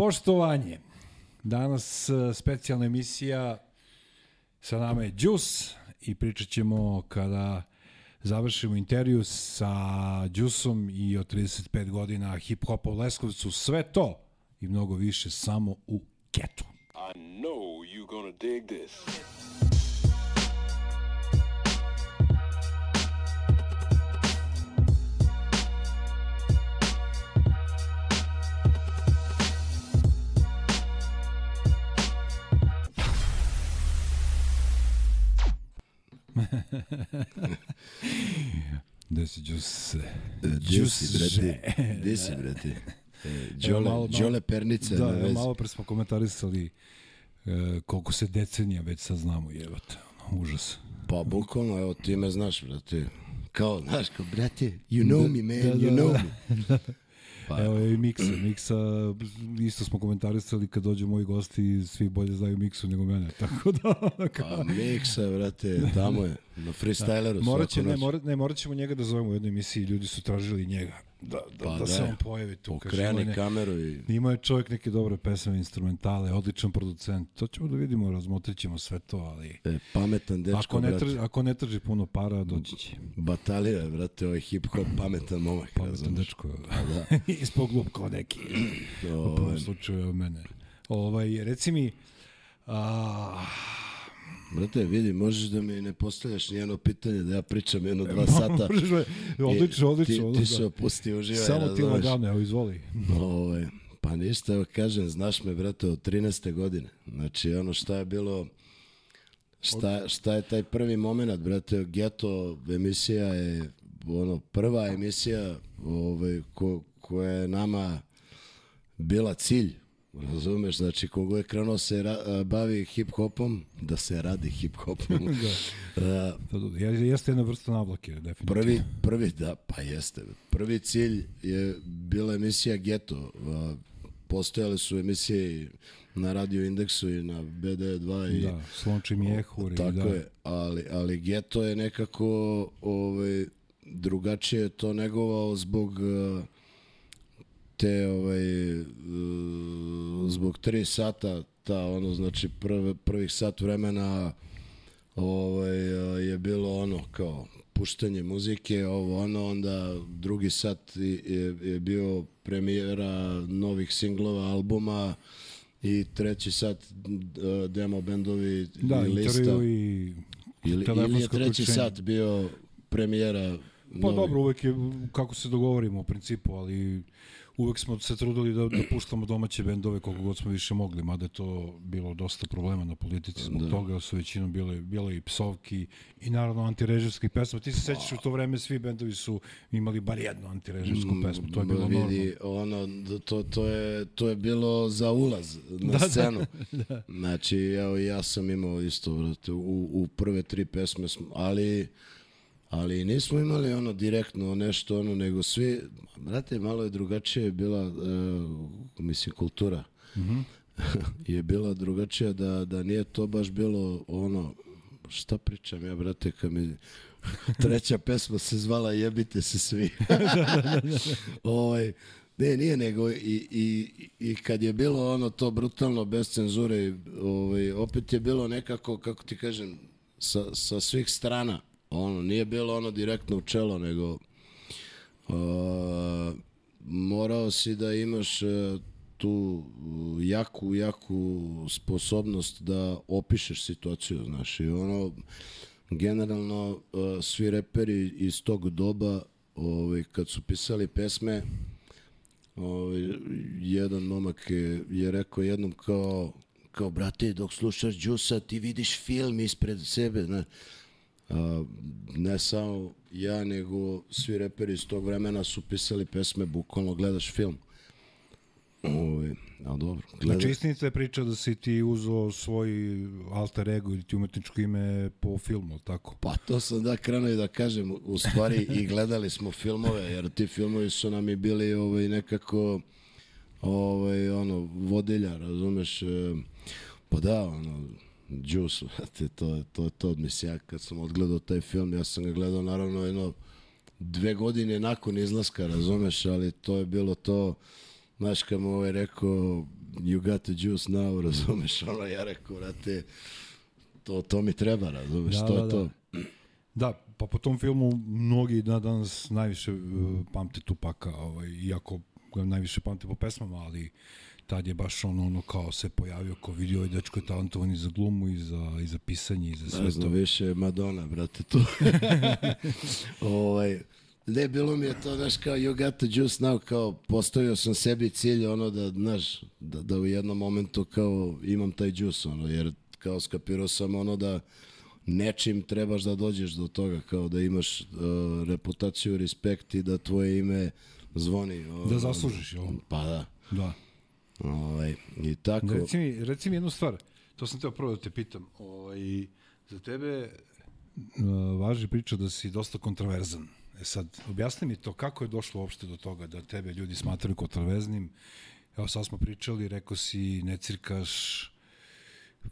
Poštovanje. Danas e, specijalna emisija sa nama je Đus i pričat ćemo kada završimo intervju sa Đusom i od 35 godina hip-hopa u Leskovcu. Sve to i mnogo više samo u Ketu. I know you're gonna dig this. Gde si Đus? Gde si, brate? Gde si, brate? E, Đole, malo- malo- Đole Pernica Da, na malo pre smo komentarisali e, koliko se decenija već sad znamo, jebate. Ono, užas. Pa bukvalno, evo, ti me znaš, brate. Kao, znaš, kao, brate, you know me, man, da, you da, know da. me. Pa, Evo i Miksa. Miksa, isto smo komentarisali kad dođu moji gosti, svi bolje znaju Miksu nego mene. Tako da, pa miksa, brate, tamo je, na freestyleru morat, će, ne, noć. morat, ne, morat ćemo njega da zovemo u jednoj emisiji. Ljudi su tražili njega da, da, Pa da, se da. on pojavi tu. Kaže, Okreni ne- kameru i... Ima je čovjek neke dobre pesme, instrumentale, odličan producent. To ćemo da vidimo, razmotrit ćemo sve to, ali... E, pametan dečko, Ako ne, trži, ako ne trži puno para, doći će. Batalija, brate, ovaj hip-hop, pametan momak, Pametan razumeš? dečko. da. Ispod glup kao neki. U Ovaj, prvom slučaju od mene. Ovaj, reci mi, a, Brate, vidi, možeš da mi ne postavljaš nijedno pitanje, da ja pričam jedno dva sata. možeš odlično, odlično. Ti, ti se opusti, uživaj, Samo ti lagano, evo, izvoli. Ovaj, pa ništa, evo kažem, znaš me, brate, od 13. godine. Znači, ono šta je bilo, šta, šta je taj prvi moment, brate, Geto emisija je, ono, prva emisija ovaj, ko, koja je nama bila cilj. Razumeš, znači kogo je krenuo se ra, bavi hip-hopom, da se radi hip-hopom. da. Je- jeste jedna vrsta navlake, definitivno. Prvi, prvi, da, pa jeste. Prvi cilj je bila emisija Geto. A, Postojale su emisije na Radio Indeksu i na BD2 i Da, Slonči Mjehur. tako da. je, ali, ali Geto je nekako ovaj, drugačije to negovao zbog uh, te ovaj, uh, zbog tri sata ta ono znači prve, prvih sat vremena ovaj, uh, je bilo ono kao puštanje muzike, ovo ono, onda drugi sat je, je, bio premijera novih singlova, albuma i treći sat uh, demo bendovi Da, i lista. i Ili, ili je treći uključenje. sat bio premijera Pa novih. dobro, uvek je kako se dogovorimo u principu, ali uvek smo se trudili da, da puštamo domaće bendove koliko god smo više mogli, mada je to bilo dosta problema na politici zbog Da. toga su većinom bile, bile i psovki i naravno antirežimskih pesma. Ti se sećaš u to vreme svi bendovi su imali bar jednu antirežimsku pesmu, to je bilo normalno. vidi, ono, d- to, to, je, to je bilo za ulaz na Da, da, scenu. Znači, evo, ja sam imao isto, brate, u, u prve tri pesme, smo, ali, ali nismo imali ono direktno nešto, ono, nego svi, brate, malo je drugačije bila, uh, mislim, kultura. je bila drugačija da, da nije to baš bilo ono, šta pričam ja, brate, kad mi treća pesma se zvala Jebite se svi. ovaj, ne, nije nego i, i, i kad je bilo ono to brutalno bez cenzure, ovaj, opet je bilo nekako, kako ti kažem, sa, sa svih strana. Ono, nije bilo ono direktno u čelo, nego uh, morao si da imaš uh, tu jaku, jaku sposobnost da opišeš situaciju, znaš, i ono, generalno uh, svi reperi iz tog doba, ovaj, kad su pisali pesme, ovaj, jedan momak je, je rekao jednom kao, kao, brate, dok slušaš Đusa, ti vidiš film ispred sebe, znaš, Ne samo ja, nego svi reperi iz tog vremena su pisali pesme, bukvalno gledaš film. Ove, a dobro, gleda, Znači, istinita je priča da si ti uzeo svoj alter ego ili ti umetničko ime po filmu, tako? Pa to sam da krenuo i da kažem, u stvari i gledali smo filmove, jer ti filmovi su nam i bili ovaj, nekako ovaj, ono, vodilja, razumeš? E, Pa da, ono, Juice, brate, to, je- to to. Mislim, ja kad sam odgledao taj film, ja sam ga gledao naravno jedno dve godine nakon izlaska, razumeš, ali to je bilo to, znaš, kad mu ovaj rekao, you got the juice now, razumeš, ono, ja rekao, brate, to, to mi treba, razumeš, Da, to da, je to. Da, pa po tom filmu mnogi na danas najviše uh, pamte Tupaka, ovaj, iako ga najviše pamte po pesmama, ali tad je baš ono, ono kao se pojavio, kao vidio ovaj dečko je talentovan i za glumu i za, i za pisanje i za sve Ne to. znam, više Madonna, brate, tu. ovaj, ne, bilo mi je to, znaš, kao you got the juice now, kao postavio sam sebi cilj, ono, da, znaš, da, da u jednom momentu kao imam taj juice, ono, jer kao skapirao sam ono da nečim trebaš da dođeš do toga, kao da imaš uh, reputaciju, respekt i da tvoje ime zvoni. Ono, Da zaslužiš, jel? Pa da. Da. Ovaj, I tako. Reci mi, reci mi jednu stvar, to sam teo prvo da te pitam. Ovaj, za tebe važi priča da si dosta kontroverzan. E sad, objasni mi to, kako je došlo uopšte do toga da tebe ljudi smatraju kontroverznim. Evo sad smo pričali, rekao si ne cirkaš,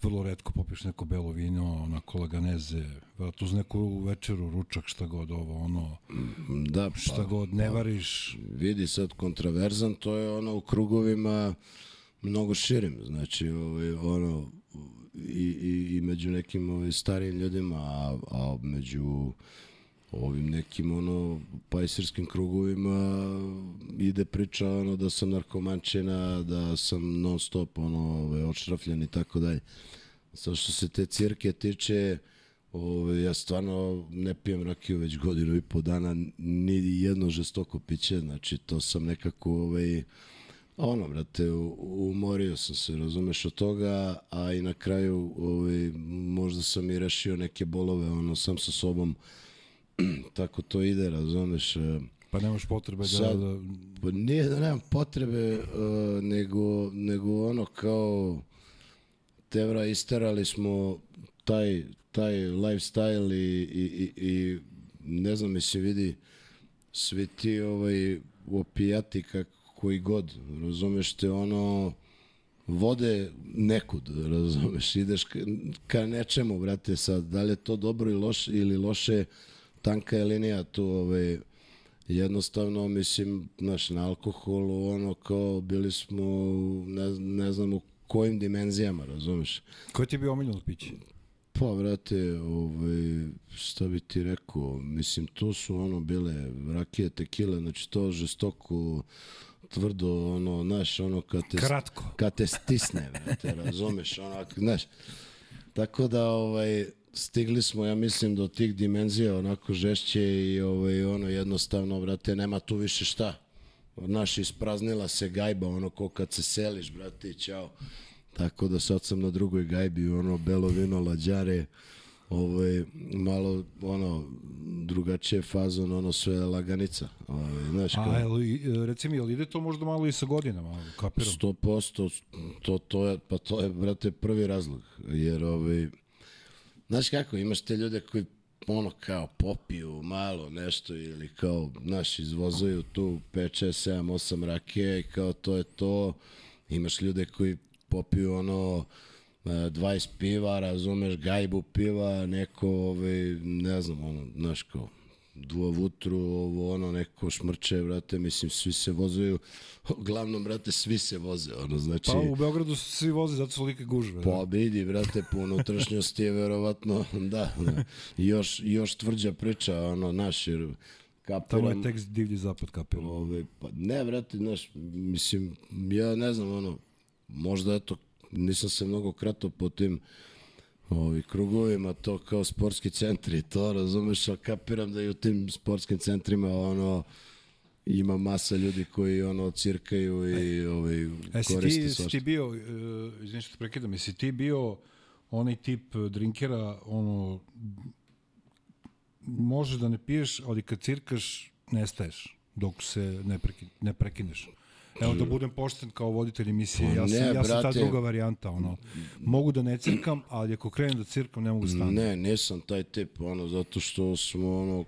vrlo redko popiješ neko belo vino, onako laganeze, vratno uz neku večeru, ručak, šta god ovo, ono, Da, pa, šta god, ne variš, vidi sad kontraverzan, to je ono u krugovima mnogo širim, znači ovaj, ono i, i, i među nekim ovaj, starijim ljudima, a, a među ovim nekim ono pajsirskim krugovima ide priča ono da sam narkomančina, da sam non stop ono ovaj, odšrafljen i tako dalje. Sa što se te cirke tiče, Ove, ja stvarno ne pijem rakiju već godinu i po dana, ni jedno žestoko piće, znači to sam nekako, ovaj, ono, brate, umorio sam se, razumeš od toga, a i na kraju ovaj, možda sam i rešio neke bolove, ono, sam sa sobom, tako to ide, razumeš, e, pa nemaš potrebe da, Sad- da Pa nije da nemam potrebe, uh, nego, nego ono kao Tevra isterali smo taj, taj lifestyle i, i, i, i ne znam mi se vidi svi ti ovaj, opijati kak, koji god, razumeš te ono vode nekud, razumeš, ideš ka, ka nečemu, brate, sad, da li je to dobro ili loše, ili loše, tanka je linija tu, ovaj, jednostavno, mislim, znaš, na alkoholu, ono, kao, bili smo, ne, ne znam u kojim dimenzijama, razumeš? Koje ti je bio omiljeno piće? Pa, vrate, ovaj, šta bi ti rekao, mislim, to su ono bile rakije, tekile, znači to žestoko, tvrdo, ono, znaš, ono, kad te, Kratko. kad te stisne, vrate, razumeš, onak, znaš. Tako da, ovaj, stigli smo, ja mislim, do tih dimenzija onako žešće i ovaj, ono, jednostavno, brate, nema tu više šta. Znaš, ispraznila se gajba, ono, ko kad se seliš, brate, i ćao. Tako da sad sam na drugoj gajbi, ono, belo vino, lađare, ovaj, malo, ono, drugačije fazon, ono, sve laganica. Ovaj, znaš, kao, A, jel, i- reci mi, jel ide to možda malo i sa godinama, kapiram? 100%, to, to je, pa to je, brate, prvi razlog, jer, ovaj, znaš kako, imaš te ljude koji ono kao popiju malo nešto ili kao, znaš, izvozuju tu 5, 6, 7, 8 rakije i kao to je to. Imaš ljude koji popiju ono e, 20 piva, razumeš, gajbu piva, neko, ovaj, ne znam, ono, znaš kao, duo vutru, ovo, ono, neko šmrče, brate, mislim, svi se vozuju, uglavnom, brate, svi se voze, ono, znači... Pa u Beogradu se svi voze, zato su like gužve. Pa vidi, brate, po unutrašnjosti je verovatno, da, da. Još, još tvrđa priča, ono, naš, jer Tamo kapiram... je tekst divlji zapad kapiram. Ove, pa ne, brate, znaš, mislim, ja ne znam, ono, možda, eto, nisam se mnogo kratao po tim ovi krugovima, to kao sportski centri, to razumeš, ali kapiram da i u tim sportskim centrima, ono, ima masa ljudi koji ono cirkaju i ovaj E, koriste ti, si svašta. ti bio, uh, izvini što te prekidam, jesi ti bio onaj tip drinkera, ono, možeš da ne piješ, ali kad cirkaš, nestaješ dok se ne, preki, ne prekineš. Evo da budem pošten kao voditelj emisije, Pa ja sam, ne, ja sam ta druga varijanta, ono, mogu da ne cirkam, ali ako krenem da cirkam, ne mogu stanem. Ne, nisam taj tip, ono, zato što smo, ono,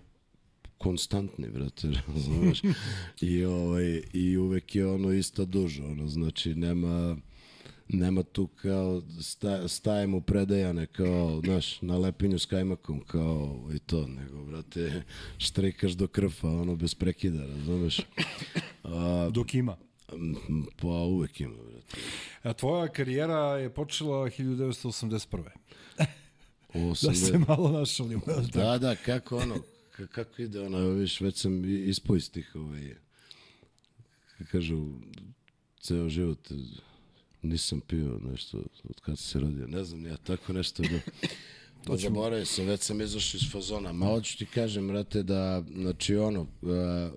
konstantni, brate, razumeš? I, ovaj, I uvek je ono ista duža, ono, znači nema, nema tu kao sta, stajem u predajane kao, znaš, na lepinju s kajmakom kao i to, nego, brate, štrikaš do krfa, ono, bez prekida, razumeš? A, Dok ima. Pa uvek ima, brate. A tvoja karijera je počela 1981. Da Osam se malo našalimo. tako? Da, da, kako ono, ka- kako ide ono, viš, već sam i- ispao iz tih, ovaj, kažu, ceo život nisam pio nešto od kad se rodio, ne znam, ja tako nešto da... To zaboravio sam, već sam izašao iz fazona. Malo ću ti kažem, brate, da, znači ono, a,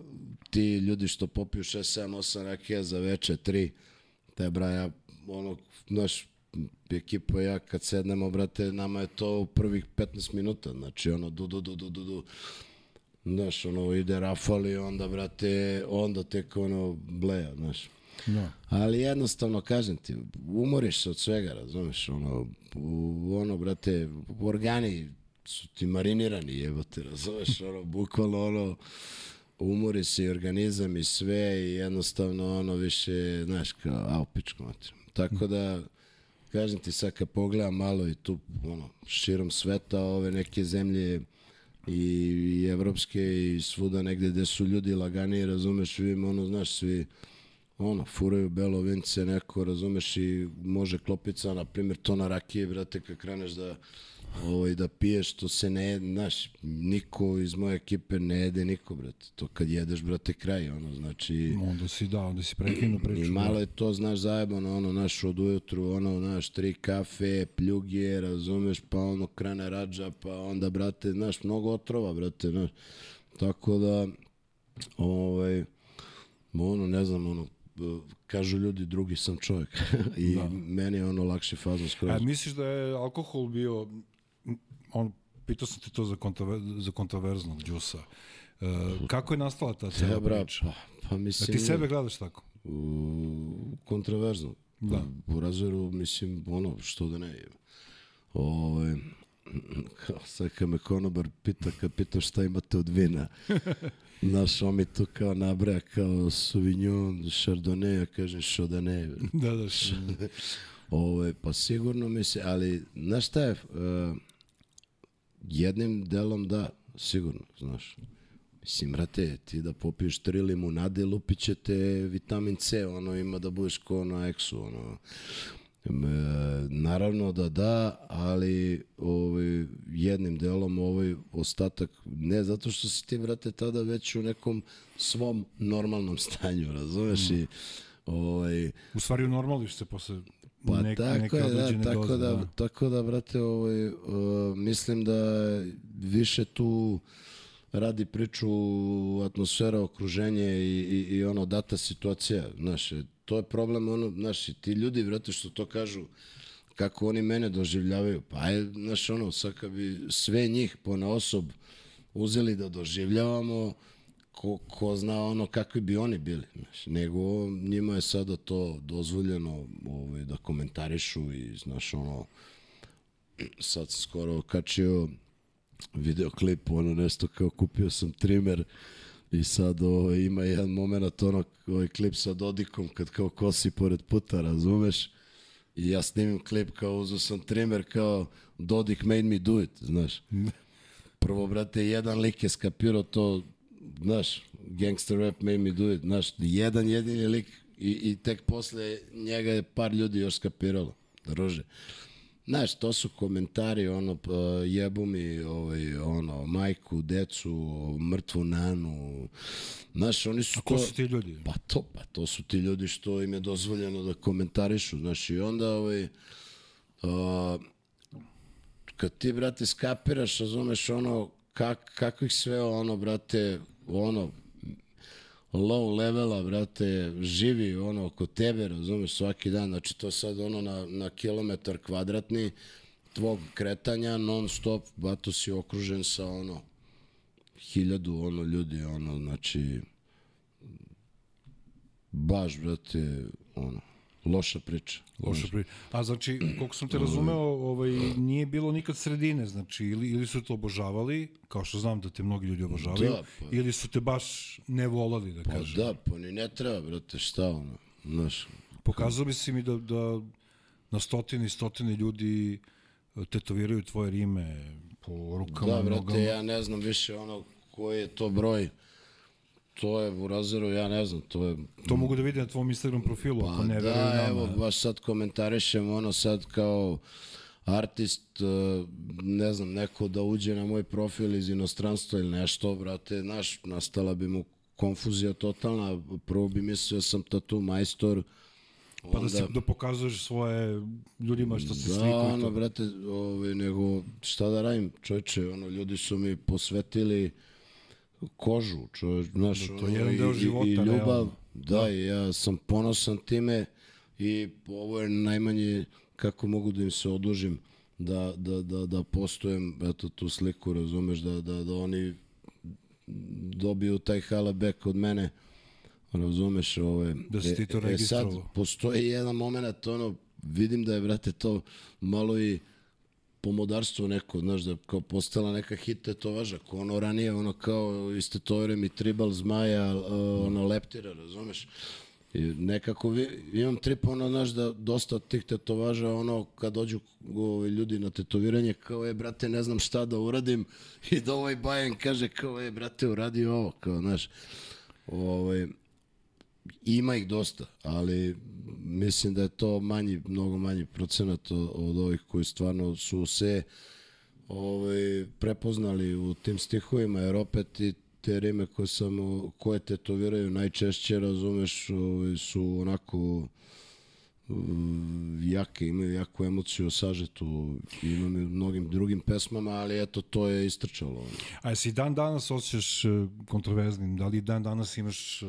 ti ljudi što popiju 6, 7, 8 rakija za veče, 3, te bra, ja, ono, znaš, ekipa ja kad sednemo, brate, nama je to u prvih 15 minuta, znači ono, du, du, du, du, du, du. Znaš, ono, ide rafali, onda, brate, onda tek ono, bleja, znaš. Da. Ali jednostavno, kažem ti, umoriš se od svega, razumeš, ono, u, ono, brate, organi su ti marinirani, jebote, razumeš, ono, bukvalno, ono, umori se i organizam i sve i jednostavno, ono, više, znaš, kao, au, pičku mater. Tako da, kažem ti sad kad pogledam malo i tu, ono, širom sveta, ove neke zemlje i, i evropske i svuda negde gde su ljudi laganiji, razumeš, vidim, ono, znaš, svi, ono, furaju belo vince neko, razumeš, i može klopica, na primjer, to na rakije, brate, kad kreneš da, ovaj, da piješ, to se ne, znaš, niko iz moje ekipe ne jede niko, brate, to kad jedeš, brate, kraj, ono, znači... Onda si, da, onda si prekinu priču. I malo je to, znaš, zajebano, ono, naš od ujutru, ono, naš, tri kafe, pljuge, razumeš, pa ono, krene rađa, pa onda, brate, znaš, mnogo otrova, brate, znaš. Tako da, ovaj, ono, ne znam, ono, kažu ljudi, drugi sam čovjek. I da. meni je ono lakše fazno skroz. A misliš da je alkohol bio, on, pitao sam te to za, kontraver, za kontraverznog džusa. E, kako je nastala ta cela Dobra, priča? pa, pa A mislim... ti sebe gledaš tako? u, kontraverzno. Da. U razoru, mislim, ono, što da ne. Ove, kao sad kad me konobar pita, kad pita šta imate od vina, Znaš, on mi to kao nabraja kao Sauvignon, Chardonnay, ja kažem Chardonnay. da, da. Ove, pa sigurno mi se, ali, znaš šta je, uh, jednim delom da, sigurno, znaš. Mislim, brate, ti da popiješ tri limunade, lupit će te vitamin C, ono, ima da budeš ko na eksu, ono. E, naravno da da, ali ovaj, jednim delom ovaj ostatak, ne zato što si ti, brate, tada već u nekom svom normalnom stanju, razumeš? Mm. I, ovaj, U stvari unormališ se posle Pa nek, tako neke je, da, tako doze. da, Da. tako da, brate, ovaj, uh, mislim da više tu radi priču atmosfera, okruženje i, i, i ono data situacija, znaš, to je problem, ono, znaš, ti ljudi, brate, što to kažu, kako oni mene doživljavaju, pa je, znaš, ono, sad kad bi sve njih po na osob uzeli da doživljavamo, ko, ko zna ono kakvi bi oni bili, znaš, nego njima je sada to dozvoljeno ovaj, da komentarišu i, znaš, ono, sad sam skoro kačio videoklip, ono nešto kao kupio sam trimer i sad ovo, ima jedan moment, ono, ovaj klip sa Dodikom kad kao kosi pored puta, razumeš? I ja snimim klip kao uzeo sam trimer kao Dodik made me do it, znaš. Prvo, brate, jedan lik je skapirao to, znaš, gangster rap made me do it, znaš, jedan jedini lik i, i tek posle njega je par ljudi još skapiralo, druže. Znaš, to su komentari, ono, jebu mi, ovaj, ono, majku, decu, mrtvu nanu. Znaš, oni su A ko to... su ti ljudi? Pa to, pa to su ti ljudi što im je dozvoljeno da komentarišu, znaš, i onda, ovaj, a, kad ti, brate, skapiraš, razumeš, ono, kak, kako ih sve, ono, brate, ono, low levela, brate, živi ono oko tebe, razumeš, svaki dan, znači to sad ono na, na kilometar kvadratni tvog kretanja non stop, bato si okružen sa ono hiljadu ono ljudi, ono, znači baš, brate, ono, loša priča. Loša pri... A znači, koliko sam te razumeo, ovaj, nije bilo nikad sredine, znači, ili, ili su te obožavali, kao što znam da te mnogi ljudi obožavaju, Da, pa. ili su te baš ne volali, da Pa kažem. da, pa ni ne treba, brate, šta ono, znaš, Pokazao bi si mi da, da na stotine i stotine ljudi e, tetoviraju tvoje rime po rukama, Da, brate, nogama. ja ne znam više ono koji je to broj to je u razeru, ja ne znam, to je... To mogu da vidim na tvom Instagram profilu, Pa ako ne veruju da, nama. evo, baš sad komentarišem ono sad kao artist, uh, ne znam, neko da uđe na moj profil iz inostranstva ili nešto, brate, znaš, nastala bi mu konfuzija totalna, prvo bi mislio da sam tatu majstor, Pa da, si, da pokazuješ svoje ljudima što se da, sliku i ono, brate, ovaj, nego, šta da radim, čoveče, ono, ljudi su mi posvetili kožu, čoveč, znaš, Da, to je jedan i- deo i- života, i, ljubav, realno. da, i ja sam ponosan time i ovo je najmanje kako mogu da im se odužim da, da, da, da postojem, eto, tu sliku, razumeš, da, da, da oni dobiju taj halabek od mene, razumeš, ove, Da si ti to e, sad, registrovao. postoji jedan moment, ono, vidim da je, brate, to malo i pomodarstvo neko, znaš, da kao postala neka hit tetovaža, ko ono ranije, ono kao istetoviram mi tribal zmaja, uh, ono leptira, razumeš? I nekako vi, imam trip, ono, znaš, da dosta od tih tetovaža, ono, kad dođu ovi ljudi na tetoviranje, kao, e, brate, ne znam šta da uradim, i da ovaj bajen kaže, kao, e, brate, uradi ovo, kao, znaš, ovaj, ima ih dosta, ali mislim da je to manji, mnogo manji procenat od, ovih koji stvarno su se ovaj, prepoznali u tim stihovima, jer opet i te rime koje, sam, koje tetoviraju najčešće, razumeš, ovaj, su onako jake, imaju jaku emociju sažetu, imam i u mnogim drugim pesmama, ali eto, to je istrčalo. A jesi dan danas osjećaš e, kontroverznim? Da li dan danas imaš e,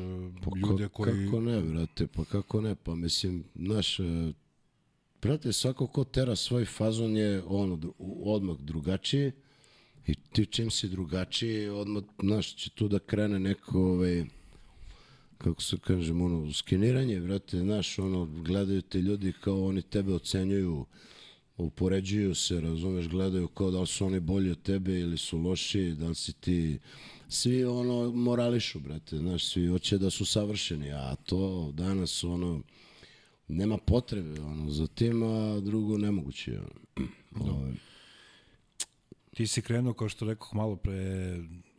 ljude Ka- koji... Kako ne, brate, pa kako ne, pa mislim, znaš, e, brate, svako ko tera svoj fazon je ono, odmah drugačiji i ti čim si drugačiji, odmah, znaš, će tu da krene neko, ovaj, kako se kažem, ono, skeniranje, brate, znaš, ono, gledaju te ljudi kao oni tebe ocenjuju, upoređuju se, razumeš, gledaju kao da li su oni bolji od tebe ili su lošiji, da li si ti... Svi ono morališu, brate, znaš, svi hoće da su savršeni, a to danas ono nema potrebe ono, za tim, a drugo nemoguće. je, Ono. Ovaj, Ti si krenuo, kao što rekoh, malo pre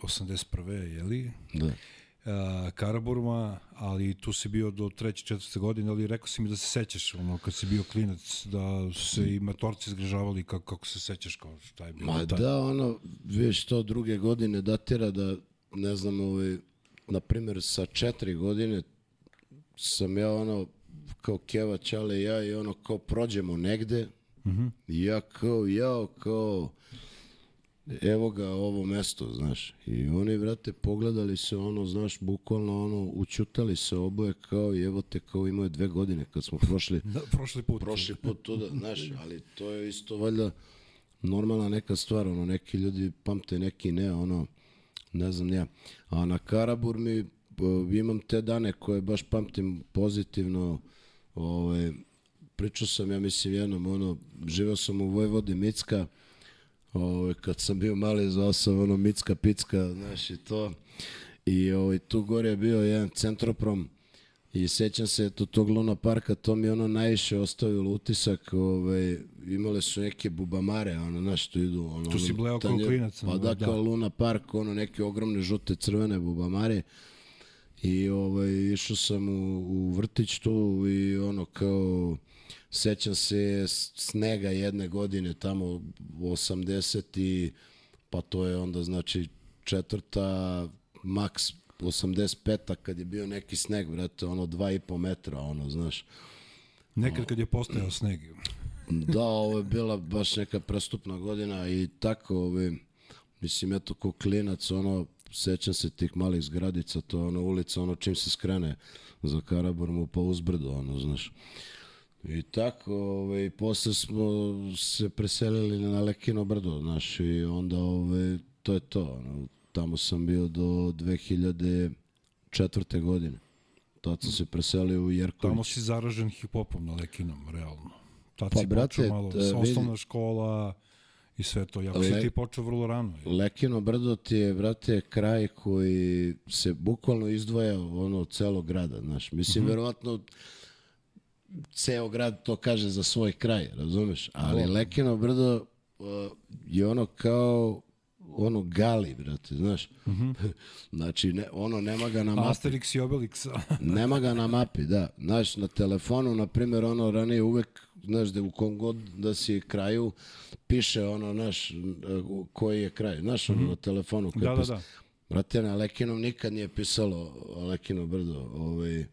81. jeli? da. Uh, Karaburma, ali tu si bio do treće, četvrte godine, ali rekao si mi da se sećaš, ono, kad si bio klinac, da se i matorci zgrižavali, kako, kako se sećaš, kao šta je bilo Ma tad. da, ono, vidiš to druge godine datira da, ne znam, ovaj, na primjer, sa četiri godine sam ja ono, kao Keva, Čale i ja i ono, kao prođemo negde i ja kao, jao, kao, evo ga ovo mesto, znaš. I oni, vrate, pogledali se ono, znaš, bukvalno ono, učutali se oboje kao i evo te kao imaju dve godine kad smo prošli Da, prošli put. prošli put tuda, znaš, ali to je isto valjda normalna neka stvar, ono, neki ljudi pamte, neki ne, ono, ne znam ja. A na Karabur mi uh, imam te dane koje baš pamtim pozitivno, ovaj, pričao sam, ja mislim, jednom, ono, živeo sam u Vojvodi Micka, ovaj, kad sam bio mali, zvao sam ono Micka Picka, znaš, i to. I ovaj, tu gore je bio jedan centroprom, I sećam se to tog Luna parka, to mi ono najviše ostavilo utisak, ovaj, imale su neke bubamare, ono, znaš, što idu, ono, Tu si bleo kao klinac, Pa da, da. kao Luna park, ono, neke ogromne žute crvene bubamare. I ovaj, išao sam u, u vrtić tu i ono kao, sećam se snega jedne godine tamo 80 i pa to je onda znači četvrta maks 85 kad je bio neki sneg, brate, ono 2,5 metra, ono, znaš. Nekad kad je postojao sneg. Da, ovo je bila baš neka prestupna godina i tako, ovi, mislim, eto, ko klinac, ono, sećam se tih malih zgradica, to je ono ulica, ono, čim se skrene za Karaburmu, pa uzbrdo, ono, znaš. I tako, ovaj, posle smo se preselili na Lekino brdo, znaš, i onda, ovaj, to je to, ono, tamo sam bio do 2004. godine. Tad sam se preselio u Jerković. Tamo si zaražen hip-hopom na Lekinom, realno. Tad Pa, si brate, počeo malo, e, vidi- osnovna škola i sve to. Jako si Le- ti počeo vrlo rano. jel? Lekino brdo ti je, brate, kraj koji se bukvalno izdvaja ono od celog grada, znaš. Mislim, mm -hmm. verovatno ceo grad to kaže za svoj kraj, razumeš? Ali Da. Lekino brdo uh, je ono kao ono gali, brate, znaš. Mhm. znači, ne, ono nema ga na mapi. Asterix i Obelix. Nema ga na mapi, da. Znaš, na telefonu, na primjer, ono ranije uvek, znaš, da u kom god da si kraju, piše ono, znaš, koji je kraj. Znaš, ono, na telefonu. koji Mhm. da, da, da. Brate, na Lekinom nikad nije pisalo Lekino brdo. Ovaj,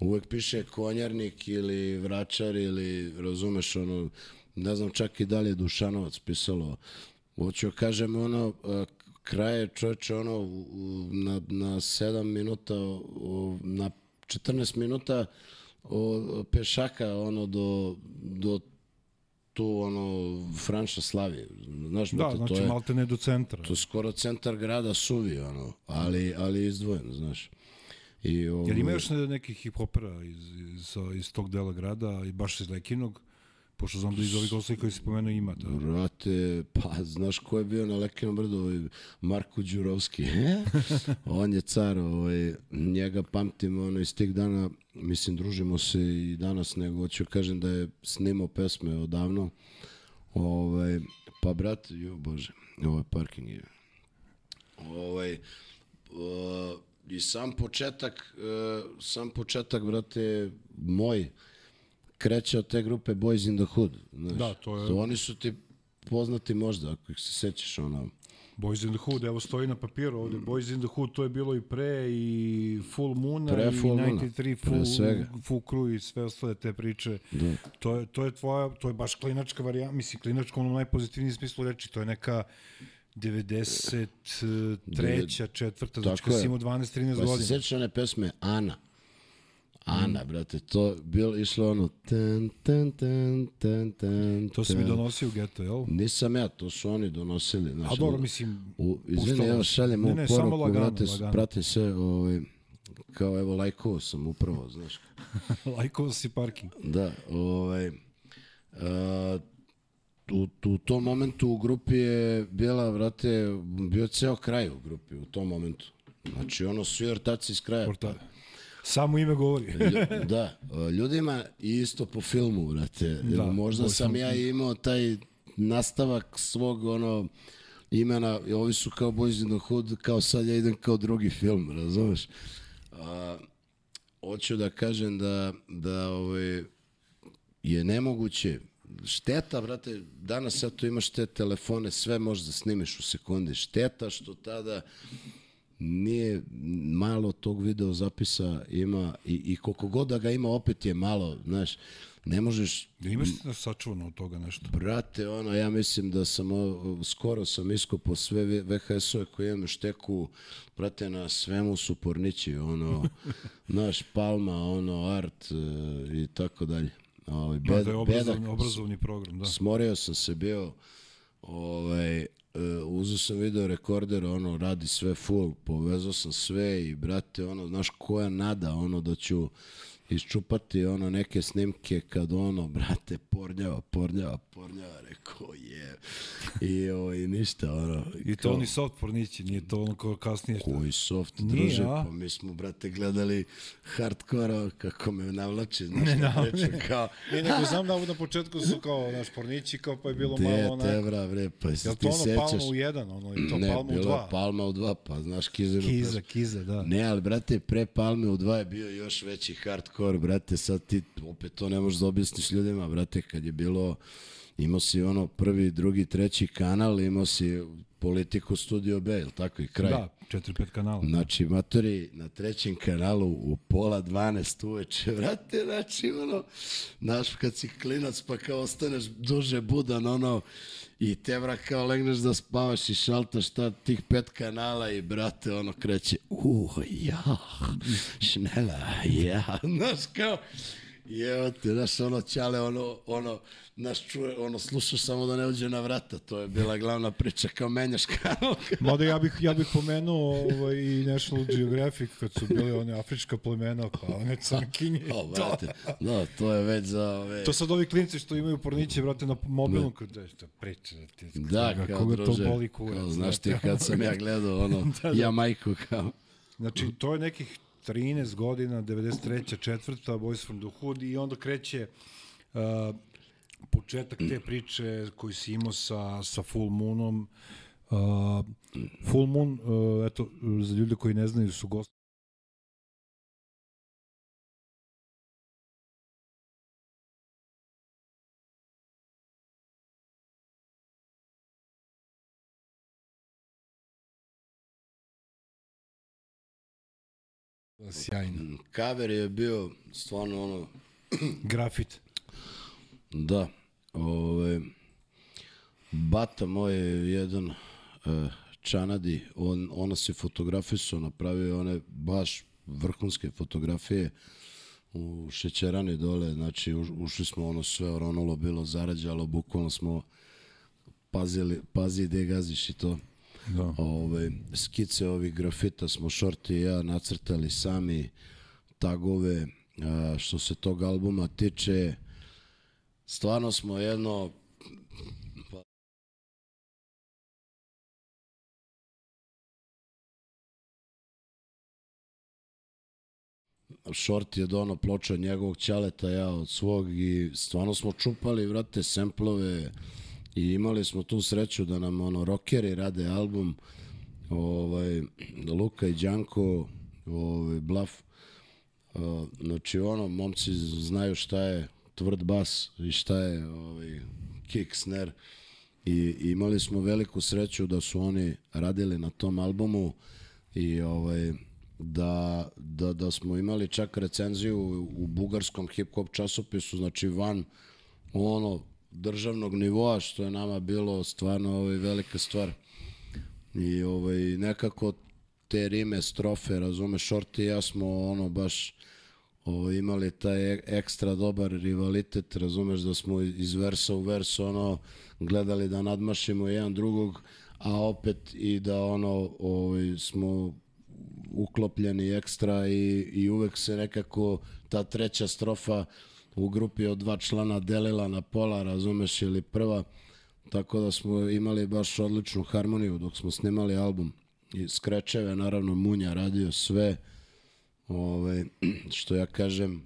uvek piše konjarnik ili vračar ili, razumeš, ono, ne znam čak i dalje Dušanovac pisalo. Hoću da kažem, ono, kraje čoveče, ono, na, na 7 minuta, na 14 minuta o, pešaka, ono, do, do tu, ono, Franša Slavije. Znaš, Da, brate, znači to je... malte ne do centra. To je skoro centar grada suvi, ono, ali, ali izdvojen, znaš. I, ovo, Jer ima još ne- nekih hip-hopera iz, iz, iz tog dela grada i baš iz Lekinog, pošto znam da iz ovih ostalih koji si pomenuo ima. Da. Brate, pa znaš ko je bio na Lekinom brdu? Ovaj, Marko Đurovski. On je car, ovaj, njega pamtim ono, iz tih dana, mislim, družimo se i danas, nego hoću kažem da je snimao pesme odavno. Ovaj, pa, brate, jo bože, ovo je parking je. Ovaj, uh, I sam početak, uh, sam početak, brate, moj, kreće od te grupe Boys in the Hood. Znaš. Da, to je- To oni su ti poznati možda, ako ih se sećaš, ono. Boys in the Hood, evo stoji na papiru ovde, Boys in the Hood, to je bilo i pre i Full Moona Pre i Full Moona, 93 pre Full, svega. full Crew i sve ostale te priče. Da. To je, to je tvoja, to je baš klinačka varijanta, mislim klinačka u onom najpozitivnijem smislu reči, to je neka 93. četvrta, znači kad si imao 12-13 Pa se godina. sećaš one pesme Ana? Ana, brate, to bilo išlo ono ten, ten, ten, ten, ten, To si mi ten. donosio u geto, jel? Nisam ja, to su oni donosili. Znači, A dobro, mislim, U, izvini, evo se. šaljem ovu poruku, lagano, brate, lagano. pratim sve, ovaj, kao evo lajkovo sam upravo, znaš. lajkovo si parking. Da, ovaj, a, u, u tom momentu u grupi je bila, brate, bio ceo kraj u grupi u tom momentu. Znači, ono, svi ortaci iz kraja. Porta. Samo ime govori. Da, ljudima isto po filmu, brate. Da, Da, Možda sam sam- ja imao taj nastavak svog ono imena, i ovi su kao Boys in the Hood, kao sad ja idem kao drugi film, razumeš? A, hoću da kažem da, da ovaj, je nemoguće šteta, brate, danas eto imaš te telefone, sve možeš da snimiš u sekundi. Šteta što tada nije malo tog video zapisa ima i, i koliko god da ga ima opet je malo, znaš, ne možeš Da imaš sačuvano od toga nešto. Brate, ono, ja mislim da sam, o, skoro sam iskopao sve VHS-ove koje imam šteku, brate, na svemu su pornići, ono, naš Palma, ono, Art e, i tako dalje. Ovaj, bed, da je bedak, obrazovni, obrazovni program, da. smorio sam se bio, ovaj, uh, uzeo sam video rekorder, ono, radi sve full, povezao sam sve i, brate, ono, znaš, koja nada, ono, da ću iščupati, ono, neke snimke kad, ono, brate, pornjava, pornjava, pornjava, rekao, je. I, ovo, i ništa, ono. I to oni soft pornići, nije to ono kao kasnije. Koji soft, Nije, druže, a? pa mi smo, brate, gledali hardcore kako me navlači, znaš, ne, priču, kao, Ne, nego znam da na početku su kao, naš pornići, kao pa je bilo malo onako. te, bra, bre, pa jesi Jel ti to ono sećaš? palma u jedan, ono, i to ne, palma u dva? Palma u dva, pa znaš Kizinu Kiza, kiza, da. Ne, ali brate, pre Palme u dva je bio još veći hardcore, brate, sad ti opet to ne možeš da objasniš ljudima, brate, kad je bilo, imao si ono prvi, drugi, treći kanal, imao si politiku Studio B, ili tako i kraj. Da, 4-5 kanala. Znači, matori, na trećem kanalu u pola 12 uveče, vrate, znači, ono, znaš, kad si klinac pa kao ostaneš duže budan, ono, i te, bra, kao legneš da spavaš i šaltaš ta, tih pet kanala i, brate, ono, kreće, uh, ja, šnela, ja, znaš, kao, I evo te, znaš, ono, ćale, ono, ono, znaš, čuje, ono, slušaš samo da ne uđe na vrata, to je bila glavna priča, kao menjaš kanal, Mada ja bih, ja bih pomenuo ovaj, i National Geographic kad su bili one afrička plemena, pa one crnkinje. O, brate, no, to je već za ove... to sad ovi klinci što imaju porniće, brate, na mobilnom, kad da što priča, ti, Da, koga, kao koga druže, to boli kurac. kao, znaš ti kad sam ja gledao ono, Da, da. ja majku kao, Znači, to je nekih 13 godina, 93. četvrta, Boys from the Hood i onda kreće uh, početak te priče koji si imao sa, sa Full Moonom, Uh, Full Moon, uh, eto, za ljude koji ne znaju, su gosti sjajno. Kaver je bio stvarno ono, Grafit. da, ove, bata moj je jedan e, Čanadi, on, ona se fotografisao, napravio one baš vrhunske fotografije u šećerani dole, znači ušli smo ono sve oronulo, bilo zarađalo, bukvalno smo pazili, pazi gde gaziš i to. Da. Ove, skice ovih grafita smo Šorti i ja nacrtali sami, tagove, a, što se tog albuma tiče, stvarno smo jedno Short je dono ploča njegovog ćaleta, ja od svog i stvarno smo čupali, vrate, semplove i imali smo tu sreću da nam ono rockeri rade album ovaj, Luka i Đanko ovaj, Blaf. Uh, znači ono, momci znaju šta je tvrd bas i šta je ovaj, kick, snare i, imali smo veliku sreću da su oni radili na tom albumu i ovaj, da, da, da smo imali čak recenziju u bugarskom hip-hop časopisu, znači van ono državnog nivoa, što je nama bilo stvarno ovaj, velika stvar. I ovaj, nekako te rime, strofe, razume, Shorty i ja smo ono baš ovaj, imali taj ekstra dobar rivalitet, razumeš da smo iz versa u vers ono gledali da nadmašimo jedan drugog, a opet i da ono ovaj, smo uklopljeni ekstra i, i uvek se nekako ta treća strofa u grupi od dva člana delila na pola, razumeš, ili prva, tako da smo imali baš odličnu harmoniju dok smo snimali album. I skrečeve, naravno, Munja radio sve, ove, što ja kažem,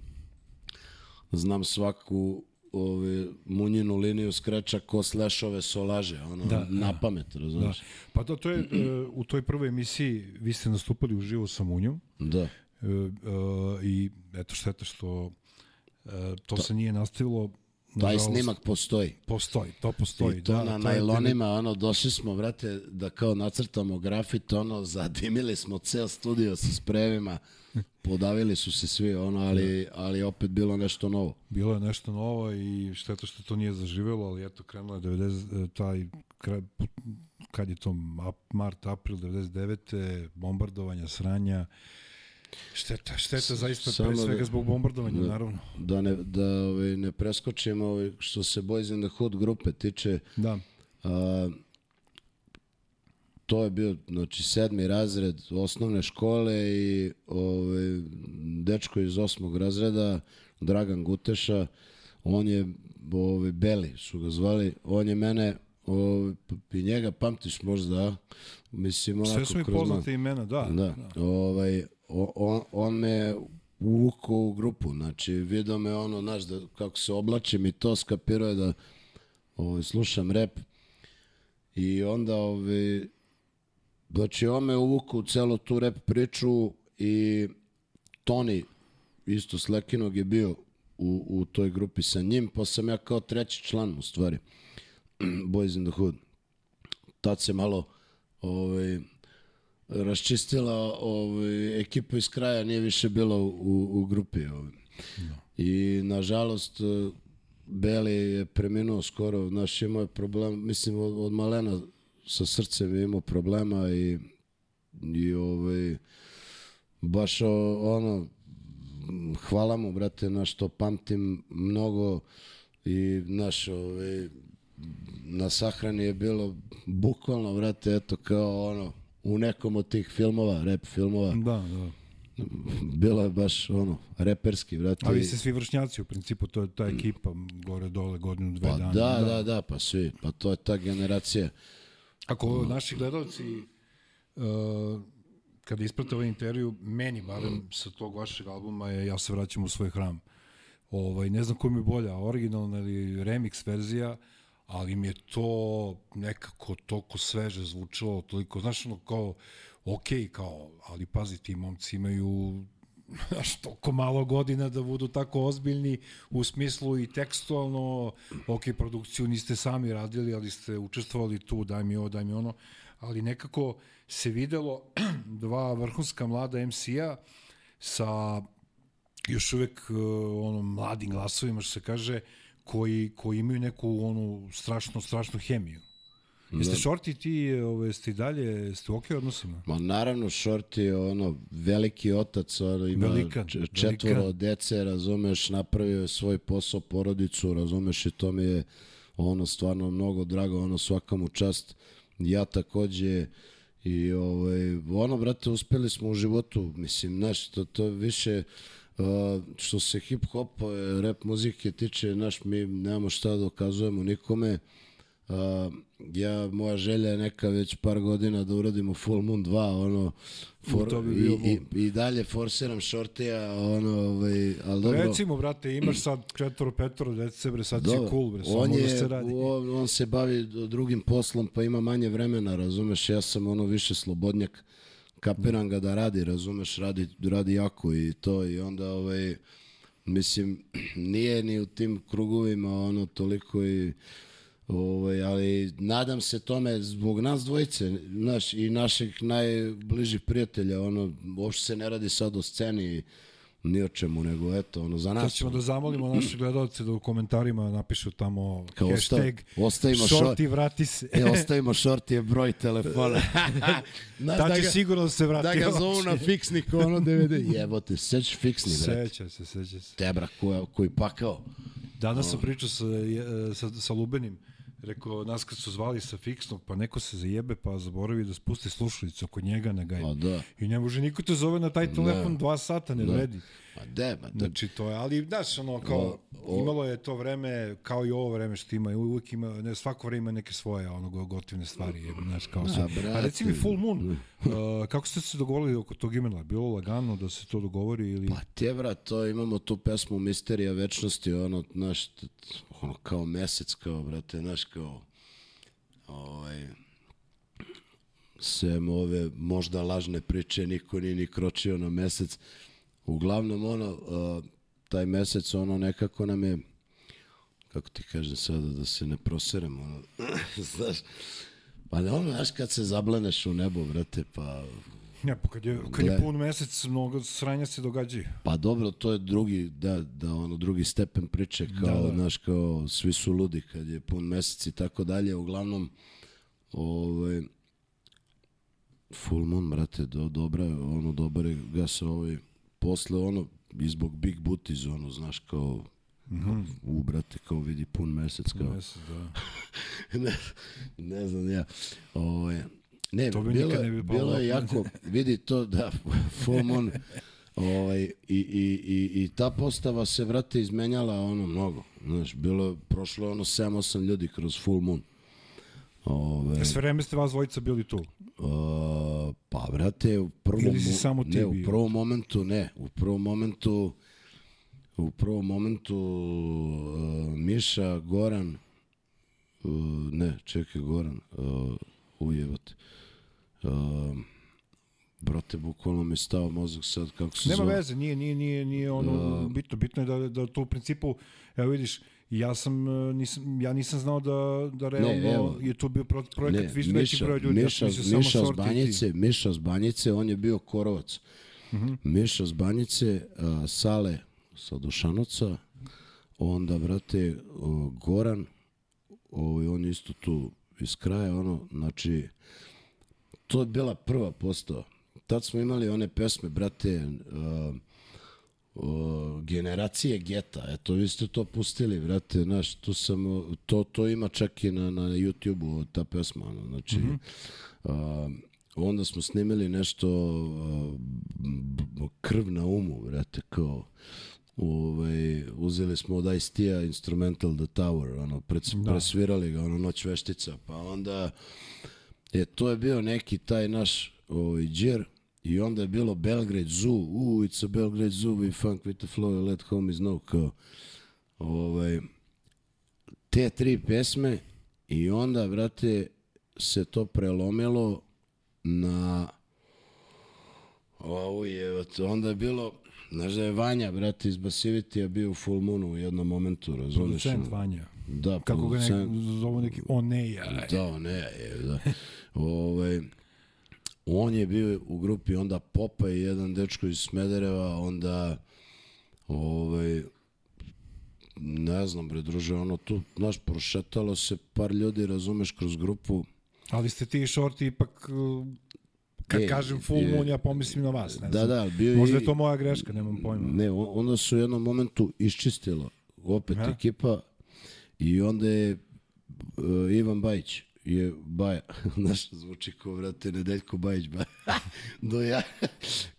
znam svaku ove, munjinu liniju skreča ko slešove solaže, ono, Da, da, na pamet, Da. razumeš? Pa to, to je, e, u toj prvoj emisiji vi ste nastupali uživo sa Munjom Da. e, e, i eto šteta što e, to se nije nastavilo. Taj nažalost, snimak postoji. Postoji, to postoji. I to da, na to je najlonima, ono, došli smo, vrate, da kao nacrtamo grafit, ono, zadimili smo ceo studio sa spremima, podavili su se svi, ono, ali, ali opet bilo nešto novo. Bilo je nešto novo i šteta što to nije zaživelo, ali eto krenulo je 90, e, taj kraj, kad je to mart, april 99. bombardovanja, sranja. Šteta, šteta zaista Samo pre da- svega zbog bombardovanja, da- naravno. Da ne, da, ovaj, ne preskočimo ovaj, što se Boys in the Hood grupe tiče, Da, a, to je bio znači sedmi razred osnovne škole i ovaj dečko iz osmog razreda Dragan Guteša on je ovaj Beli su ga zvali on je mene ovaj, i njega pamtiš možda mislim onako sve su mi poznate imena, da. da, ovaj, o- on, on me uvukao u grupu, znači vidio me ono, znaš, da, kako se oblačim i to skapirao je da ovaj, slušam rep i onda ovaj, znači on me uvukao u celu tu rep priču i Toni isto Slekinog je bio u, u toj grupi sa njim, pa sam ja kao treći član u stvari Boys in the Hood tad se malo ovaj, raščistila ovaj, ekipa iz kraja, nije više bila u, u grupi. Ovaj. I nažalost Beli je preminuo skoro, znaš, imao je problem, mislim od, od malena sa srcem je imao problema i, i ovaj, baš ono, hvala mu, brate, na što pamtim mnogo i naš, ovaj, na sahrani je bilo bukvalno, vrate, eto kao ono, u nekom od tih filmova, rap filmova, Da, da. bilo je baš ono, reperski, vrate. A vi ste svi vršnjaci u principu, to je ta ekipa gore dole godinu, dve Pa dana. da, da, da, pa svi, pa to je ta generacija. Ako naši gledalci uh, kada isprate ovaj intervju, meni barem sa tog vašeg albuma je Ja se vraćam u svoj hram. Ovaj, ne znam koja mi je bolja, originalna ili remix verzija, ali mi je to nekako toliko sveže zvučalo, toliko, znaš, ono kao, ok, kao, ali pazi, ti momci imaju znaš, toliko malo godina da budu tako ozbiljni u smislu i tekstualno, ok, produkciju niste sami radili, ali ste učestvovali tu, daj mi ovo, daj mi ono, ali nekako se videlo dva vrhunska mlada MC-a sa još uvek uh, ono, mladim glasovima, što se kaže, koji, koji imaju neku onu strašnu, strašnu hemiju. Jeste šorti ti, ove, jeste i dalje, jeste u okej odnosima? Ma naravno, Short je ono, veliki otac, ono, ima Velikan, č- četvoro velikan. dece, razumeš, napravio je svoj posao, porodicu, razumeš, i to mi je ono stvarno mnogo drago, ono svaka mu čast. Ja takođe i ovaj, ono, brate, uspeli smo u životu, mislim, znaš, to, to više, Uh, što se hip-hopa, rap muzike tiče, znaš, mi nemamo šta da dokazujemo nikome, Uh, ja, moja želja je neka već par godina da uradimo Full Moon 2, ono, for, to bi i, bio i, i, dalje forsiram shortija, ono, ovaj, ali dobro. Recimo, brate, imaš sad četvoro, petoro dece, bre, sad si dobro, cool, bre, samo on, može je, se radi. on, on se bavi drugim poslom, pa ima manje vremena, razumeš, ja sam ono više slobodnjak, kapiram ga da radi, razumeš, radi, radi jako i to, i onda, ovaj, mislim, nije ni u tim krugovima, ono, toliko i, Ovaj, ali nadam se tome zbog nas dvojice, naš, i naših najbližih prijatelja, ono, uopšte se ne radi sad o sceni ni o čemu, nego eto, ono, za Sad nas. ćemo da zamolimo naše gledalce da u komentarima napišu tamo Kao hashtag ostavimo shorty short- vrati se. E, ostavimo shortije broj telefona. Znaš, Da će ga- sigurno da se vrati. Da ga zovu na fiksnik, ono DVD. Jebote, seć fiksni, bre. Seća se, seća se. Tebra, koji, koji pakao. Danas sam pričao sa, je- sa, sa Lubenim, rekao, nas kad su zvali sa fiksnog, pa neko se zajebe, pa zaboravi da spusti slušalicu oko njega na gaj. Pa da. I ne može niko te zove na taj telefon dva sata, ne vredi. Ma de, ma de. Znači, to je, ali, znaš, ono, kao, imalo je to vreme, kao i ovo vreme što ima, uvijek ima, ne, svako vreme ima neke svoje, ono, go- gotivne stvari, je, znaš, kao sve. A reci mi Full Moon, uh, kako ste se dogovorili oko tog imena? Bilo lagano da se to dogovori ili... Pa te, bra, to imamo tu pesmu Misterija večnosti, ono, znaš, ono, kao mesec, kao, brate, znaš, kao, ovaj, sem ove možda lažne priče, niko nije ni kročio na mesec. Uglavnom, ono, taj mesec, ono, nekako nam je, kako ti kažem sada, da se ne proseremo, ono, znaš, pa ne, ono, znaš, kad se zableneš u nebo, brate, pa Ne, pa kad je, kad je Gle. pun mesec, mnogo sranja se događaju. Pa dobro, to je drugi, da, da ono, drugi stepen priče, kao, Da, da. znaš, kao, svi su ludi kad je pun mesec i tako dalje, uglavnom, ovaj, full moon, brate, do, dobra, ono, dobar je gas, ovaj, posle, ono, i zbog Big Booties, ono, znaš, kao, u, brate, kao vidi pun mesec, kao, Mesec, da. ne, ne znam ja. Ovaj, ne, To bi bilo, ne bi bilo je jako, vidi to da full moon, ovaj, i, i, i, i ta postava se, vrate, izmenjala ono mnogo. Znaš, bilo, prošlo ono 7-8 ljudi kroz full moon. Ove, E, Sve vreme ste vas dvojica bili tu. Uh, pa, brate, u prvom, Ili si mo- samo ti ne, u prvom momentu ne, u prvom momentu u prvom momentu uh, Miša, Goran uh, ne, čekaj Goran uh, ujebate uh, brate, bukvalno mi stao mozak sad kako se Nema zove. veze, nije, nije, nije, nije ono bitno. Bitno je da, da to u principu, evo vidiš, ja sam, e, nisam, ja nisam znao da, da realno evo. je tu bio pro, projekat Ne, viš, veći broj ljudi. Miša, ja sam Miša samo ti. Banjice, Miša s Banjice, on je bio Korovac. Mhm. Miša s Banjice, a, Sale sa Dušanovca, onda, brate, o, Goran, ovaj, on isto tu iz kraja, ono, znači, to je bila prva postava. Tad smo imali one pesme, brate, a, o, generacije geta, eto vi ste to pustili, brate, znaš, tu sam, to, to ima čak i na, na YouTube-u ta pesma, ono, znači, mm -hmm. onda smo snimili nešto b- krv na umu, brate, kao, ovaj, uzeli smo od Ice-T-a Instrumental The Tower, ono, pred, da. presvirali ga, ono, Noć veštica, pa onda, E, to je bio neki taj naš ovaj, džir i onda je bilo Belgrade Zoo, uh, it's a Belgrade Zoo, we funk with the flow, let homies know, kao, ovaj, te tri pesme I onda, brate, se to prelomilo na Ovo je, onda je bilo, znaš da je Vanja, brate, iz Basivitija bio u Full Moonu u jednom momentu, razumeš? Producent Vanja. Da, Kako ga producent. nek, zovu neki Oneja. Da, ne, je, da. Ovaj, on je bio u grupi onda Popa i jedan dečko iz Smedereva, onda ovaj, ne znam bre, druže, ono tu, znaš, prošetalo se par ljudi, razumeš, kroz grupu, Ali ste ti šorti ipak, uh, kad E, kažem full je- moon, ja pomislim na vas. Ne Da, znam. da, bio Možda i- je to moja greška, nemam pojma. Ne, on- onda su u jednom momentu iščistila opet Aha. ekipa i onda je uh, Ivan Bajić je Baja, znaš, zvuči kao, vrate, Nedeljko Bajić, Baja. Do ja,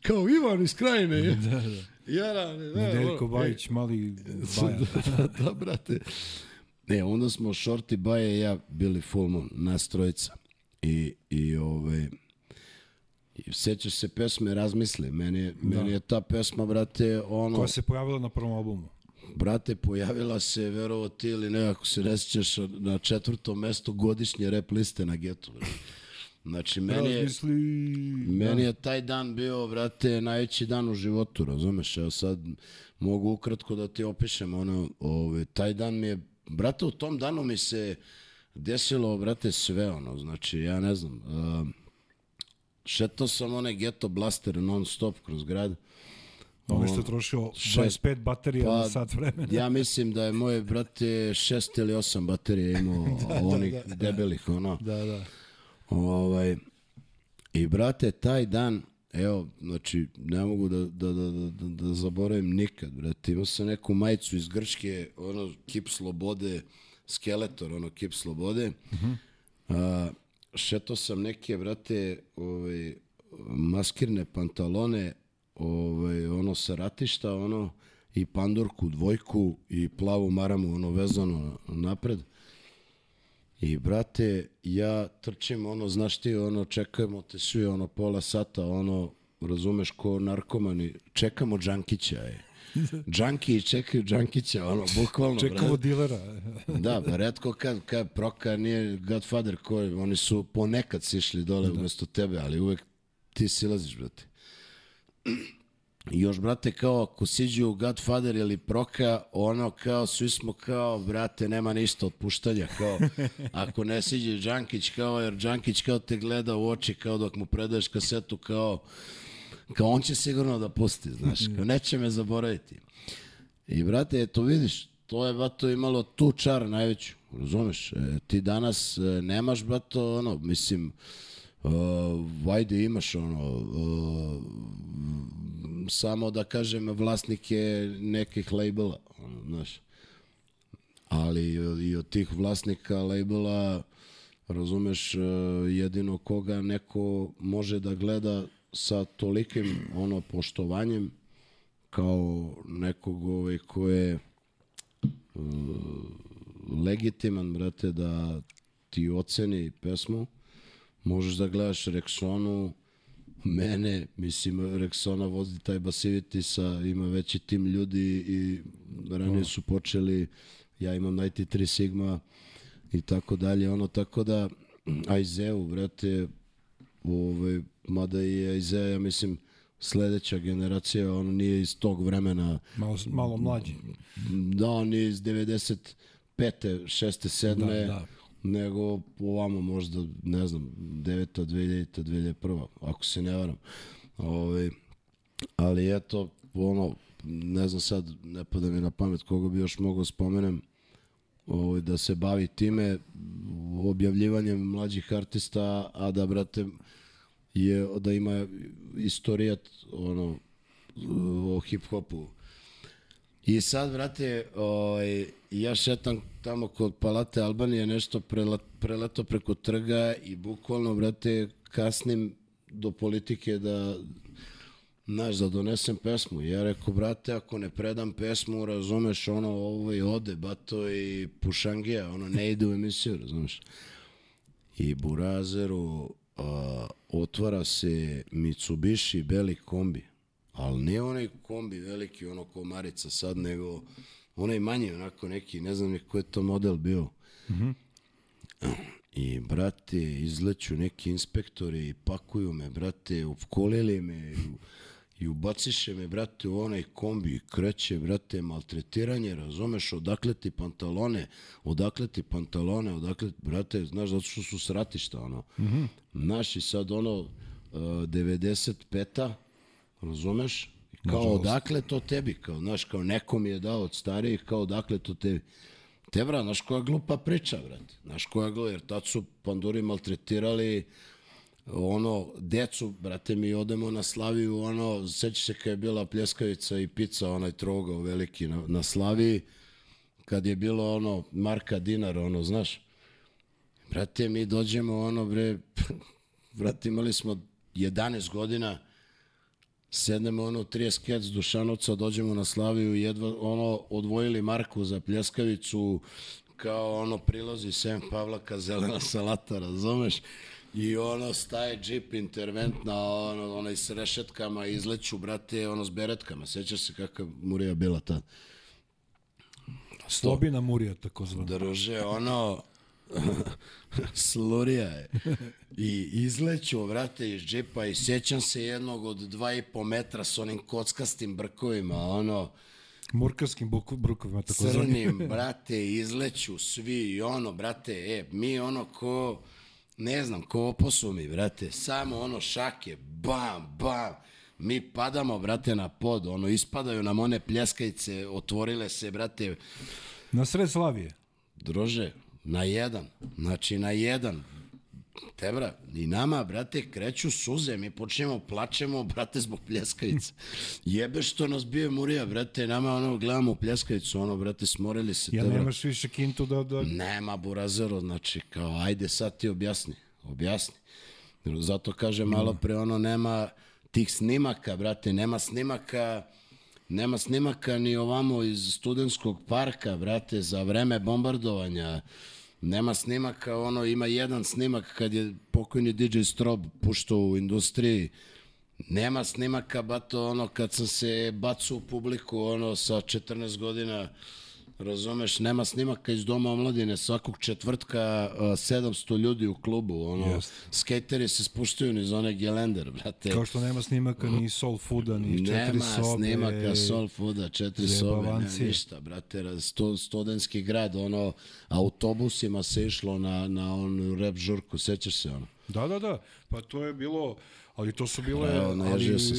kao Ivan iz krajine. da, da. Jara, ne, ne, Nedeljko ono, Bajić, mali Baja. da, da, brate. Ne, onda smo Šorti, Baja i ja bili full moon, nas trojica. I, i ovaj, i sećaš se pesme Razmisli. Meni je, da. meni je ta pesma, brate, ono... Koja se pojavila na prvom albumu. Brate, pojavila se, verovo ti ili ne, ako se ne sjećaš, na četvrtom mestu godišnje rap liste na getu. Znači, meni je, Razmisli... meni je taj dan bio, brate, najveći dan u životu, razumeš? Evo sad mogu ukratko da ti opišem, ono, ove, taj dan mi je, brate, u tom danu mi se desilo, brate, sve, ono, znači, ja ne znam, uh, šetao sam one geto blaster non stop kroz grad, Ono što je trošio šest- 25 baterija pa, na sat vremena. Ja mislim da je moje, brate, šest ili osam baterija imao onih debelih, ono. Da, da. Ovaj, I, brate, taj dan, evo, znači, ne mogu da, da, da, da, da, da zaboravim nikad, brate. Imao sam neku majicu iz Grčke, ono, kip slobode, skeletor, ono, kip slobode. A, šetao sam neke, brate, ovaj, maskirne pantalone, ovaj, ono, sa ratišta, ono, i pandurku, dvojku i plavu maramu, ono, vezano napred. I brate, ja trčim, ono, znaš ti, ono, čekamo te svi, ono, pola sata, ono, razumeš, ko narkomani, čekamo Džankića, je. Džanki čekaju Džankića, ono, bukvalno, Čekamo brate. dilera. Da, pa redko kad, kad Proka nije Godfather koji, oni su ponekad sišli dole da. umesto tebe, ali uvek ti silaziš, brate. I još, brate, kao ako siđu Godfather ili Proka, ono kao, svi smo kao, brate, nema ništa otpuštanja, kao, ako ne siđe Đankić, kao, jer Đankić kao te gleda u oči, kao dok mu predaješ kasetu, kao, kao on će sigurno da pusti, znaš, kao neće me zaboraviti. I brate, eto vidiš, to je bato imalo tu čar najveću, razumeš? E, ti danas e, nemaš bato ono, mislim, uh, vajde imaš ono, uh, samo da kažem vlasnike nekih labela, ono, znaš. Ali i od tih vlasnika labela razumeš e, jedino koga neko može da gleda sa tolikim ono poštovanjem kao nekog ovaj, ko je uh, legitiman, brate, da ti oceni pesmu. Možeš da gledaš Rexonu, mene, mislim, Rexona vozi taj Basivity sa, ima veći tim ljudi i ranije su počeli, ja imam 93 Sigma i tako dalje, ono, tako da Aizeu, brate, ovaj, mada i Aizea, ja mislim, sledeća generacija, on nije iz tog vremena, Malo, malo mlađi. da, on je iz 95. 6. 7. Da, da. Nego ovamo možda, ne znam, 9. 2000. 2001. ako se ne varam. Ove, ali eto, ono, ne znam sad, ne pada mi na pamet koga bi još mogao spomenem, ovaj, da se bavi time, objavljivanjem mlađih artista, a da, brate, je, da ima istorijat, ono, o hip-hopu. I sad, brate, ovaj, ja šetam tamo kod Palate Albanije, nešto prela, preleto preko trga i bukvalno, brate, kasnim do politike da, znaš, da donesem pesmu. Ja rekao, brate, ako ne predam pesmu, razumeš, ono, ovo i ode, bato i pušangija, ono, ne ide u emisiju, razumeš. I Burazeru a, otvara se Mitsubishi beli kombi. Ali nije onaj kombi veliki, ono ko Marica sad, nego onaj manji, onako neki, ne znam ni ko je to model bio. I, brate, izleću neki inspektori i pakuju me, brate, upkolili me i, i ubaciše me, brate, u onaj kombi i kreće, brate, maltretiranje, razumeš, odakle ti pantalone, odakle ti pantalone, odakle, brate, znaš, zato što su sratišta, ono. Mm -hmm. Znaš, i sad ono, uh, 95-a, razumeš, kao odakle to tebi, kao, znaš, kao neko mi je dao od starijih, kao odakle to tebi. Te, bra, znaš koja glupa priča, brate. Znaš koja glupa, jer tad su panduri maltretirali ono, decu, brate, mi odemo na Slaviju, ono, seća se kad je bila pljeskavica i pizza, onaj trogao veliki na, na Slaviji, kad je bilo ono, marka dinar, ono, znaš, brate, mi dođemo, ono, bre, brate, imali smo 11 godina, sednemo ono 30 kec Dušanovca, dođemo na Slaviju i jedva ono odvojili Marku za pljeskavicu kao ono prilozi Sem Pavlaka zelena salata, razumeš? I ono staje džip interventna, ono, onaj s rešetkama, izleću, brate, ono s beretkama. Sećaš se kakva Murija bila tad? Slobina Murija, tako zvano. Druže, ono, slurija je. I izleću, vrate, iz džipa i sjećam se jednog od dva i po metra s onim kockastim brkovima, ono, Murkarskim brukovima, tako zvani. crnim, brate, izleću svi i ono, brate, e, mi ono ko, ne znam, ko oposumi, brate, samo ono šake, bam, bam, mi padamo, brate, na pod, ono, ispadaju nam one pljeskajice, otvorile se, brate, Na sred Slavije. Druže, na jedan. Znači, na jedan. Tebra, i nama, brate, kreću suze, mi počnemo, plačemo, brate, zbog pljeskavice. Jebe što nas bije Murija, brate, nama, ono, gledamo pljeskavicu, ono, brate, smorili se, Ja tebra. nemaš više kintu da... da... Nema burazero, znači, kao, ajde sad ti objasni, objasni. Zato kaže malo pre, ono, nema tih snimaka, brate, nema snimaka, nema snimaka ni ovamo iz studentskog parka, brate, za vreme bombardovanja, nema snimaka, ono, ima jedan snimak kad je pokojni DJ Strob puštao u industriji, Nema snimaka, bato, ono, kad sam se bacao u publiku, ono, sa 14 godina, razumeš, nema snimaka iz Doma omladine, svakog četvrtka uh, 700 ljudi u klubu, ono, Jest. skateri se spuštaju niz one gelender, brate. Kao što nema snimaka ni Soul Fooda, ni četiri Nema sobe. snimaka Soul Fooda, četiri sobe, nema ništa, brate, sto, studenski grad, ono, autobusima se išlo na, na onu rep žurku, sećaš se ono? Da, da, da. Pa to je bilo, ali to su bile, Evo, ali, se.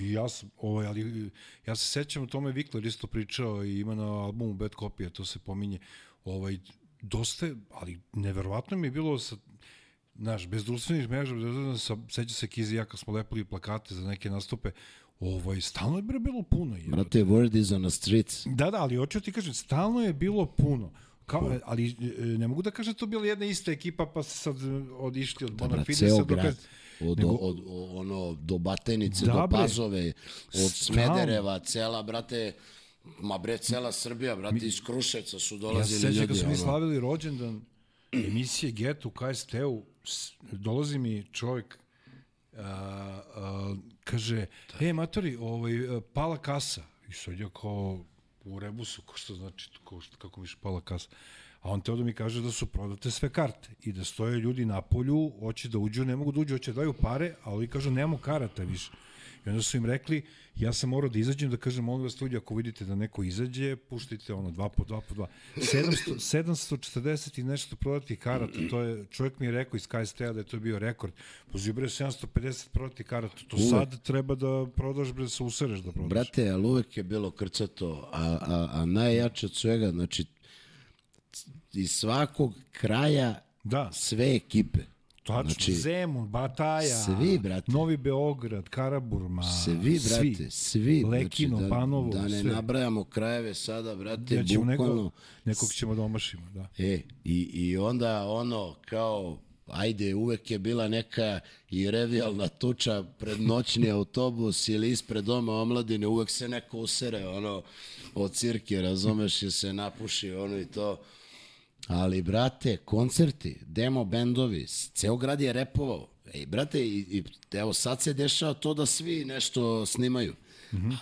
ja sam, ovaj, ali, ja se sećam, o tome Vikler isto pričao i ima na albumu Bad Copy, to se pominje, ovaj, dosta, ali neverovatno mi je bilo sa, znaš, bez društvenih mreža, sa, seća se Kizi ja kad smo lepili plakate za neke nastupe, ovaj, stalno je bilo puno. Je. Brate, word is on the streets. Da, da, ali hoću ti kažem, stalno je bilo puno. Kao, ali e, ne mogu da kažem da to bila jedna ista ekipa pa se sad e, odišli od Bra, Bonafidesa ceo grad. kad... Od, Nego- od, od, ono, do Batenice, Da, do bre. Pazove, od. Smedereva, cela, brate, ma bre, cela Srbija, brate, iz Kruševca su Ja se dolazili sećam ljudi. kad smo mi slavili rođendan emisije Get u KST-u, dolazi mi čovjek a, a, kaže, e, matori, ovaj, pala kasa. I sad ja kao u rebusu, ko što znači, ko, što- kako mi je pala kasa. A on teo da mi kaže da su prodate sve karte i da stoje ljudi na polju, hoće da uđu, ne mogu da uđu, hoće da daju pare, a ovi kažu nemamo karata više. I onda su im rekli, ja sam morao da izađem, da kažem, molim vas ljudi, ako vidite da neko izađe, puštajte ono, dva po dva po dva. 700, 740 i nešto prodatih karata, to je, čovjek mi je rekao iz KST-a da je to bio rekord. Poziv bre, 750 prodatih karata, to sad treba da prodaš, bre, da se usereš da prodaš. Brate, ali uvek je bilo krcato, a, a, a najjače od svega, znači, iz svakog kraja Da. sve ekipe. Tačno, Znači, Zemun, Bataja, svi, brate. Novi Beograd, Karaburma, Svi, brate, svi. Lekino, znači, da, Panovo, da ne sve. nabrajamo krajeve sada, brate, Ja ćemo bukvalno. neko, nekog ćemo da omašimo, da. E, i, i onda ono, kao, ajde, uvek je bila neka i revijalna tuča pred noćni autobus ili ispred doma omladine, uvek se neko usere, ono, od cirke, razumeš, se napuši, ono i to. Ali, brate, koncerti, demo bendovi, ceo grad je repovao. Ej, brate, i, i, evo sad se dešava to da svi nešto snimaju.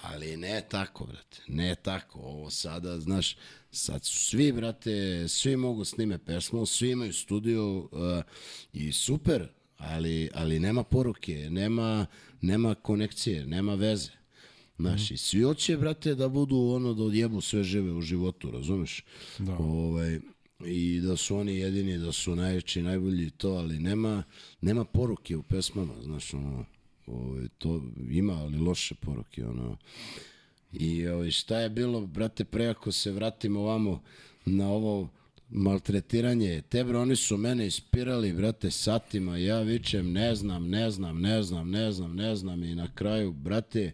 Ali ne tako, brate, ne tako. Ovo sada, znaš, sad su svi, brate, svi mogu snime pesmu, svi imaju studio uh, i super, ali, ali nema poruke, nema, nema konekcije, nema veze. Znaš, i svi hoće, brate, da budu ono, da odjebu sve žive u životu, razumeš? Da. Ovaj, I da su oni jedini, da su najveći, najbolji i to, ali nema, nema poruke u pesmama, znaš, ono, ovaj, to ima, ali loše poruke, ono. I ovaj, šta je bilo, brate, pre ako se vratimo ovamo na ovo maltretiranje, te bre, oni su mene ispirali, brate, satima, ja vičem, ne znam, ne znam, ne znam, ne znam, ne znam i na kraju, brate,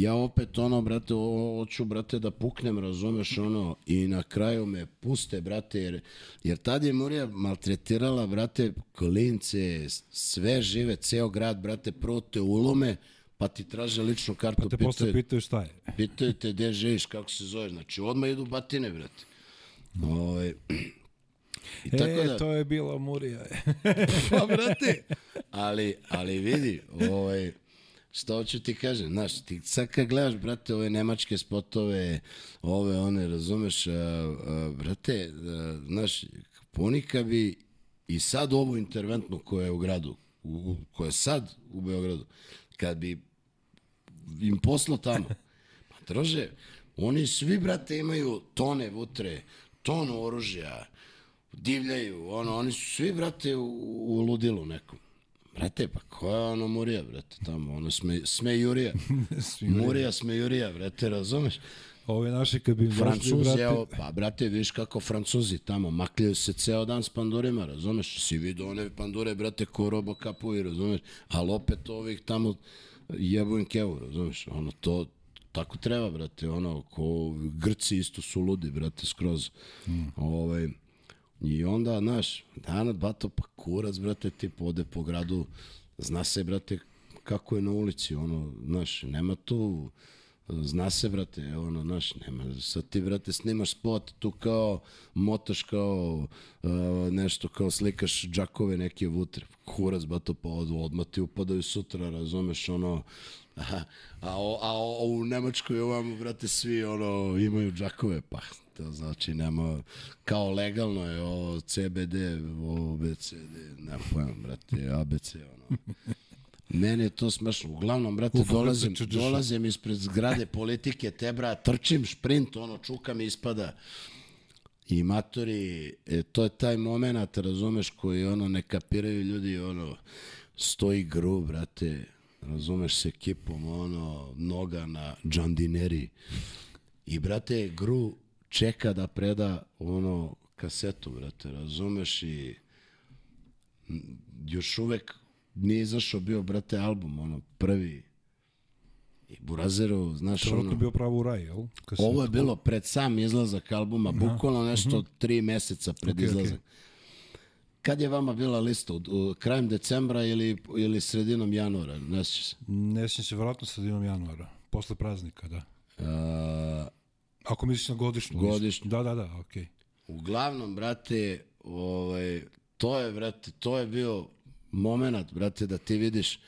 ja opet ono, brate, hoću, brate, da puknem, razumeš, ono, i na kraju me puste, brate, jer, jer tad je Murija maltretirala, brate, klince, sve žive, ceo grad, brate, prvo te ulome, pa ti traže ličnu kartu, Pa te posle pitaju, pitaju šta je. pitaju te gde živiš, kako se zoveš, znači odmah idu batine, brate. Ovaj, I tako e, da, to je bila Murija. pa, brate, ali, ali vidi, ovaj, šta hoću ti kažem, znaš, ti sad kad gledaš, brate, ove nemačke spotove, ove, one, razumeš, a, a, brate, a, znaš, ponika bi i sad ovu interventnu koja je u gradu, u, koja je sad u Beogradu, kad bi im poslo tamo, pa drože, oni svi, brate, imaju tone vutre, tonu oružja, divljaju, ono, oni su svi, brate, u, u ludilu nekom. Brate, pa koja je ono Murija, brate, tamo, ono sme, smejurija. Murija, smejurija, brate, razumeš? Ovi naši kad bi Francuzi, brate, evo, pa brate, vidiš kako Francuzi tamo makljaju se ceo dan s pandurima, razumeš? Si vidio one pandure, brate, ko robo kapuju, razumeš? Ali opet ovih tamo jebu im kevu, razumeš? Ono, to, tako treba, brate, ono, ko Grci isto su ludi, brate, skroz. Mm. Ovaj, I onda, znaš, dana, bato, pa kurac, brate, tip ode po gradu, zna se, brate, kako je na ulici, ono, znaš, nema tu, zna se, brate, ono, znaš, nema, sad ti, brate, snimaš spot, tu kao, motaš kao, uh, nešto, kao slikaš džakove neke vutre, kurac, bato, pa od, odmah ti upadaju sutra, razumeš, ono, a, a, o- a, o- u Nemačkoj ovamo, brate, svi, ono, imaju džakove, pa, to znači nema, kao legalno je ovo CBD, ovo BCD, nema pojma, brate, ABC, ono. Meni je to smešno. Uglavnom, brate, Uf, dolazim, dolazim ispred zgrade politike, te bra, trčim, šprint, ono, čuka mi ispada. I matori, e, to je taj moment, razumeš, koji ono ne kapiraju ljudi, ono, stoji gru, brate, razumeš se ekipom, ono, noga na džandineri. I, brate, gru čeka da preda, ono, kasetu, brate, razumeš, i još uvek nije izašao bio, brate, album, ono, prvi. I Burazero, znaš, to je ono... bio pravo u raj, jel? Kad se- Ovo je bilo pred sam izlazak albuma, bukvalno nešto tri meseca pred okej. izlazak. Kad je vama bila lista? U, u, krajem decembra ili, ili sredinom januara? Ne sjećam se. Ne sjećam se vratno sredinom januara, posle praznika, da. Uh, Ako misliš na godišnju. Godišnju. Da, da, da, okej. uglavnom, brate, ovaj, to je, brate, to je bio moment, brate, da ti vidiš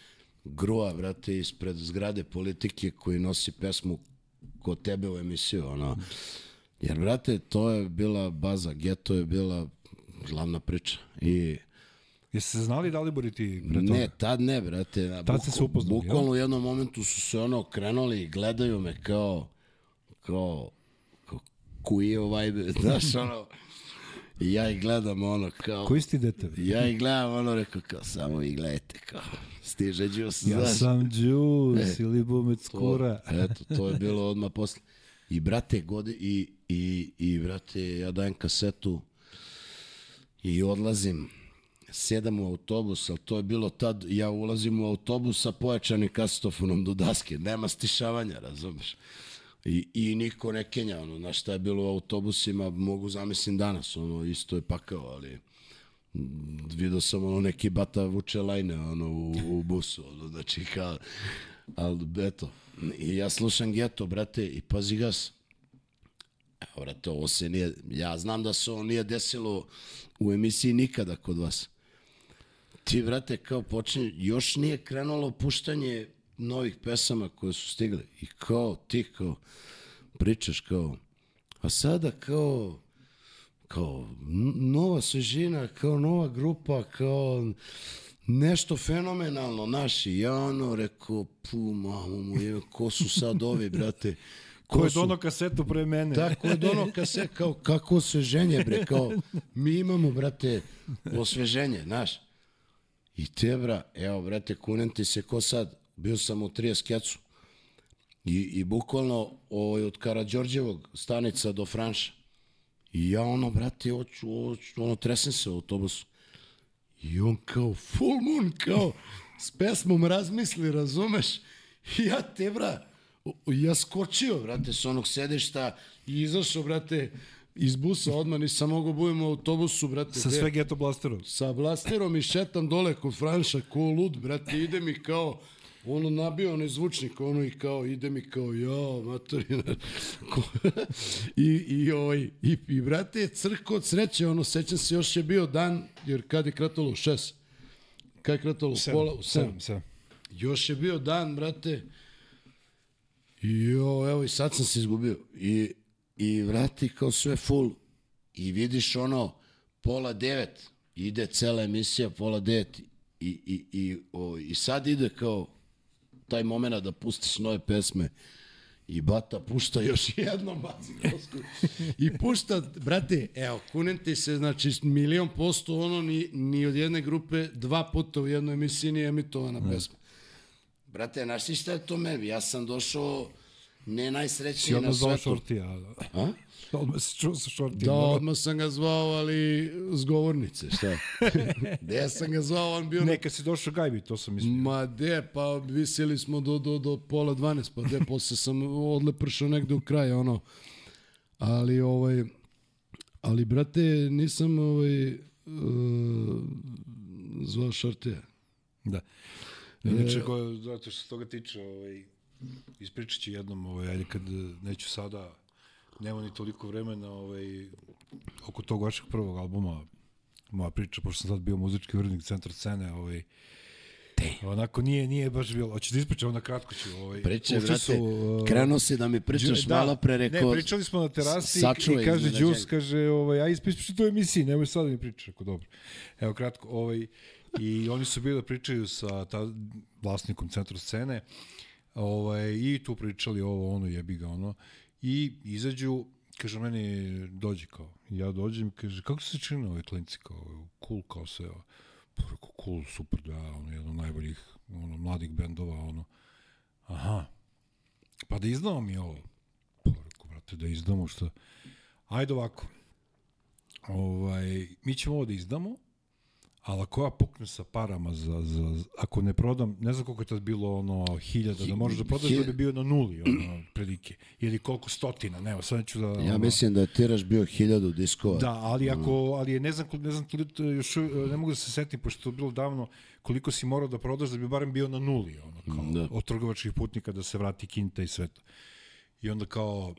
grua, brate, ispred zgrade politike koji nosi pesmu kod tebe u emisiju, ono. Jer, brate, to je bila baza, geto je bila glavna priča. I Jeste se znali Dalibor i ti pre toga? Ne, tad ne, brate. Tad ste se upoznali, Bukvalno u jednom momentu su se ono krenuli i gledaju me kao, kao, kuje ovaj, znaš, ono, i ja ih gledam ono kao, Koji si ti dete? ja ih gledam ono, rekao kao, samo vi gledajte, kao, stiže džus, Ja znaš. sam džus E, ili bumec To- kura. Eto, to je bilo odmah posle. I brate, godi, i, i, i brate, ja dajem kasetu i odlazim, sjedam u autobus, ali to je bilo tad, ja ulazim u autobus sa pojačanim kasetofonom do daske, nema stišavanja, razumeš? I, I niko ne kenja, ono, znaš šta je bilo u autobusima, mogu zamislim danas, ono, isto je pakao, ali mm, vidio sam ono neki bata vuče lajne ono, u, u busu, ono, znači kao, ali eto, i ja slušam Geto, brate, i pazi gas, evo, brate, ovo se nije, ja znam da se ovo nije desilo u emisiji nikada kod vas. Ti, brate, kao počinje, još nije krenulo puštanje novih pesama koje su stigle. I kao, ti kao, pričaš kao, a sada kao, kao nova svežina, kao nova grupa, kao nešto fenomenalno naši. Ja ono rekao, pu, mamu mu je, ko su sad ovi, brate? Ko je su- dono kasetu pre mene? Tako je dono kase, kao, kako osveženje, bre, kao, mi imamo, brate, osveženje, znaš. I te, bra, evo, brate, kunem ti se ko sad, bio sam u 30 kecu. I, i bukvalno ovaj, od Karadžorđevog stanica do Franša. I ja ono, brate, hoću, hoću, ono, tresem se u autobusu. I on kao, full moon, kao, s pesmom razmisli, razumeš? I ja te, bra, ja skočio, brate, s onog sedišta i izašao, brate, iz busa odmah, nisam mogao budem u autobusu, brate. Sa sve geto blasterom. sa blasterom i šetam dole kod Franša, ko lud, brate, ide mi kao, ono nabio onaj zvučnik, ono i kao, ide mi kao, ja, matorina. Ko- I, i, ovaj, i, i, brate, crko od sreće, ono, sećam se, još je bio dan, jer kad je kratalo u šest, kad je kratalo u pola, u. Sedam, sedam. Još je bio dan, brate. I jo, evo i sad sam se izgubio. I, i vrati kao sve full. I vidiš ono, pola devet, ide cela emisija, pola devet. I, i, i, o, i sad ide kao taj moment da pustiš nove pesme. I Bata pušta još jednom baci kosku. I pušta, brate, evo, kunem ti se, znači, milion posto ono, ni, ni od jedne grupe dva puta u jednoj emisiji nije emitovana pesma. Brate, znaš ti šta je to meni? Ja sam došao ne najsrećniji na odmah zvao svetu. šortija. A? Odmah se čuo sa šortijom. Da, odmah sam ga zvao, ali s govornice, šta? Gde sam ga zvao, on bio... Neka si došao gajbi, to sam mislio. Ma de, pa visili smo do, do, do pola 12, pa de, posle sam odlepršao negde u kraj, ono. Ali, ovaj, ali, brate, nisam, ovaj, uh, zvao šortija. Da. Inače, ko, zato što se toga tiče, ovaj, ispričat ću jednom, ovaj, ajde kad eh, neću sada, nema ni toliko vremena, ovaj, oko tog vašeg prvog albuma, moja priča, pošto sam sad bio muzički urednik centra scene, ovaj, Onako nije nije baš bilo. Hoćeš da ispričam na kratko ću, ovaj. Priče, brate, su, uh, krenuo si da mi pričaš Da, malo pre, rekao... Ne, pričali smo na terasi sačuvaj i kaže. Đus, kaže, ovaj, aj ispričaj to u emisiji, nemoj sad da mi pričaš, ako dobro. Evo, kratko, ovaj, i oni su bili da pričaju sa ta, vlasnikom centra scene, ovaj, i tu pričali ovo, ono, jebi ga, ono, i izađu, kaže, meni dođi kao, ja dođem, kaže, kako se čini ove klinci, kao, cool, kao sve, pa rekao, cool, super, da, ono, jedan od najboljih, ono, mladih bendova, ono, aha, pa da izdamo mi ovo, Pa rekao, brate, da izdamo što... Ajde ovako. Ovaj, mi ćemo ovo da izdamo, ali ako ja puknem sa parama za, za, ako ne prodam, ne znam koliko je tad bilo ono hiljada, da možeš da prodaš da bi bio na nuli ono, predike. Ili koliko stotina, ne, sad neću da... Ja ono, mislim da je tiraž bio hiljadu diskova. Da, ali ako, ali je, ne znam, ne znam, još uvijek, ne mogu da se setim, pošto je to bilo davno, koliko si morao da prodaš da bi barem bio na nuli, ono, kao, Da. od trgovačkih putnika da se vrati kinta i sve to. I onda kao,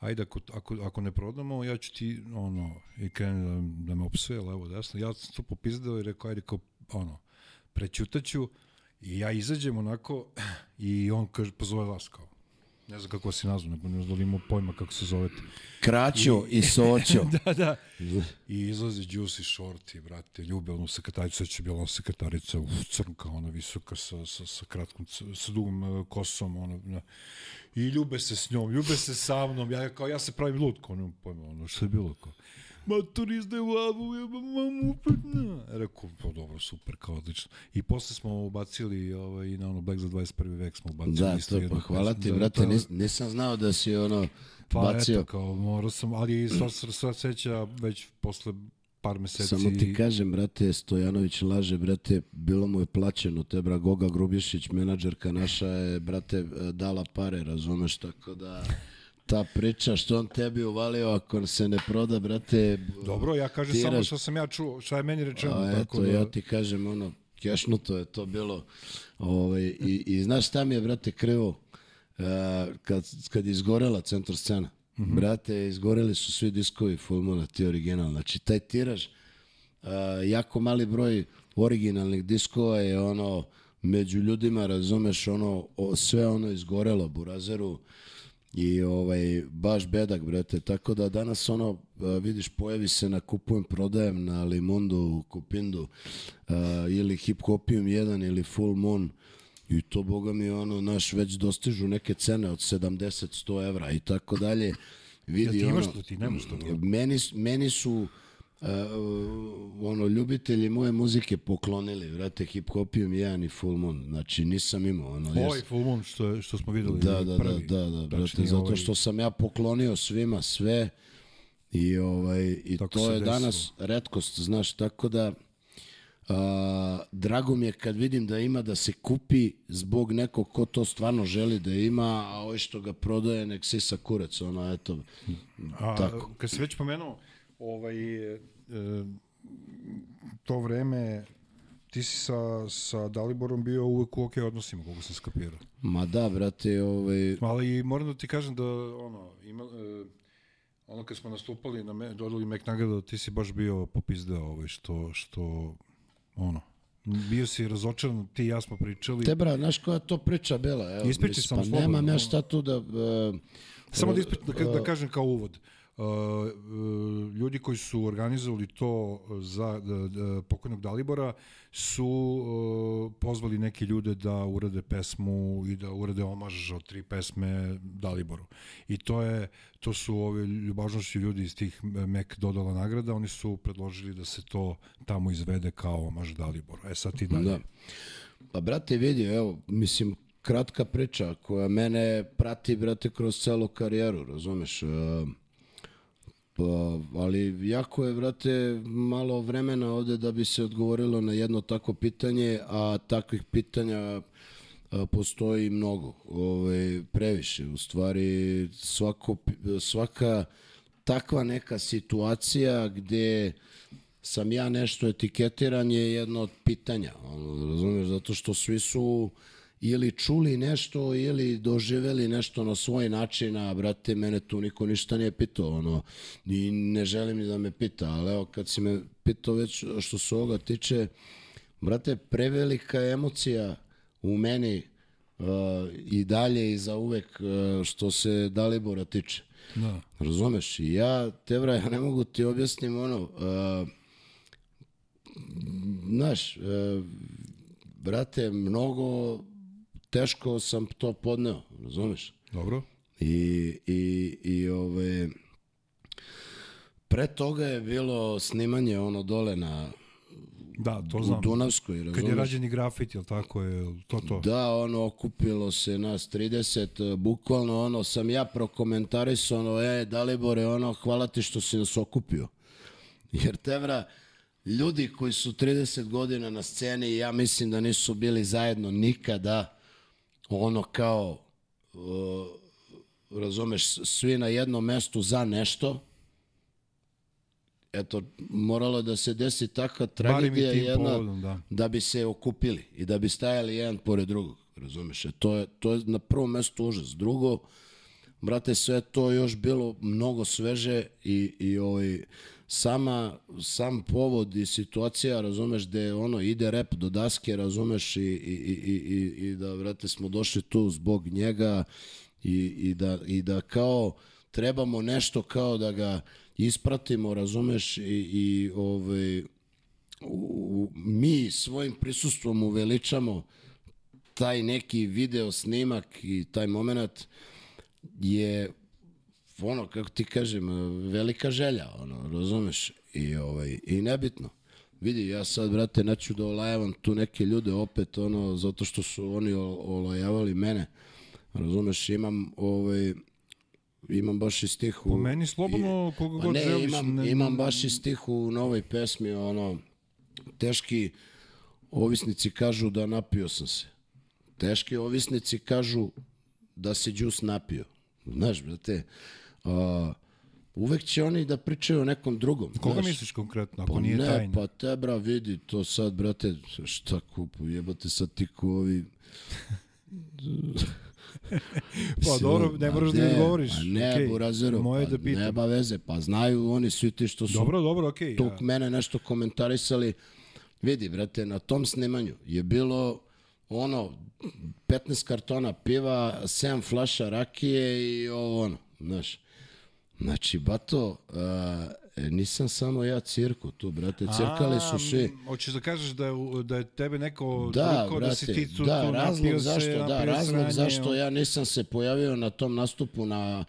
ajde, ako, ako, ako ne prodamo, ja ću ti, ono, i krene da, da me opsuje, levo, desno. Ja sam to popizdao i rekao, ajde, kao, ono, prećutaću i ja izađem onako i on kaže, pozove vas kao. Ne znam kako si nazvao, ne, ne znam da li ima pojma kako se zovete. Kraćo i soćo. da, da. I izlazi Juicy Shorty, brate, ljube onu sekretaricu, sad će bila ona sekretarica, uf, crnka, ona visoka, sa, sa, sa kratkom, sa dugom uh, kosom, ona, na, i ljube se s njom, ljube se sa mnom, ja, kao, ja se pravim lud, kao, nemam pojma, ono, što je bilo, kao, matur izdaje lavu, jeba mamu, opet na. Rekao, pa dobro, super, kao odlično. I posle smo ubacili, ovaj, i na ono Black za 21. vek smo ubacili Da, to pa hvala ti, Da, brate, to- nis, nisam znao da si ono Pa bacio. eto, kao morao sam, ali sva sva seća već posle par meseci. Samo ti kažem, brate, Stojanović laže, brate, bilo mu je plaćeno, te bra Goga Grubješić, menadžerka naša je, brate, dala pare, razumeš, tako da ta priča što on tebi uvalio ako se ne proda, brate, Dobro, ja kažem tiraž- samo što sam ja čuo, šta je meni rečeno. A tako eto, da, ja ti kažem, ono, kešnuto je to bilo. Ovaj, i, I znaš šta mi je, brate, krivo? Uh, kad, kad je izgorela centar scena, Mhm. brate, izgoreli su svi diskovi Fulmona, ti original. Znači, taj tiraž, uh, jako mali broj originalnih diskova je ono, među ljudima, razumeš, ono, o, sve ono izgorelo Burazeru i ovaj, baš bedak, brate, tako da danas ono, a, vidiš, pojavi se na kupujem, prodajem na Limundu, Kupindu, a, ili Hip Hopium 1 ili Full Moon, i to, boga mi, ono, naš, već dostižu neke cene od 70-100 evra i tako dalje. Vidi, Ja ti imaš ono, to, ti nemaš to, meni, meni su uh, ono ljubitelji moje muzike poklonili, vrate, Hip Hopium 1 i Full Moon. Znači nisam imao ono. Ovaj Full Moon što, je- što smo videli. da, da, prvi. da, da, da, brate, Tačnije, zato ovaj- što sam ja poklonio svima sve i ovaj i Tako to je desilo. danas retkost, znaš, tako da a, drago mi je kad vidim da ima da se kupi zbog nekog ko to stvarno želi da ima, a ovaj što ga prodaje nek sisa kurac, ono, eto, A, tako. Kad si već pomenuo ovaj, e, to vreme, ti si sa, sa Daliborom bio uvek u ok odnosima, koliko sam skapirao. Ma da, brate, ovaj, Ali i moram da ti kažem da ono, ima, e, ono kad smo nastupali na me, dodali Mek nagrada, ti si baš bio popizdeo ovaj, što, što ono, bio si razočaran, ti i ja smo pričali. Te bra, znaš koja to priča bila? Evo, Ispričaj mislim, samo pa slobodno, nemam ja šta tu da... Uh, Samo da, ispri, da, da kažem kao uvod. Uh, ljudi koji su organizovali to za da, pokojnog Dalibora su uh, pozvali neke ljude da urade pesmu i da urade omaž od tri pesme Daliboru. I to je to su ove ljubažnošći ljudi iz tih Mek dodala nagrada, oni su predložili da se to tamo izvede kao omaž Daliboru. E sad ti dalje. Da. Pa, brate, vidi, evo, mislim, kratka priča koja mene prati, brate, kroz celu karijeru, razumeš? E, Pa, ali jako je, brate, malo vremena ovde da bi se odgovorilo na jedno takvo pitanje, a takvih pitanja postoji mnogo, ovaj, previše. U stvari, svako, svaka takva neka situacija gde sam ja nešto etiketiran je jedno od pitanja, ono, razumeš, zato što svi su ili čuli nešto ili doživeli nešto na svoj način, a brate, mene tu niko ništa nije pitao, ono, i ne želim ni da me pita, ali evo, kad si me pitao već što se ovoga tiče, brate, prevelika emocija u meni uh, i dalje i za uvek uh, što se Dalibora tiče. Da. Razumeš? I ja, Tebra, ja ne mogu ti objasnim ono, uh, znaš, uh, brate, mnogo teško sam to podneo, razumeš? Dobro? I, i, i ove, pre toga je bilo snimanje ono dole na Da, to u znam. Dunavskoj, razumeš? Kad je rađeni grafit, jel tako je, to to? Da, ono, okupilo se nas 30, bukvalno, ono, sam ja prokomentarisao, ono, e, Dalibore, ono, hvala ti što si nas okupio. Jer, Tevra, ljudi koji su 30 godina na sceni, ja mislim da nisu bili zajedno nikada, ono, kao, uh, razumeš, svi na jednom mestu za nešto, eto, moralo da se desi takva tragedija jedna, povodom, da. da bi se okupili i da bi stajali jedan pored drugog, razumeš? E, To je, to je na prvom mestu užas. Drugo, brate, sve to još bilo mnogo sveže i, i ovaj, sama, sam povod i situacija, razumeš, gde ono ide rep do daske, razumeš, i, i, i, i, i da, brate, smo došli tu zbog njega i, i, da, i da kao trebamo nešto kao da ga ispratimo, razumeš, i, i ovaj, u, mi svojim prisustvom uveličamo taj neki video snimak i taj moment je ono, kako ti kažem, velika želja, ono, razumeš? I, ovaj, i nebitno. Vidi, ja sad, brate, neću da olajavam tu neke ljude opet, ono, zato što su oni olajavali mene. Razumeš, imam, ovaj, imam baš i stih u... Po meni slobodno koga Pa god ne, želiš. imam, ne- imam baš i stih u novoj pesmi, ono, teški ovisnici kažu da napio sam se. Teški ovisnici kažu da se džus napio. Znaš, brate, a, uvek će oni da pričaju o nekom drugom. Koga znaš. misliš konkretno, ako Pa nije ne, tajna? pa te bra vidi to sad, brate, šta kupu, jebate sad ti ko ovi... Pa dobro, ne Ma moraš da mi odgovoriš. Pa ne, okej. burazeru, Moje pa da pitam. nema veze, pa znaju oni svi ti što su Dobro, dobro, okej. tu ja. mene nešto komentarisali. Vidi, brate, na tom snimanju je bilo ono, 15 kartona piva, 7 flaša rakije i ovo ono, znaš. Znači, bato, uh, nisam samo ja cirku tu, brate, cirkali su svi. Hoćeš da kažeš da je, da je tebe neko Da, drukao da si brate, ti tu, da, tu razlog zašto, se, da, razlog sranje, zašto ja nisam se pojavio na tom nastupu na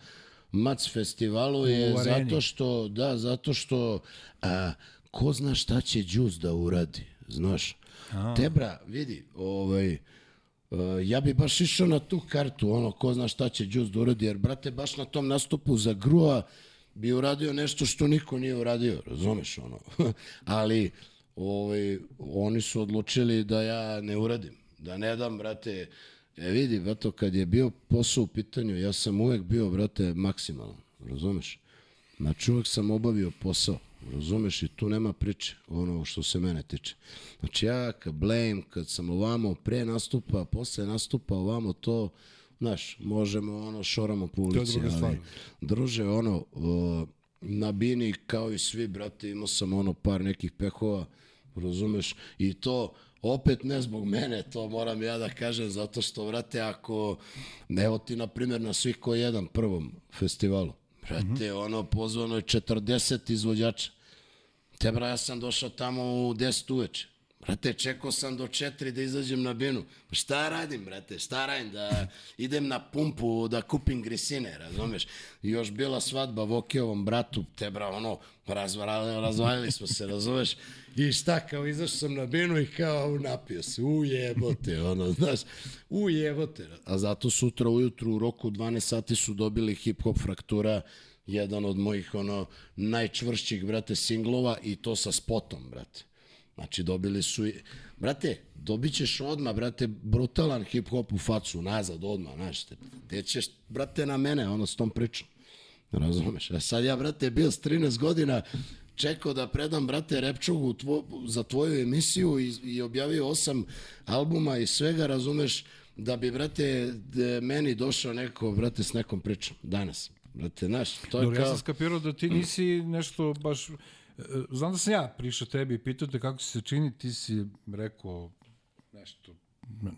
Mac festivalu je zato što, da, zato što a, ko zna šta će Đus da uradi, znaš. Tebra, vidi, ovaj, ja bi baš išao na tu kartu, ono, ko zna šta će Đus da uradi, jer, brate, baš na tom nastupu za Grua bi uradio nešto što niko nije uradio, razumeš, ono. Ali, ovaj, oni su odlučili da ja ne uradim, da ne dam, brate, e, vidi, brate, kad je bio posao u pitanju, ja sam uvek bio, brate, maksimalan, razumeš? Znači, uvek sam obavio posao, razumeš, i tu nema priče, ono što se mene tiče. Znači, ja kad blame, kad sam ovamo pre nastupa, posle nastupa, ovamo to, znaš, možemo, ono, šoramo po ulici, ali, stvar. druže, ono, o, na bini, kao i svi, brate, imao sam, ono, par nekih pehova, razumeš, i to, opet ne zbog mene, to moram ja da kažem, zato što, brate, ako, evo ti, na primjer, na svih ko jedan prvom festivalu, brate, ono, pozvano je 40 izvođača, te bra, ja sam došao tamo u 10 uveče. Brate, čekao sam do 4 da izađem na binu. Šta radim, brate, šta radim? Da idem na pumpu da kupim grisine, razumeš? Još bila svadba Vokiovom bratu, te bra, ono, razvalili, razvalili smo se, razumeš? I šta, kao izašao sam na binu i kao napio se, ujebote, ono, znaš, ujebote. A zato sutra ujutru u roku 12 sati su dobili hip hop fraktura, jedan od mojih ono najčvršćih brate singlova i to sa spotom brate. Znači dobili su i brate, dobit ćeš odmah brate brutalan hip hop u facu nazad odmah, znaš, te, te ćeš brate na mene ono s tom pričom. Razumeš? A sad ja brate bio s 13 godina čekao da predam brate Repčovu tvo, za tvoju emisiju i, i objavio osam albuma i svega, razumeš, da bi, brate, de, meni došao neko, brate, s nekom pričom danas. Brate, znaš, to je Dobro, ja kao... sam skapirao da ti nisi nešto baš... e, Znam da sam ja prišao tebi i pitao te kako se čini, ti si rekao nešto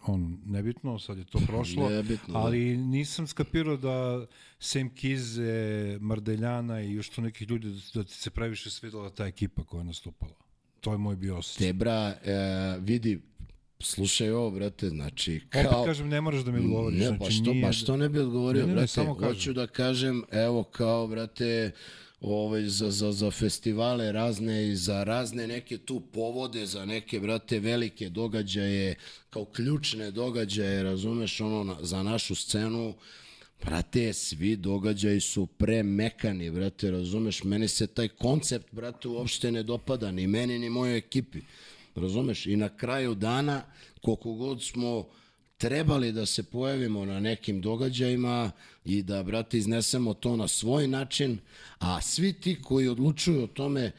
on nebitno, sad je to prošlo, Nebitno, da. ali nisam skapirao da sem Kize, Mardeljana i još tu nekih ljudi da, da ti se previše svidela ta ekipa koja je nastupala. To je moj bio osjećaj. Tebra, e, vidi, slušaj ovo, brate, znači, Opet kao... kažem, ne moraš da mi odgovoriš. Ne, znači, pa što, nije, pa što ne bi odgovorio, Ne, ne, ne, brate, samo kažem. hoću da kažem, evo kao, brate, ovaj, za, za, za festivale razne i za razne neke tu povode, za neke, brate, velike događaje, kao ključne događaje, razumeš, ono, na, za našu scenu, Brate, svi događaji su premekani, brate, razumeš? Meni se taj koncept, brate, uopšte ne dopada, ni meni, ni mojoj ekipi. Razumeš? I na kraju dana, koliko god smo trebali da se pojavimo na nekim događajima i da, brate, iznesemo to na svoj način, a svi ti koji odlučuju o tome e,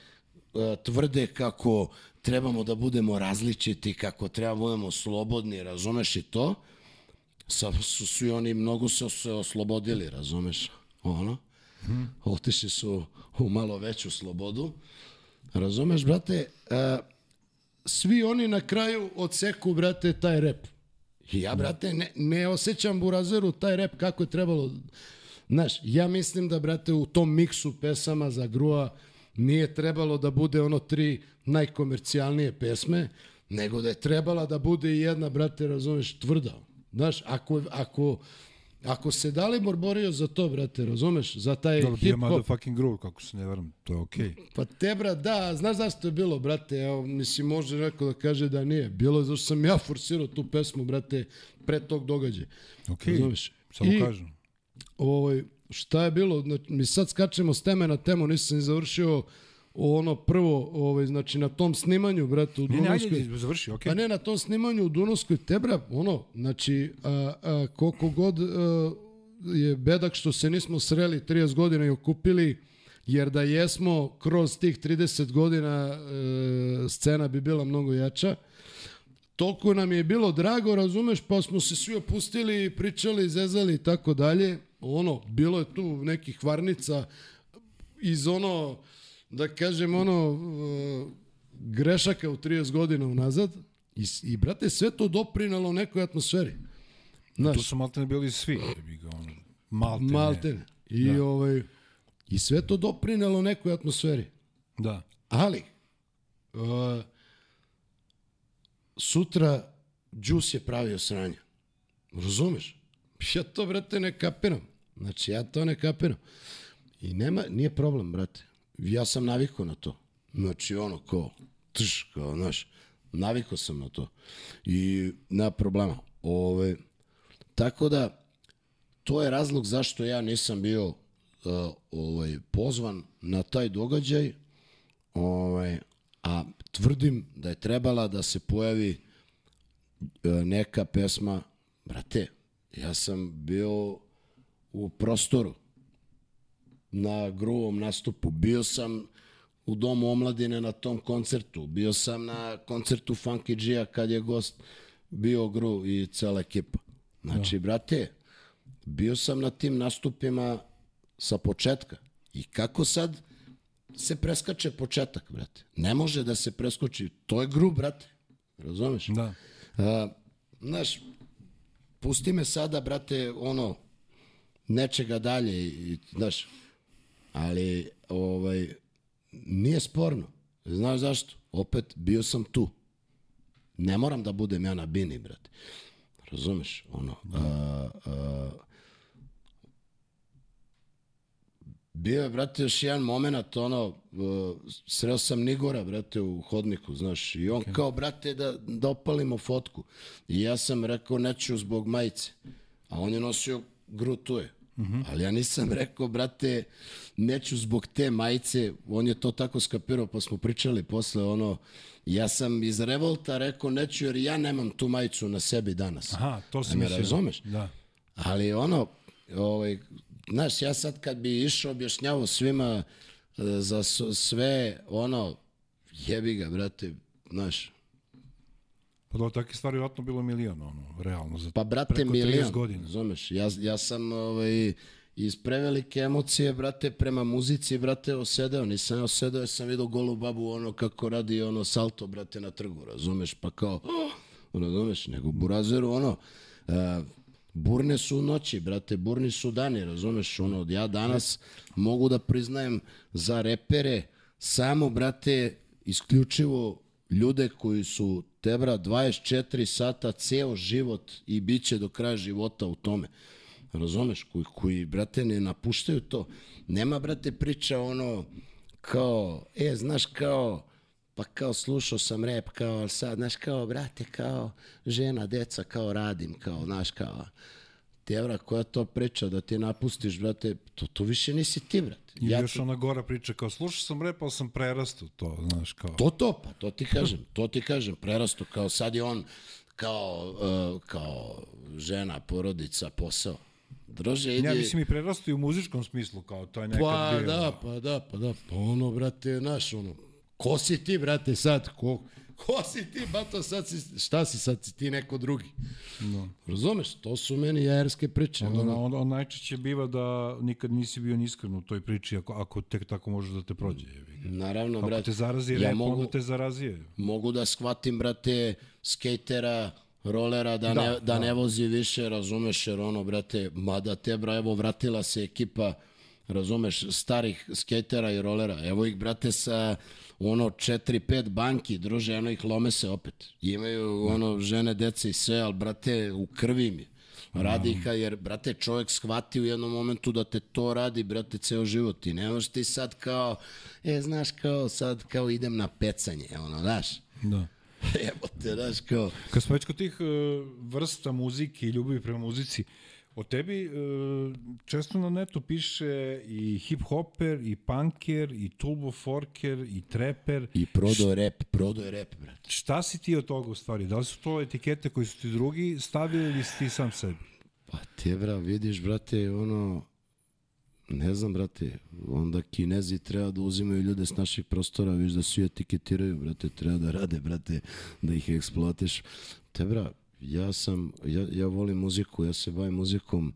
tvrde kako trebamo da budemo različiti, kako treba da budemo slobodni, razumeš i to, Samo su svi oni, mnogo su se oslobodili, razumeš? Ono, otišli su u malo veću slobodu. Razumeš, brate? E, svi oni na kraju odseku, brate, taj rep. I ja, brate, ne, ne osjećam burazeru taj rep kako je trebalo. Znaš, ja mislim da, brate, u tom miksu pesama za grua nije trebalo da bude ono tri najkomercijalnije pesme, nego da je trebala da bude i jedna, brate, razumeš, tvrda. Znaš, ako, ako, ako se Dalibor borio za to, brate, razumeš, za taj Dobro, hip hop, motherfucking groove, kako se ne veram, to je okej. Pa tebra, da, znaš zašto je bilo, brate, evo, mislim, može neko da kaže da nije. Bilo je zašto sam ja forsirao tu pesmu, brate, pre tog događaja. Okej, Razumeš? samo I- kažem. Ovaj, šta je bilo, znači, mi sad skačemo s teme na temu, nisam ni završio ono prvo, ovaj, znači na tom snimanju, brate, u Ne, ne, Dunavskoj. ajde, završi, okej. Pa ne, na tom snimanju u Dunavskoj tebra, ono, znači, a, a, koliko god a, je bedak što se nismo sreli 30 godina i okupili, jer da jesmo kroz tih 30 godina e, scena bi bila mnogo jača. Toliko nam je bilo drago, razumeš, pa smo se svi opustili, pričali, zezali i tako dalje. Ono, bilo je tu nekih varnica iz ono, da kažem, ono, e, grešaka u 30 godina unazad, I, I, brate, sve to doprinalo nekoj atmosferi. Znaš, Tu su maltene bili svi. jebi ga, Maltene. maltene. I, ovaj, I sve to doprinalo nekoj atmosferi. Da. Ali, uh, sutra Đus je pravio sranje. Razumeš? Ja to, brate, ne kapiram. Znači, ja to ne kapiram. I nema, nije problem, brate. Ja sam navikao na to. Znači, ono, kao, tš, kao, znaš, navikao sam na to. I nema problema. Ove, tako da, to je razlog zašto ja nisam bio uh, ovaj, pozvan na taj događaj, ovaj, a tvrdim da je trebala da se pojavi e, neka pesma, brate, ja sam bio u prostoru na gruvom nastupu, bio sam u domu omladine na tom koncertu, bio sam na koncertu Funky G-a kad je gost bio gru i cela ekipa. Znači, brate, bio sam na tim nastupima sa početka. I kako sad se preskače početak, brate? Ne može da se preskoči. To je gru, brate. Razumeš? Da. A, znaš, pusti me sada, brate, ono, nečega dalje, i, znaš, ali, ovaj, nije sporno. Znaš zašto? Opet, bio sam tu. Ne moram da budem ja na bini, brate. Razumeš? Ono, a, a, Bio je, brate, još jedan moment, ono, uh, sreo sam Nigora, brate, u hodniku, znaš, i on okay. kao, brate, da, da opalimo fotku. I ja sam rekao, neću zbog majice. A on je nosio grutuje. Mm -hmm. Ali ja nisam rekao, brate, neću zbog te majice, on je to tako skapirao, pa smo pričali posle, ono, ja sam iz revolta rekao, neću, jer ja nemam tu majicu na sebi danas. Aha, to si A me mislio. razumeš? Da. Ali ono, ovaj, znaš, ja sad kad bi išao objašnjavao svima e, za sve, ono, jebi ga, brate, znaš, Pa da, takve stvari vjerojatno bilo milion, ono, realno. Za pa brate, preko 30 milion, godina. razumeš, ja, ja sam ovaj, iz prevelike emocije, brate, prema muzici, brate, osedeo, nisam ja osedeo, jer sam vidio golu babu, ono, kako radi, ono, salto, brate, na trgu, razumeš, pa kao, oh, razumeš, nego burazeru, ono, uh, burne su noći, brate, burni su dani, razumeš, ono, ja danas mogu da priznajem za repere samo, brate, isključivo ljude koji su tebra 24 sata ceo život i bit će do kraja života u tome. Razumeš? Koji, koji, brate, ne napuštaju to. Nema, brate, priča ono kao, e, znaš, kao, pa kao slušao sam rap, kao, ali sad, znaš, kao, brate, kao, žena, deca, kao, radim, kao, znaš, kao, tevra, koja to priča, da ti napustiš, brate, to, to više nisi ti, brate. I Ja još ona gora priča, kao slušao sam rep, ali sam prerastao to, znaš, kao. To to, pa to ti kažem, to ti kažem, prerasto, kao sad je on kao, uh, kao žena, porodica, posao. Druže, idi... Ja mislim i prerastao i u muzičkom smislu, kao to je nekad pa bio. da, pa da, pa da, pa ono, brate, naš, ono, ko si ti, brate, sad, ko, ko si ti, bato, sad si, šta si, sad si ti neko drugi. No. Razumeš, to su meni jajerske priče. Onda, ono, on, on najčešće biva da nikad nisi bio ni iskren u toj priči, ako, ako tek tako može da te prođe. naravno, Ako brate, te zarazi ja rep, mogu, onda te zarazije. mogu da shvatim, brate, skejtera, rolera, da, Da, ne, da, ne vozi više, razumeš, jer ono, brate, mada te, bra, evo, vratila se ekipa, razumeš, starih skejtera i rolera, evo ih, brate, sa ono 4-5 banki, druže, eno ih lome se opet. Imaju ono žene, dece i sve, ali brate, u krvi mi. Radi ih, jer, brate, čovjek shvati u jednom momentu da te to radi, brate, ceo život. I ne možeš ti sad kao, e, znaš, kao, sad, kao idem na pecanje, ono, znaš. Da. Jebote, znaš, kao, Kad smo već kod tih uh, vrsta muzike i ljubavi prema muzici, o tebi uh, često na netu piše i hip-hoper, i punker, i turbo forker, i treper. I rep, prodao je rep, brate. Šta si ti od toga u stvari? Da li su to etikete koje su ti drugi stavili ili si ti sam sebi? Pa te, bra, vidiš, brate, ono, ne znam, brate, onda kinezi treba da uzimaju ljude s naših prostora, viš da svi etiketiraju, brate, treba da rade, brate, da ih eksploatiš. Te, bra, ja sam, ja, ja volim muziku, ja se bavim muzikom,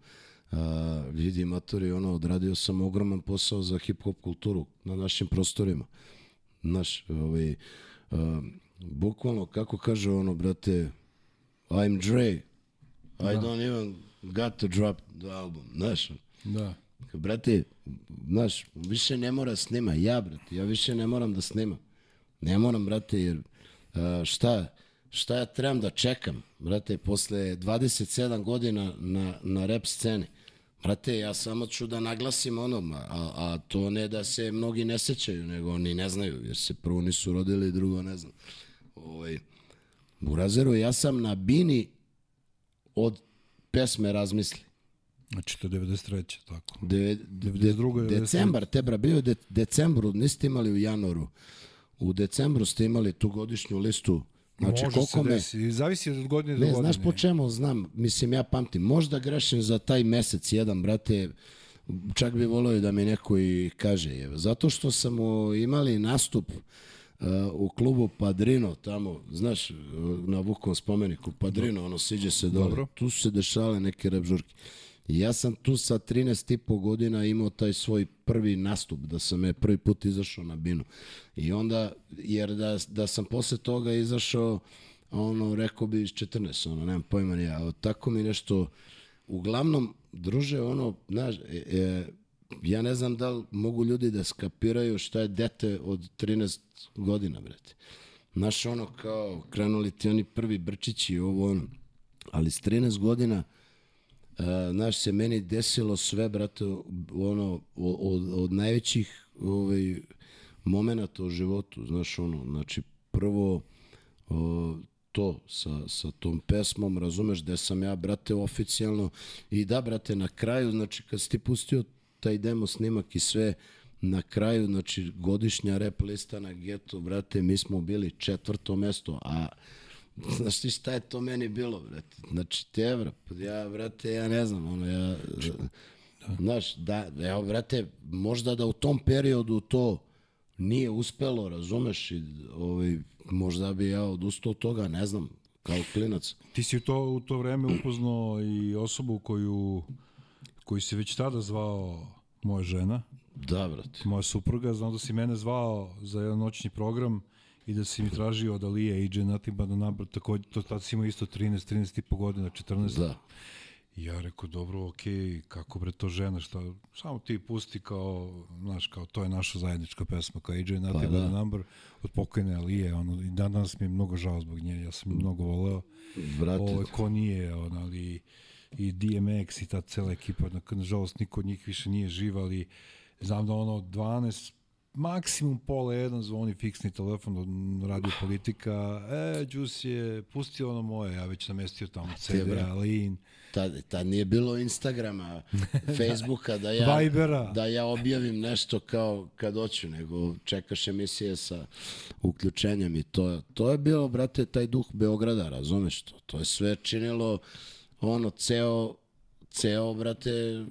a, vidi, matori, ono, odradio sam ogroman posao za hip-hop kulturu na našim prostorima. Naš, ovaj, a, bukvalno, kako kaže ono, brate, I'm Dre, I don't even got to drop the album, znaš, Da. brate, znaš, više ne mora snima, ja, brate, ja više ne moram da snimam, ne moram, brate, jer a, šta, šta ja trebam da čekam, brate, posle 27 godina na, na rap sceni, Brate, ja samo ću da naglasim ono, a, a to ne da se mnogi ne sećaju, nego oni ne znaju, jer se prvo nisu rodili, drugo ne znam. Ovaj, Burazeru, ja sam na bini od pesme Razmisli. Znači to je 93. tako. De, de, de, 92., decembar, tebra, bio je de, decembru, niste imali u januaru. U decembru ste imali tu godišnju listu. Znači, Može koliko se me... desi. Zavisi od godine do Ne, godine. znaš po čemu znam, mislim ja pamtim, možda grešim za taj mesec jedan, brate, čak bi volio da mi neko i kaže, je. zato što sam imali nastup uh, u klubu Padrino tamo, znaš, uh, na Vukom spomeniku, Padrino, ono, siđe se dole, Dobro. tu su se dešale neke rap žurke. I ja sam tu sa 13 i po godina imao taj svoj prvi nastup, da sam je prvi put izašao na binu. I onda, jer da, da sam posle toga izašao, ono, rekao bi iz 14, ono, nemam pojma ni ja, tako mi nešto, uglavnom, druže, ono, znaš, e, e, ja ne znam da li mogu ljudi da skapiraju šta je dete od 13 godina, brate. Znaš, ono, kao, krenuli ti oni prvi brčići, ovo, ono, ali s 13 godina, znaš, se meni desilo sve, brate, ono, od, od najvećih ovaj, momenata u životu, znaš, ono, znači, prvo o, to sa, sa tom pesmom, razumeš, gde sam ja, brate, oficijalno, i da, brate, na kraju, znači, kad si ti pustio taj demo snimak i sve, na kraju, znači, godišnja rap lista na getu, brate, mi smo bili četvrto mesto, a Znaš ti šta je to meni bilo, brate? Znači, te evra, ja, brate, ja ne znam, ono, ja, znaš, da, evo, brate, možda da u tom periodu to nije uspelo, razumeš, i, ovaj, možda bi ja odustao od toga, ne znam, kao klinac. Ti si u to, u to vreme upoznao i osobu koju, koju si već tada zvao moja žena, Da, brate. moja supruga. Znam da si mene zvao za jedan noćni program i da si mi tražio od Alije AJ Nothing But A Number, takođe, to tad si imao isto 13, 13 i po godina, 14. Da. I ja rekao, dobro, okej, kako bre to žena, šta, samo ti pusti kao, znaš, kao to je naša zajednička pesma, kao AJ Nothing Pa But da. A Number, od pokojne Alije, ono, i dan danas mi je mnogo žao zbog nje, ja sam mnogo voleo. Ovo, ko nije, on, ali i DMX i ta cela ekipa, na, nažalost niko od njih više nije živ, ali znam da ono 12, maksimum pola jedan zvoni fiksni telefon od radio politika, e, Juice je pustio ono moje, ja već namestio tamo CD, bra. Lin, tad, tad nije bilo Instagrama, Facebooka, da ja, Vibera. da ja objavim nešto kao kad hoću, nego čekaš emisije sa uključenjem i to, to je bilo, brate, taj duh Beograda, razumeš to? To je sve činilo ono, ceo, ceo, brate,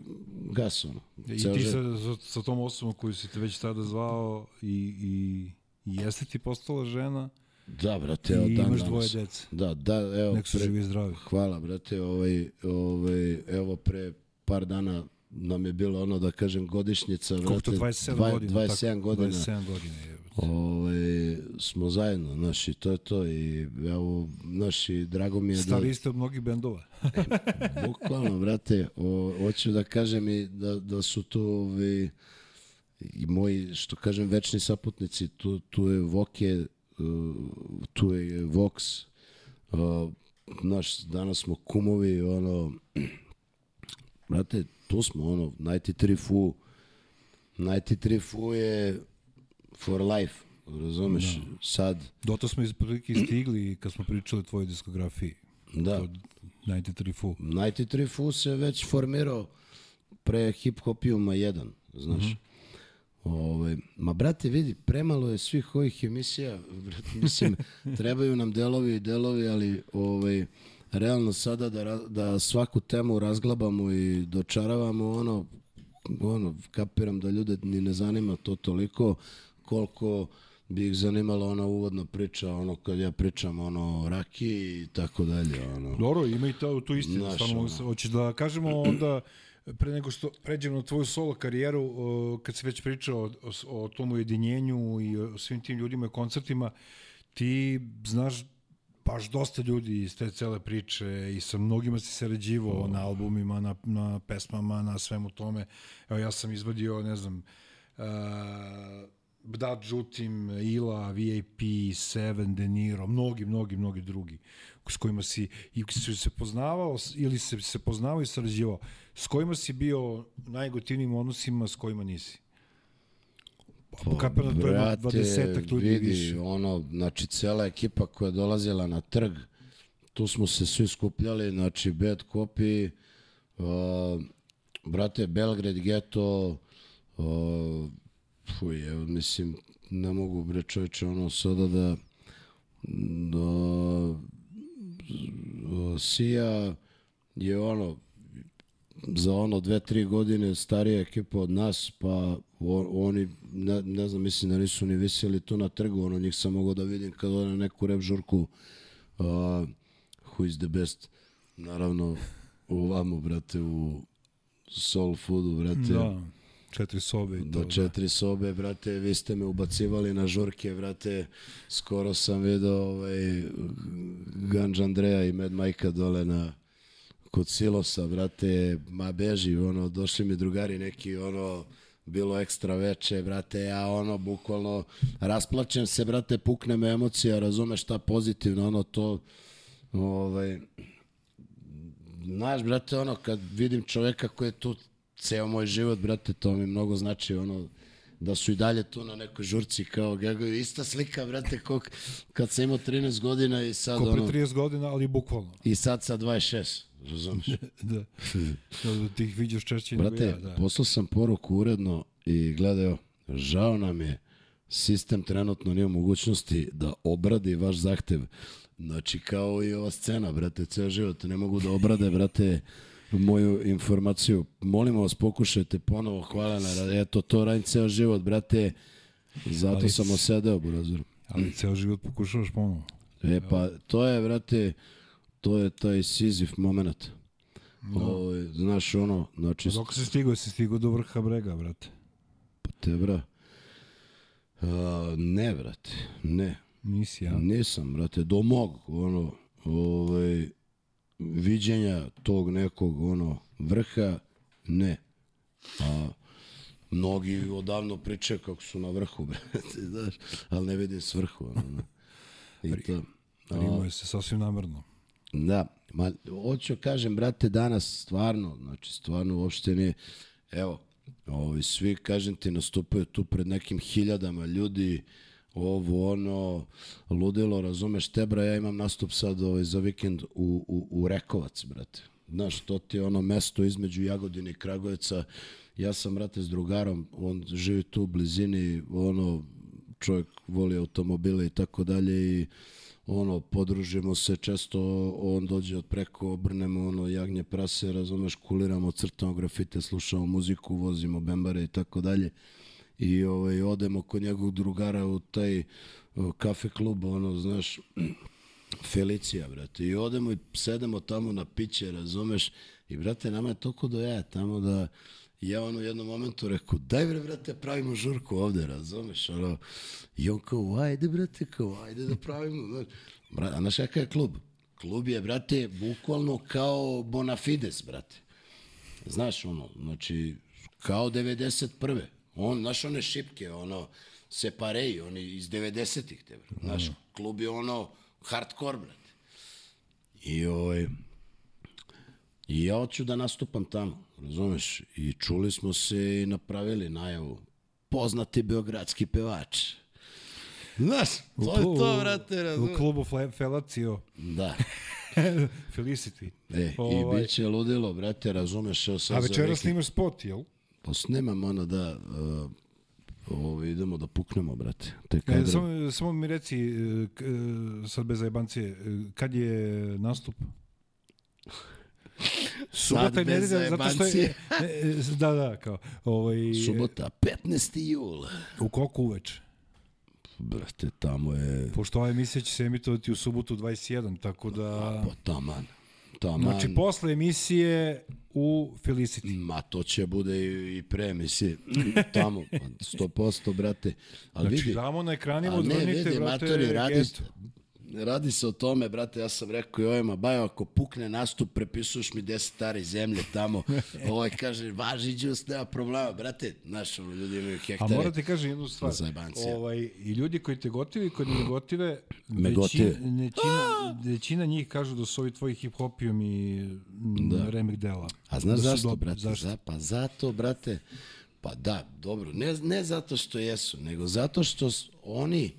gas, ono. I ti sa, sa, sa tom osobom koju si te već tada zvao i, i, i jeste ti postala žena Da, brate, evo i dan imaš danas. dvoje dece. Da, da, evo, Nek su pre- živi i zdravi. Hvala, brate, ovaj, ovaj, evo pre par dana nam je bilo ono da kažem godišnjica. Koliko to 27 dva- godina? 27 tako? godina. 27 godina je. Ovaj, smo zajedno, znaš, i to je to. I evo, znaš, i drago mi je Stari ste od mnogih bendova. da, bukvalno, brate, o, hoću da kažem i da, da su tu ovi, i moji, što kažem, večni saputnici, tu, tu je Voke, uh, tu je Vox, uh, znaš, danas smo kumovi, ono, brate, tu smo, ono, 93 Fu, 93 Fu je for life, razumeš, sad, Doto smo iz prilike stigli kad smo pričali o tvojoj diskografiji. da, Od 93 Fu. 93 Fu se već formirao pre hip hopijuma 1, znaš. Mm -hmm. Ove, ma brate, vidi, premalo je svih ovih emisija, brate, mislim, trebaju nam delovi i delovi, ali ovaj, realno sada da, da svaku temu razglabamo i dočaravamo, ono, ono, kapiram da ljude ni ne zanima to toliko koliko bi ih zanimala ona uvodna priča, ono kad ja pričam ono o rakiji i tako dalje, ono. Dobro, ima i to, tu istinu. Znaš, ono. se- hoćeš da kažemo onda, pre nego što pređemo na tvoju solo karijeru, kad si već pričao o, o, o tom ujedinjenju i o svim tim ljudima i koncertima, ti znaš baš dosta ljudi iz te cele priče i sa mnogima si sarađivao na albumima, na, na pesmama, na svemu tome. Evo ja sam izvadio, ne znam, uh, Bdat Žutim, Ila, VIP, Seven, De Niro, mnogi, mnogi, mnogi drugi s kojima si i si se poznavao ili se, se poznavao i sarađivao. S kojima si bio u najgotivnijim odnosima, s kojima nisi? Pa, Kapiram da to ima 20 ljudi vidi, više. ono, znači cela ekipa koja je dolazila na trg, tu smo se svi skupljali, znači Bad Copy, uh, brate, Belgrade Ghetto, uh, fuj, evo, mislim, ne mogu bre čovječe ono sada da da Sija je ono za ono dve, tri godine starija ekipa od nas, pa oni, ne, ne znam, mislim da nisu ni viseli tu na trgu, ono njih sam mogao da vidim kad ode na neku rep žurku uh, Who is the best naravno u vamo, brate, u soul foodu, brate. Da, četiri sobe i to. Do četiri sobe, brate, vi ste me ubacivali na žurke, brate, skoro sam vidio ovaj, Ganđ Andreja i Mad Majka dole na kod Silosa, brate, ma beži, ono, došli mi drugari neki, ono, bilo ekstra veče, brate, ja ono, bukvalno, rasplačem se, brate, pukne me emocija, razumeš šta pozitivno, ono, to, ovaj, znaš, brate, ono, kad vidim čoveka koji je tu ceo moj život, brate, to mi mnogo znači, ono, da su i dalje tu na nekoj žurci kao Gegovi. Ista slika, brate, kog, kad sam imao 13 godina i sad, Ko pre ono, 30 godina, ali bukvalno. i sad sa 26, razumeš? da. da ti ih vidiš češće Brate, ja. Da. poslao sam poruku uredno i gledaj, žao nam je, sistem trenutno nije mogućnosti da obradi vaš zahtev. Znači, kao i ova scena, brate, ceo život ne mogu da obrade, brate, moju informaciju. Molimo vas, pokušajte ponovo, hvala na, eto, to radim ceo život, brate, zato Ali sam osedeo, burazir. Ali ceo život pokušavaš ponovo. E, pa, to je, brate, to je taj Sizif moment. Ovo, znaš, ono, znači, Dok si stigao, si stigao do vrha brega, brate. te, bra, a, ne, brate, ne. Nisi, ja. Nisam, brate, do mog, ono, ovaj, viđenja tog nekog, ono, vrha, ne. A mnogi odavno pričaju kako su na vrhu, brate, znaš, ali ne vidim svrhu, ono. I to. Rimao je se sasvim namerno. Da, ma, hoću kažem, brate, danas stvarno, znači stvarno uopšte nije, evo, ovi, svi, kažem ti, nastupaju tu pred nekim hiljadama ljudi, ovo, ono, ludilo, razumeš, tebra, ja imam nastup sad ovaj, za vikend u, u, u Rekovac, brate. Znaš, to ti je ono mesto između Jagodine i Kragujevca. Ja sam, brate, s drugarom, on živi tu u blizini, ono, čovjek voli automobile i tako dalje i ono, podružimo se često, on dođe od preko, obrnemo ono, jagnje prase, razumeš, kuliramo, crtamo grafite, slušamo muziku, vozimo bembare i tako dalje. I ovaj, odemo kod njegovog drugara u taj o, kafe klub, ono, znaš, Felicija, brate. I odemo i sedemo tamo na piće, razumeš? I, brate, nama je toliko do jaja tamo da ja ono u jednom momentu rekao, daj bre, brate, pravimo žurku ovde, razumeš? Ono, I on kao, ajde, brate, kao, ajde da pravimo. Znaš, Bra, a znaš kakav je klub? Klub je, brate, bukvalno kao Bonafides, brate. Znaš, ono, znači, kao 91. On, znaš, one šipke, ono, separeji, oni iz 90-ih, te, brate. Znaš, klub je ono, hardcore, brate. I, ovaj, I ja hoću da nastupam tamo, razumeš? I čuli smo se i napravili najavu. Poznati beogradski pevač. Znaš, to je to, brate, U razumeš? klubu Fle- Felacio. Da. Felicity. E, Ovaj, i bit će ludilo, brate, razumeš? Evo sad A večera vikend- snimaš spot, jel? Pa snimam ono da... Uh, ovo, idemo da puknemo, brate. Te E, kadre. samo, samo mi reci, e, e, sad bez zajebancije, e, kad je nastup? Subota i nedelja, zato što je... e, e, Da, da, kao. Ovaj, Subota, 15. jul. U koliko uveče? Brate, tamo je... Pošto ova emisija će se emitovati u subotu 21, tako da... Pa taman. Taman, Znači, posle emisije u Felicity. Ma to će bude i, i pre emisije. Tamo, pa 100%, brate. Ali Znači, vidi, damo na ekranima, odvrnite, brate, matori, radi, gestu. Radi se o tome, brate, ja sam rekao i ovima, bajo, ako pukne nastup, prepisuješ mi 10 stare zemlje tamo. Ovaj kaže, važi džus, nema problema, brate. Znaš, ono, ljudi imaju A hektare. moram ti kažem jednu stvar. Ovaj, I ljudi koji te gotive i koji ne gotive, Me većina, gotive. većina, većina njih kažu da su ovi tvoji hip-hopijom i da. remek dela. A znaš da zašto, dobri. brate? Zašto? Za, pa zato, brate, pa da, dobro, ne, ne zato što jesu, nego zato što oni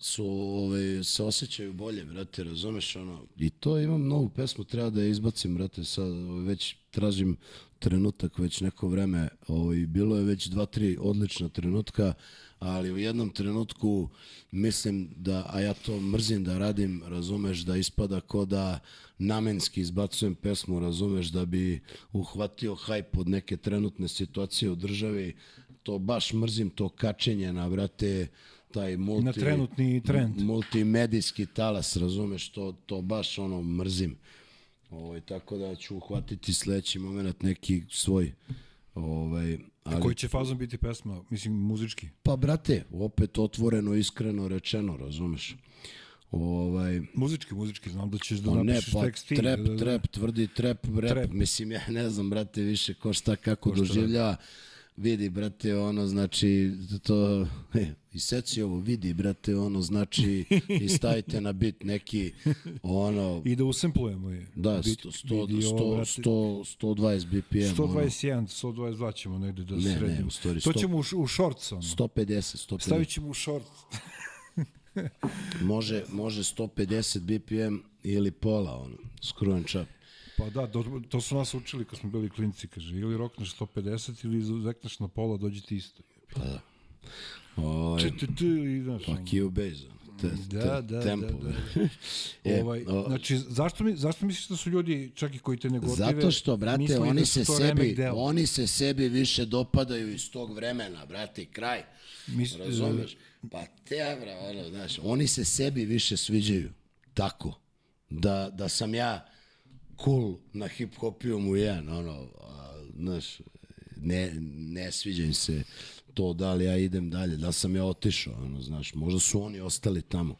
su, ovaj, se osjećaju bolje, brate, razumeš, ono, i to imam novu pesmu, treba da je izbacim, brate, sad ovaj, već tražim trenutak već neko vreme, ovaj, bilo je već dva, tri odlična trenutka, ali u jednom trenutku mislim da, a ja to mrzim da radim, razumeš, da ispada ko da namenski izbacujem pesmu, razumeš, da bi uhvatio hajp od neke trenutne situacije u državi, to baš mrzim, to kačenje na, brate, taj multi... Na trenutni trend. Multimedijski talas, razumeš, to, to baš ono mrzim. Ovaj, tako da ću uhvatiti sledeći moment neki svoj. Ovaj, ali, Koji će fazon biti pesma? Mislim, muzički. Pa, brate, opet otvoreno, iskreno rečeno, razumeš? Ovaj, Muzički, muzički, znam da ćeš da Pa ne, napišeš pa tekst ti. trep, da, da, da. trep, tvrdi trep, rep. Trep. Mislim, ja ne znam, brate, više ko šta kako doživljava. Vidi, brate, ono, znači, to, e, i seci ovo, vidi, brate, ono, znači, i stavite na bit neki, ono, I da usemplujemo je. da, Bit- 100, 100, vidi ovo, 100, brate. 100, 120 BPM, ono, 121, 122 ćemo negde da Ne, ne, sredimo. u stvari to 100. ćemo u, u shorts, ono. 150, 150. Stavit ćemo u shorts. Može, može 150 BPM ili pola, ono, skrujen čap. Pa da, to, to su nas učili kad smo bili klinci, kaže, ili rokneš 150 ili izekneš na pola, dođi ti isto. Pa da. Ovaj, č, č, i znaš, pa ono. Cubase, ono, te, Da, da, tempo. da, da. E, ovaj, o- znači, zašto, mi, zašto misliš da su ljudi, čak i koji te ne gotive, Zato što, brate, mislili oni da se sebi, oni se sebi više dopadaju iz tog vremena, brate, kraj. Mis- Razumeš? Pa te, bra, ono, znaš, oni se sebi više sviđaju. Tako. Da, da sam ja cool na hip-hopijom u jedan, ono, a, znaš, ne, ne sviđa im se to da li ja idem dalje, da sam ja otišao, ono, znaš, možda su oni ostali tamo.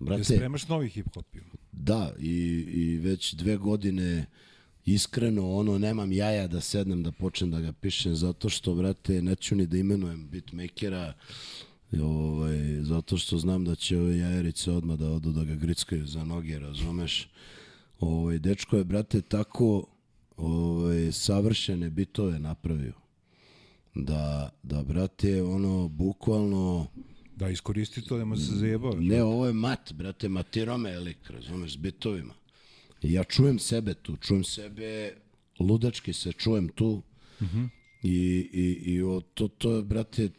Jel Brate, spremaš novi hip-hopiju? Da, i, i već dve godine iskreno ono nemam jaja da sednem da počnem da ga pišem zato što brate neću ni da imenujem beatmakera ovaj, zato što znam da će ove jajerice odmah da odu da ga grickaju za noge, razumeš? Ovaj, dečko je, brate, tako ovaj, savršene bitove napravio. Da, da, brate, ono, bukvalno, Da, iskoristi to, nema se zajebavaš. Ne, ovo je mat, brate, matirome lik, razumeš, s bitovima. I ja čujem sebe tu, čujem sebe, ludački se čujem tu. I, i, i o, to, to je, brate,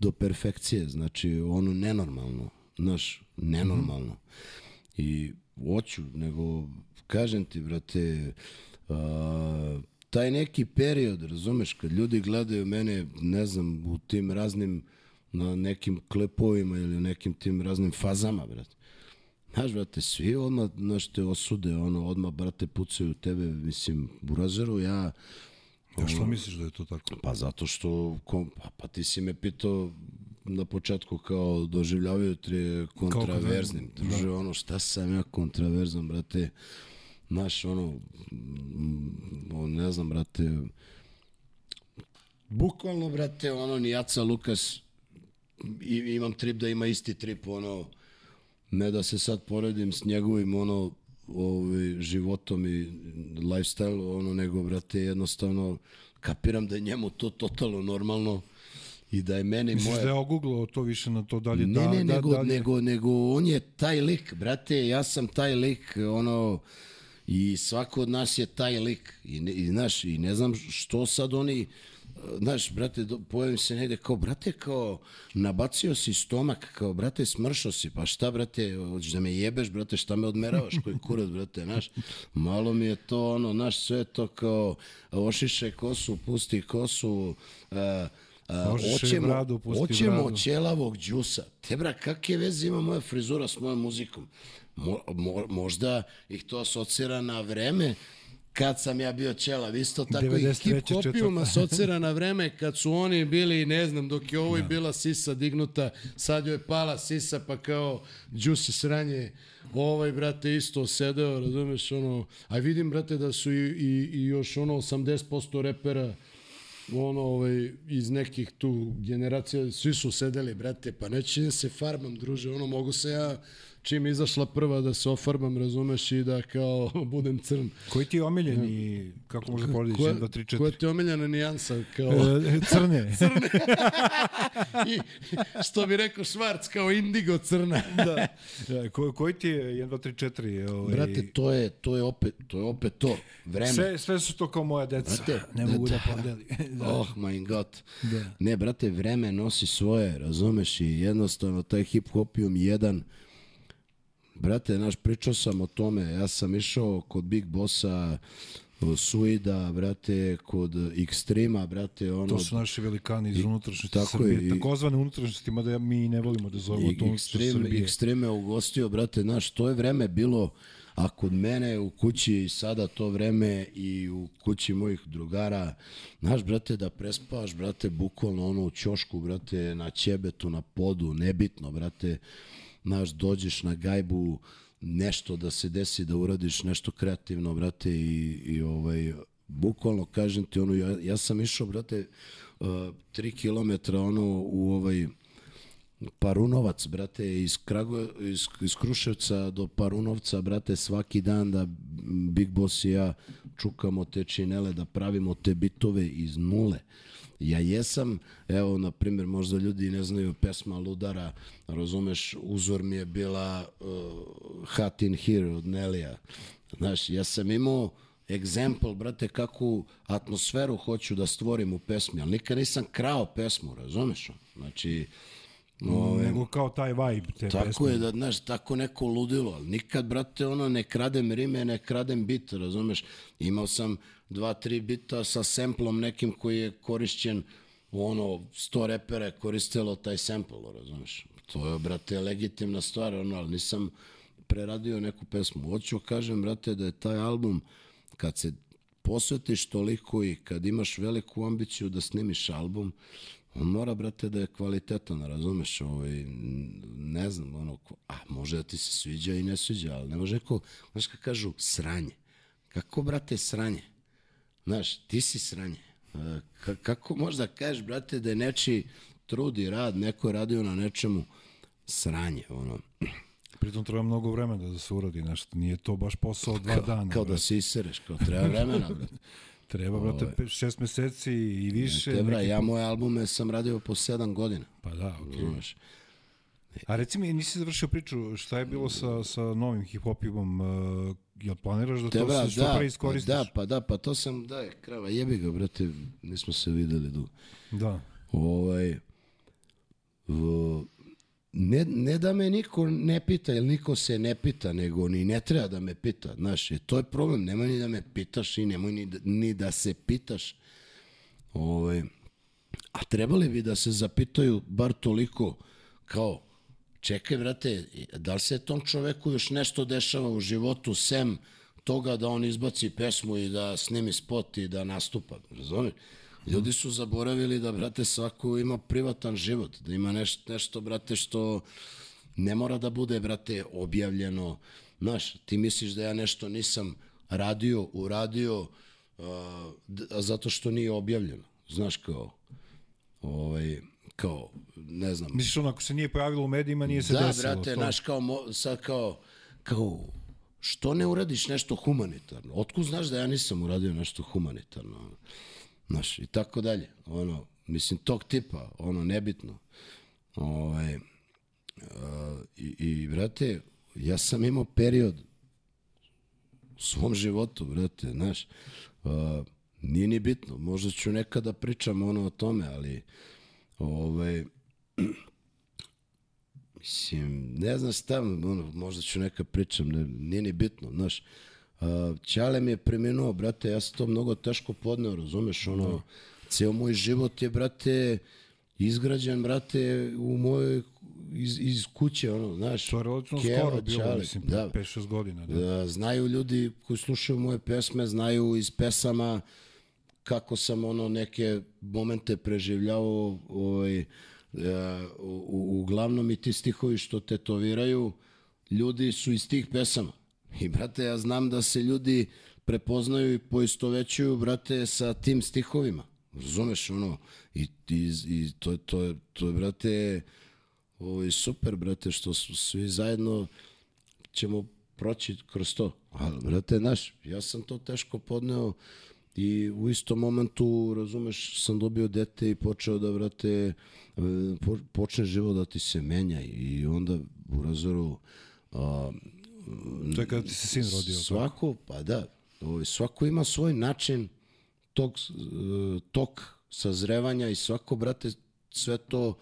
do perfekcije, znači, ono nenormalno, znaš, nenormalno. I hoću, nego, kažem ti, brate, a, taj neki period, razumeš, kad ljudi gledaju mene, ne znam, u tim raznim, na nekim klipovima ili u nekim tim raznim fazama, brate. Znaš, brate, svi odmah, znaš, te osude, ono, odmah, brate, pucaju u tebe, mislim, u razeru, ja, A što misliš da je to tako? pa zato što, kom, pa, pa ti si me pitao na početku kao doživljavaju te kontraverznim. Drže ono, šta sam ja kontraverzan, brate, znaš, ono, mm, ono, ne znam, brate, bukvalno, brate, ono, ni Jaca Lukas, i, imam trip da ima isti trip, ono, ne da se sad poredim s njegovim, ono, ovaj, životom i lifestyle, ono, nego, brate, jednostavno, kapiram da je njemu to totalno normalno i da je meni Misliš moje... da je oguglao to više na to dalje? Ne, da, ne, da, nego, dalje? nego, nego on je taj lik, brate, ja sam taj lik, ono, i svako od nas je taj lik, i, ne, i znaš, i ne znam što sad oni, znaš, brate, pojavim se negde kao, brate, kao, nabacio si stomak, kao, brate, smršao si, pa šta, brate, hoćeš da me jebeš, brate, šta me odmeravaš, koji kurac, brate, znaš, malo mi je to, ono, znaš, sve to kao, ošišaj kosu, pusti kosu, uh, A, Možeš i bradu, pusti hoćemo bradu. ćelavog džusa. Te bra, kakve veze ima moja frizura s mojom muzikom? Mo, mo, možda ih to asocira na vreme kad sam ja bio ćelav. Isto tako i 93., hip hopijum asocira na vreme kad su oni bili, ne znam, dok je ovoj bila sisa dignuta, sad joj je pala sisa, pa kao džusi sranje, ovaj, brate, isto sedeo, razumeš, ono, a vidim, brate, da su i, i, i još ono 80% repera ono, ovaj, iz nekih tu generacija, svi su sedeli, brate, pa neće da se farbam, druže, ono, mogu se ja, čim izašla prva da se ofarbam, razumeš, i da kao budem crn. Koji ti je omiljeni, kako može poredići, Koja, 1, 2, 3, 4? koja ti je omiljena nijansa, kao... E, crne. I, što bi rekao Švarc, kao indigo crna. da. E, Ko, koji ti je 1, 2, 3, 4? Ovaj, Brate, to je, to je opet, to je opet to. Vreme. sve, sve su to kao moja deca. Brate, ne mogu da da. podeli. da. Oh my god. Da. Ne, brate, vreme nosi svoje, razumeš, i jednostavno taj hip hopijum jedan, brate, naš, pričao sam o tome, ja sam išao kod Big Bossa, Suida, brate, kod Extrema, brate, ono... To su naši velikani iz unutrašnjosti tako Srbije. je, i- Takozvane unutrašnjosti, mada mi ne volimo da zovemo to ekstrem, Srbije. ekstreme ugostio, brate, znaš, to je vreme bilo, a kod mene u kući i sada to vreme i u kući mojih drugara, znaš, brate, da prespavaš, brate, bukvalno ono u ćošku, brate, na ćebetu, na podu, nebitno, brate, znaš, dođeš na gajbu, nešto da se desi, da uradiš nešto kreativno, brate, i, i ovaj, bukvalno kažem ti, ono, ja, ja sam išao, brate, uh, tri kilometra, ono, u ovaj, Parunovac, brate, iz, Krago, iz, iz Kruševca do Parunovca, brate, svaki dan da Big Boss i ja čukamo te činele, da pravimo te bitove iz nule. Ja jesam, evo, na primjer, možda ljudi ne znaju pesma Ludara, razumeš, uzor mi je bila uh, Hot in Here od Nelija. Znaš, ja sam imao egzempl, brate, kakvu atmosferu hoću da stvorim u pesmi, ali nikad nisam krao pesmu, razumeš? Znači, Ove, Nego kao taj vibe te Tako pesme. je, da, znaš, tako neko ludilo, ali nikad, brate, ono, ne kradem rime, ne kradem bit, razumeš? Imao sam dva, tri bita sa semplom nekim koji je korišćen, ono, sto repere koristilo taj sample, razumeš? To je, brate, legitimna stvar, ono, ali nisam preradio neku pesmu. Hoću kažem, brate, da je taj album, kad se posvetiš toliko i kad imaš veliku ambiciju da snimiš album, on mora, brate, da je kvalitetan, razumeš, ovaj, ne znam, ono, a može da ti se sviđa i ne sviđa, ali ne može ko, znaš kako kažu, sranje. Kako, brate, sranje? Znaš, ti si sranje. E, ka- kako možda kažeš, brate, da je nečiji trud i rad, neko je radio na nečemu sranje, ono. Pritom treba mnogo vremena da se uradi nešto. Nije to baš posao dva dana. Kao da brate. se isereš, kao treba vremena, brate. Treba, brate, pe- šest meseci i više. Te, bra, neki ja moje albume sam radio po sedam godina. Pa da, okej. Razumeš? A reci mi, nisi završio priču, šta je bilo sa, sa novim hip-hopom? Jel planiraš da Te, to bra, se što da, pre pa iskoristiš? da, pa da, pa to sam, da, krava, jebi ga, brate, nismo se videli dugo. da. Ovaj, v- ne, ne da me niko ne pita, jer niko se ne pita, nego ni ne treba da me pita, znaš, jer to je problem, nemoj ni da me pitaš i nemoj ni da, ni da se pitaš. Ovaj, a trebali bi da se zapitaju bar toliko kao, čekaj, brate, da li se tom čoveku još nešto dešava u životu, sem toga da on izbaci pesmu i da snimi spot i da nastupa, razumiješ? Ljudi su zaboravili da, brate, svako ima privatan život, da ima nešto, nešto brate, što ne mora da bude, brate, objavljeno. Znaš, ti misliš da ja nešto nisam radio, uradio, uh, zato što nije objavljeno. Znaš, kao, ovaj, kao, ne znam, Misliš ono, ako se nije pojavilo u medijima, nije se da, desilo. brate, to. znaš, kao, mo, sad kao, kao, što ne uradiš nešto humanitarno? Otkud znaš da ja nisam uradio nešto humanitarno? ono? Znaš, i tako dalje. Ono, mislim, tog tipa, ono, nebitno. Ovaj, a, i, I, brate, ja sam imao period u svom životu, brate, znaš, a, nije ni bitno, možda ću nekada pričam ono o tome, ali ovaj, Mislim, ne znam šta, ono, možda ću neka pričam, ne, nije ni bitno, znaš. Uh, Ćale mi je preminuo, brate, ja sam to mnogo teško podneo, razumeš, ono, ceo moj život je, brate, izgrađen, brate, u mojoj, iz, iz kuće, ono, znaš. To je relativno Keva, skoro bilo, Čale, mislim, da. 5-6 godina. Da. Da, znaju ljudi koji slušaju moje pesme, znaju iz pesama kako sam ono neke momente preživljavao, ovaj, e, u, uglavnom i ti stihovi što tetoviraju, ljudi su iz tih pesama. I brate, ja znam da se ljudi prepoznaju i poistovećuju, brate, sa tim stihovima. Razumeš, ono, i, i, i to, je- to, je, to je, brate, ovaj, super, brate, što su svi zajedno ćemo proći kroz to. Ali, brate, znaš, ja sam to teško podneo i u istom momentu, razumeš, sam dobio dete i počeo da, brate, e, po- počne život da ti se menja i onda u razoru a, To je kada ti se sin rodio. svako, pa da, ovaj, svako ima svoj način tog, e, tok sazrevanja i svako, brate, sve to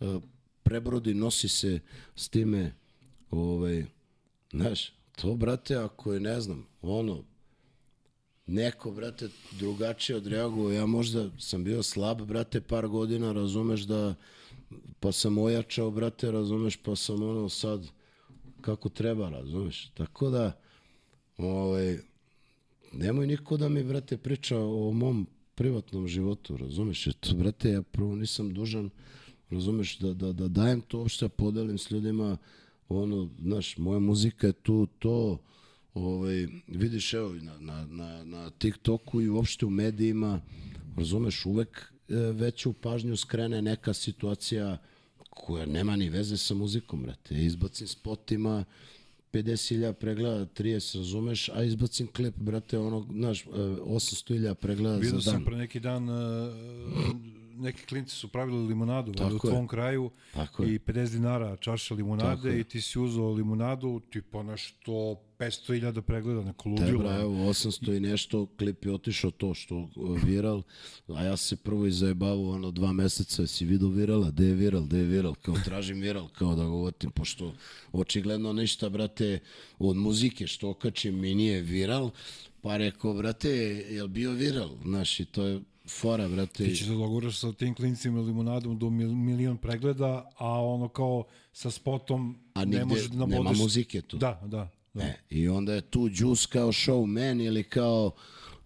e, prebrodi, nosi se s time, ovaj, znaš, to, brate, ako je, ne znam, ono, neko, brate, drugačije odreagovao, ja možda sam bio slab, brate, par godina, razumeš da, pa sam ojačao, brate, razumeš, pa sam ono sad kako treba, razumeš, tako da, ovaj, nemoj niko da mi, brate, priča o mom privatnom životu, razumeš, jer to, brate, ja prvo nisam dužan, razumeš, da, da, da dajem to uopšte, podelim s ljudima, ono, znaš, moja muzika je tu, to, ovaj, vidiš, evo, na, na, na, na TikToku i uopšte u medijima, razumeš, uvek e, veću pažnju skrene neka situacija koja nema ni veze sa muzikom, brate. Izbacim spot ima 50.000 pregleda, 30, razumeš, a izbacim klip, brate, ono, znaš, e, 800.000 pregleda Vidio za dan. sam pre neki dan, uh, neki klinci su pravili limunadu valjda, u tvom kraju Tako i 50 dinara čaša limunade Tako i ti si uzeo limunadu, tipa nešto 500.000 pregleda, neko Te, ludilo. bra, evo, 800 i nešto, klip je otišao to što viral, a ja se prvo i zajebavao ono dva meseca, si vidio virala, gde je viral, gde je viral, kao tražim viral, kao da ga uvatim, pošto očigledno ništa, brate, od muzike što okačim mi nije viral, pa rekao, brate, je li bio viral, znaš, i to je fora, brate. Ti ćeš da dogovoriš sa tim klincima limunadom do mil, milion pregleda, a ono kao sa spotom A ne nigde možeš da nema nabodeš. muzike tu. Da, da. da. E, I onda je tu Juice kao showman ili kao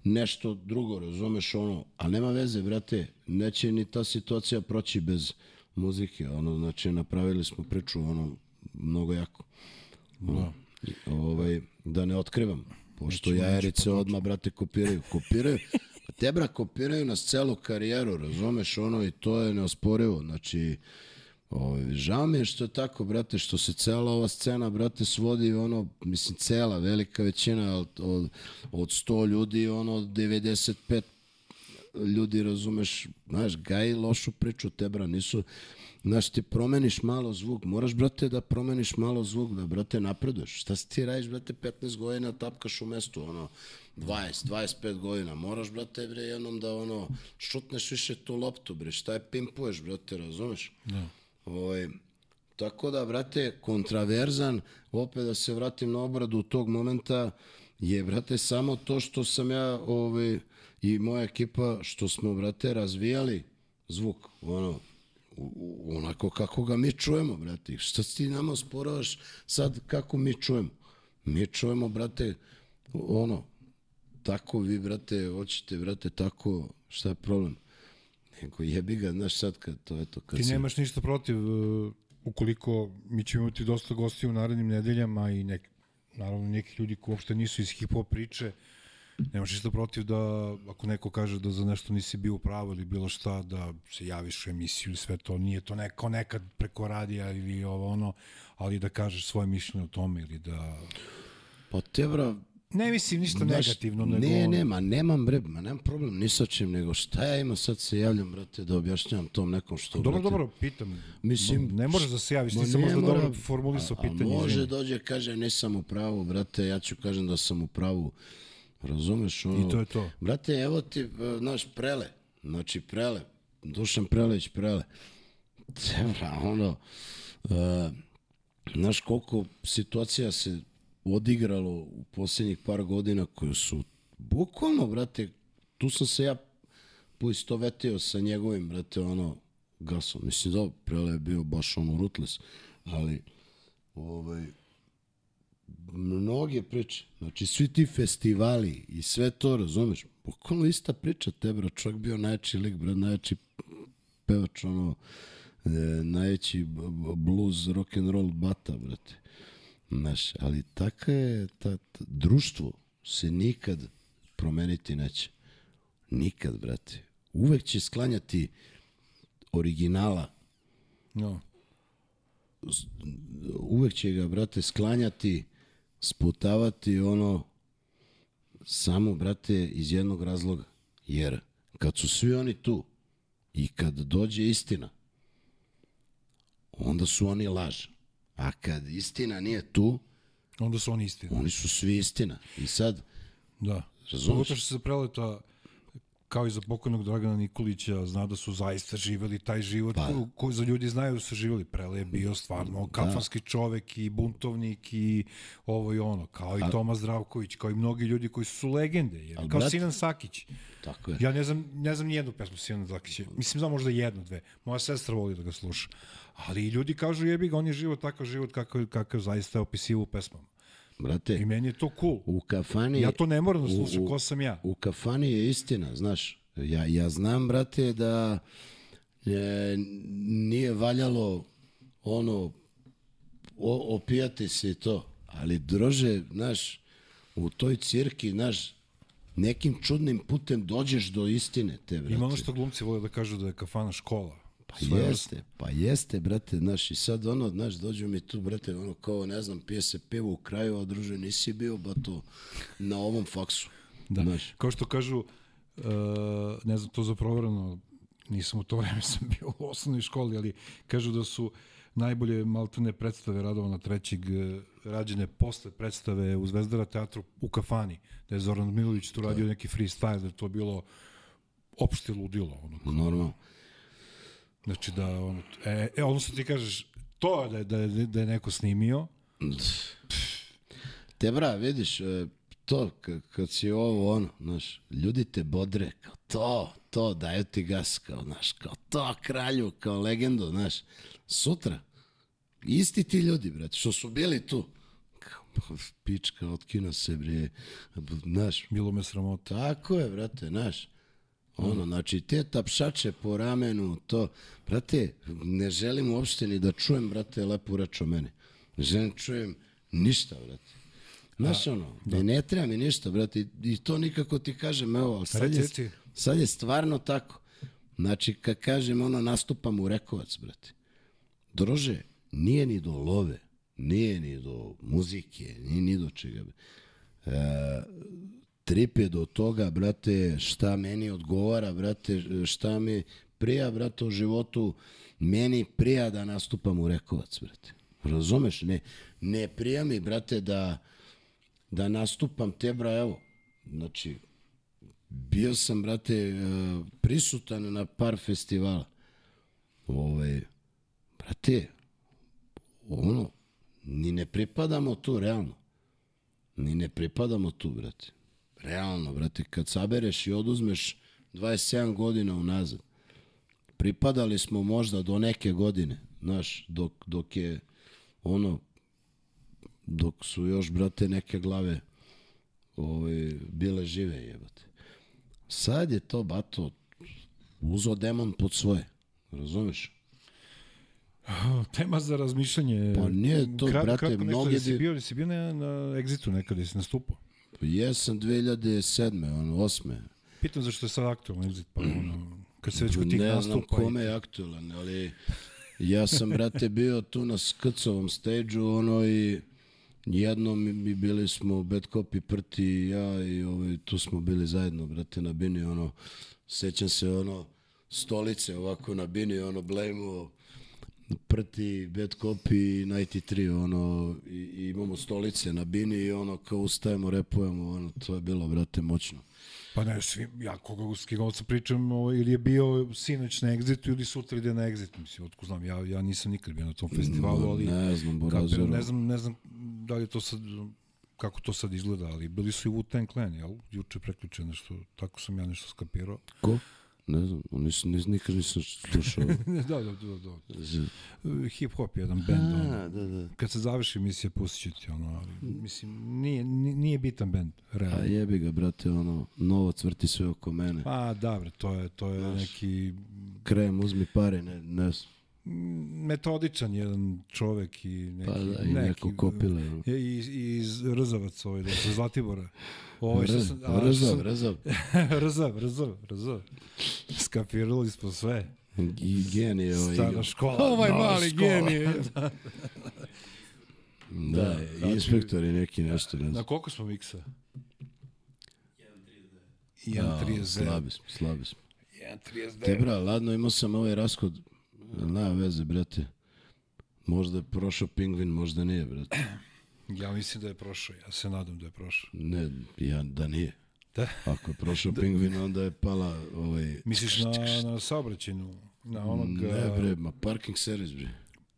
nešto drugo, razumeš ono, a nema veze, brate, neće ni ta situacija proći bez muzike, ono, znači napravili smo priču, ono, mnogo jako. Da. Ovaj, da ne otkrivam, pošto jajarice odmah, brate, kopiraju. Kopiraju, pa te, bra, kopiraju nas celu karijeru, razumeš ono, i to je neosporivo, znači, Ovaj, žao mi je što je tako, brate, što se cela ova scena, brate, svodi, ono, mislim, cela, velika većina od, od 100 ljudi, ono, 95 ljudi, razumeš, znaš, gaj lošu priču, te, bra, nisu, znaš, ti promeniš malo zvuk, moraš, brate, da promeniš malo zvuk, da, brate, napreduješ. Šta si ti radiš, brate, 15 godina tapkaš u mestu, ono, 20, 25 godina, moraš, brate, bre, jednom da, ono, šutneš više tu loptu, bre, šta je pimpuješ, brate, razumeš? Da. Ovaj, tako da, brate, kontraverzan, opet da se vratim na obradu tog momenta, je, brate, samo to što sam ja ovaj, i moja ekipa, što smo, brate, razvijali zvuk, ono, onako kako ga mi čujemo, brate. Šta ti nama sporavaš sad kako mi čujemo? Mi čujemo, brate, ono, tako vi, brate, hoćete, brate, tako, šta je problem? Nego jebi ga, znaš sad kad to, eto, kad Ti se... nemaš ništa protiv uh, ukoliko mi ćemo imati dosta gostiju u narednim nedeljama i nek, naravno neki ljudi koji uopšte nisu iz hip-hop priče, nemaš ništa protiv da ako neko kaže da za nešto nisi bio u pravu ili bilo šta, da se javiš u emisiju ili sve to, nije to neko nekad preko radija ili ovo ono, ali da kažeš svoje mišljenje o tome ili da... Pa te, bra, Ne mislim ništa Znaš, negativno, nego... Ne, ne, ma nemam bre, ma nemam problem ni sa čim, nego šta ja imam sad se javljam, brate, da objašnjavam tom nekom što, Dobro, brate, dobro, pitam. Mislim, ne možeš da se javiš, nisam ne možda mora- dobro formulisao pitanje. A može izvini. dođe, kaže, nisam u pravu, brate, ja ću kažem da sam u pravu. Razumeš? Ono, I to je to. Brate, evo ti, e, znaš, prele, znači prele, Dušan Prelić, prele. Tebra, ono, uh, znaš koliko situacija se odigralo u posljednjih par godina koje su bukvalno, brate, tu sam se ja poistovetio sa njegovim, brate, ono, gasom. Mislim, da, Prele je bio baš ono rutles, ali, ovaj, mnoge priče, znači svi ti festivali i sve to, razumeš, bukvalno ista priča, te, bro, čovjek bio najjači lik, bro, najjači pevač, ono, e, b- blues, rock and roll bata, brate. Znaš, ali tako je, ta, ta, društvo se nikad promeniti neće. Nikad, brate. Uvek će sklanjati originala, No. uvek će ga, brate, sklanjati, sputavati ono samo, brate, iz jednog razloga. Jer kad su svi oni tu i kad dođe istina, onda su oni laž. A kad istina nije tu, Onda su oni istina. oni su svi istina. I sad, Da. Razumeš? Pogotovo što se preleta kao i za pokojnog Dragana Nikolića, zna da su zaista živeli taj život pa. ko, ko za ljudi znaju da su živeli. Prele je bio stvarno kafanski čovek i buntovnik i ovo i ono, kao i Toma Zdravković, kao i mnogi ljudi koji su legende, jer, kao brat- Sinan Sakić. tako je. Ja ne znam, ne znam nijednu pesmu Sinan Sakića. Mislim, znam možda jednu, dve. Moja sestra voli da ga sluša. Ali ljudi kažu jebi ga, on je život takav život kakav, kakav zaista je opisivo u pesmama. I Brate, meni je to cool. u kafani... Ja to ne moram da slušam, ko sam ja. U kafani je istina, znaš. Ja, ja znam, brate, da e, nije valjalo ono o, opijati se i to. Ali drože, znaš, u toj cirki, znaš, nekim čudnim putem dođeš do istine te, brate. Ima ono što glumci vole da kažu da je kafana škola. Pa jeste, pa jeste, brate, znaš, i sad ono, znaš, dođu mi tu, brate, ono, kao, ne znam, pije se pivo u kraju, a druže, nisi bio, ba to, na ovom faksu. Da. Znaš, Kao što kažu, uh, ne znam to za provereno, nisam u to vreme sam bio u osnovnoj školi, ali kažu da su najbolje maltene predstave Radovana trećeg eh, rađene posle predstave u Zvezdara teatru u kafani, da je Zoran Milović tu radio neki freestyle, da je to bilo opšte ludilo. Ono. normalno. Znači da, ono, e, e, odnosno ti kažeš, to je da da da je neko snimio, Te bra, vidiš, e, to, kad si ovo, ono, znaš, ljudi te bodre, kao to, to, daju ti gas, kao, znaš, kao to, kralju, kao legendu, znaš, sutra, isti ti ljudi, brate, što su bili tu, kao, pa, pička, otkino se, bre, znaš, bilo me sramota. Tako je, brate, znaš. Ono, znači, te tapšače po ramenu, to, brate, ne želim uopšte ni da čujem, brate, lepu reč o meni. Ne želim da čujem ništa, brate. Znaš, ono, da. ne treba mi ništa, brate, i- to nikako ti kažem, evo, ali sad je, sad je stvarno tako. Znači, kad kažem, ono, nastupam u Rekovac, brate. Drože, nije ni do love, nije ni do muzike, nije ni do čega. E, trip je do toga, brate, šta meni odgovara, brate, šta mi prija, brate, u životu, meni prija da nastupam u Rekovac, brate. Razumeš? Ne, ne prija mi, brate, da, da nastupam te, bra, evo, znači, bio sam, brate, e, prisutan na par festivala. Ove, brate, ono, ni ne pripadamo tu, realno. Ni ne pripadamo tu, brate. Realno, brate, kad sabereš i oduzmeš 27 godina unazad, pripadali smo možda do neke godine, znaš, dok, dok je ono, dok su još, brate, neke glave ove, bile žive, jebate. Sad je to, bato, uzo demon pod svoje, razumeš? Tema za razmišljanje. Pa nije to, brate, kratko nešto, mnogi jesi di- bio, jesi bio na, na Exitu nekada, jesi nastupao? Jesam 2007. ono, 8. Pitam zašto je sad aktualno Exit, pa ono, kad se već kod tih Ne nastupa... znam kome je aktualan, ali ja sam, brate, bio tu na Skrcovom stage-u, ono, i jednom mi bili smo Bad Copy, Prti i ja i ovaj, tu smo bili zajedno, brate, na bini, ono, sećam se, ono, stolice ovako na bini, ono, blejmo, Prti, Bad Copy i 93, ono, i, i imamo stolice na bini i ono, kao ustajemo, repujemo, ono, to je bilo, brate, moćno. Pa ne, svi, ja koga u Skigovca pričam, ovo, ili je bio sinoć na Exitu ili sutra ide na Exit, mislim, otko znam, ja, ja nisam nikad bio na tom festivalu, ali... Ne znam, Borazeru. ne znam, ne znam da li to sad, kako to sad izgleda, ali bili su i Wu-Tang Clan, jel? Juče preključe nešto, tako sam ja nešto skapirao. Ko? Ne znam, nisam, nis, nikad nisam slušao. da, da, da, da. Hip hop je jedan bend. ono. A, da, da. Kad se završi emisija, pustit ću ti ono, ali, mislim, nije, nije bitan bend, A realno. jebi ga, brate, ono, novo cvrti sve oko mene. Pa, da, bre, to je, to je neki Krem, uzmi pare, ne, ne, znam. Metodičan jedan čovek i neki, pa da, i neko kopile. i, i iz Rzavac, ovaj, da, sa Zlatibora. Ovaj, što Rz, sam- a, Rzav, sam- rzav. Rzav, Rzav, Rzav. Skapirali smo sve. I genije ovaj. Stara škola. Ovaj mali škola. genije. Da, znači- inspektori neki nešto, ne Na koliko smo miksa? A, 1.39. slabi smo, slabi smo. 1.39. Te bra, ladno, imao sam ovaj rashod, nema veze, brate. Možda je prošao pingvin, možda nije, brate. Ja mislim da je prošao, ja se nadam da je prošao. Ne, ja, da nije. Da. Ako je prošao pingvin, onda je pala ovaj... Misliš na, na saobraćajnu, na onog... Ne, bre, ma parking servis, bre.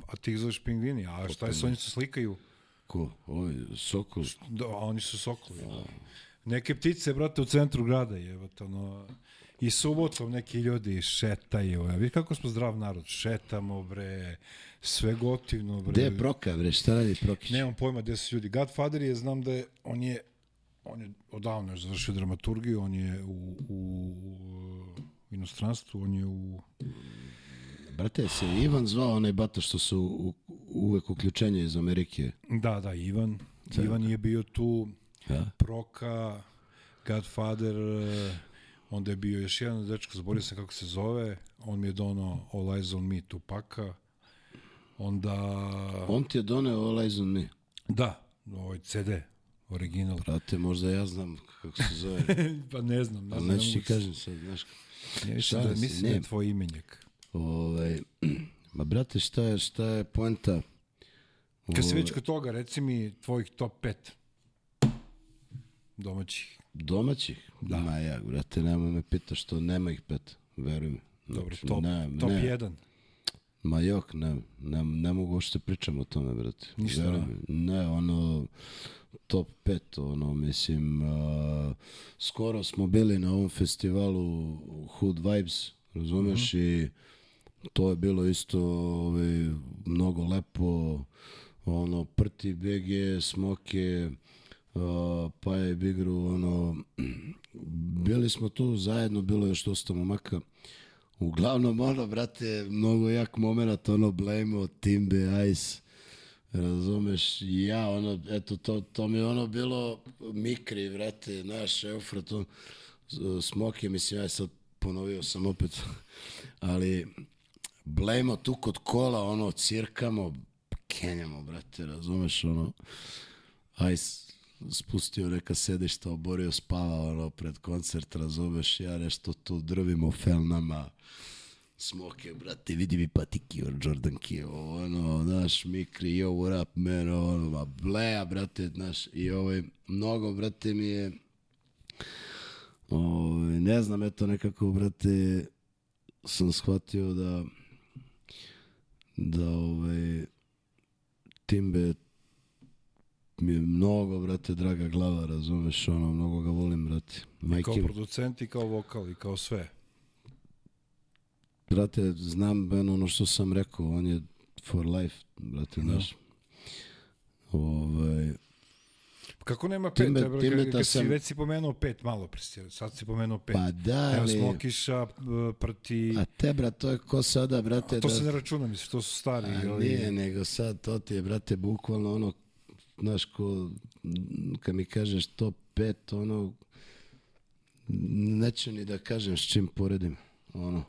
A ti ih zoveš pingvini, a šta je s oni se slikaju? Ko? Ovaj, Sokol. Da, oni su sokoli. Neke ptice, brate, u centru grada je, ono, i subotom neki ljudi šetaju. Ja, vidi kako smo zdrav narod, šetamo, bre, sve gotivno, bre. Gde je Proka, bre? Šta radi Prokić? Nemam pojma gde su ljudi. Godfather je, znam da je, on je, on je odavno još završio dramaturgiju, on je u, u, u inostranstvu, on je u... Brate, se Ivan zvao onaj bata što su u, uvek uključenje iz Amerike. Da, da, Ivan. Ivan je bio tu, Ja? Proka, Godfather, onda je bio još jedan dečko, zaboravio sam kako se zove, on mi je donao All Eyes on Me Tupaka, onda, On ti je doneo All Eyes on Me. da, ovaj CD, original. Brate, možda ja znam kako se zove. pa ne znam, ne Ali znam. neću ti ne kažem sad, znaš. Ja mislim da, mislim da je ne. tvoj imenjak. Ovaj, ma brate, šta je, šta je poenta? Kad si Ovaj, već kod toga, reci mi tvojih top 5 domaćih. Domaćih? Da. Ma ja, brate, nema me pita što nema ih pet, veruj mi. Dobro, Znači, top, ne, top ne. 1. Ma jok, ne, ne, ne mogu uopšte pričam o tome, brate. Ništa, Veruj a? mi. Ne, ono, top 5, ono, mislim, uh, skoro smo bili na ovom festivalu Hood Vibes, razumeš, i to je bilo isto ovaj, mnogo lepo, ono, prti BG, smoke, uh, pa je Bigru, ono, bili smo tu zajedno, bilo je još dosta momaka, Uglavnom, ono, brate, mnogo jak moment, ono, Blame, Timbe, Ice, razumeš, ja, ono, eto, to, to mi ono bilo mikri, brate, naš Eufrat, on, Smoke, mislim, ja sad ponovio sam opet, ali Blame tu kod kola, ono, cirkamo, kenjamo, brate, razumeš, ono, Ice spustio neka sedišta, oborio, spavao ono, pred koncert, razumeš, ja nešto tu drvimo felnama, smoke, brate, vidi mi patiki Jordan Kio, ono, znaš, Mikri, yo, what up, man, ono, ma, bleja, brate, znaš, i ovaj, mnogo, brate, mi je, ovaj, ne znam, eto, nekako, brate, sam shvatio da, da, ovaj, Timbe mi je mnogo, brate, draga glava, razumeš, ono, mnogo ga volim, brate. I kao Majke, producent i kao vokal i kao sve. brate, znam ben, ono što sam rekao, on je for life, brate, znaš. Ovaj, Kako nema pet? Time- Time, time da kad si sam- već si pomenuo pet malo pre, sad si pomenuo pet. pa da, Evo ali, Smokiša, b- Prti, a te, brat, to je ko sada, brate, to da, se ne računa, misliš, to su stari. a, ovi- nije, nego sad, to ti je, brate, bukvalno ono, znaš, ko, kad mi kažeš top 5, ono, neću ni da kažem s čim poredim, ono,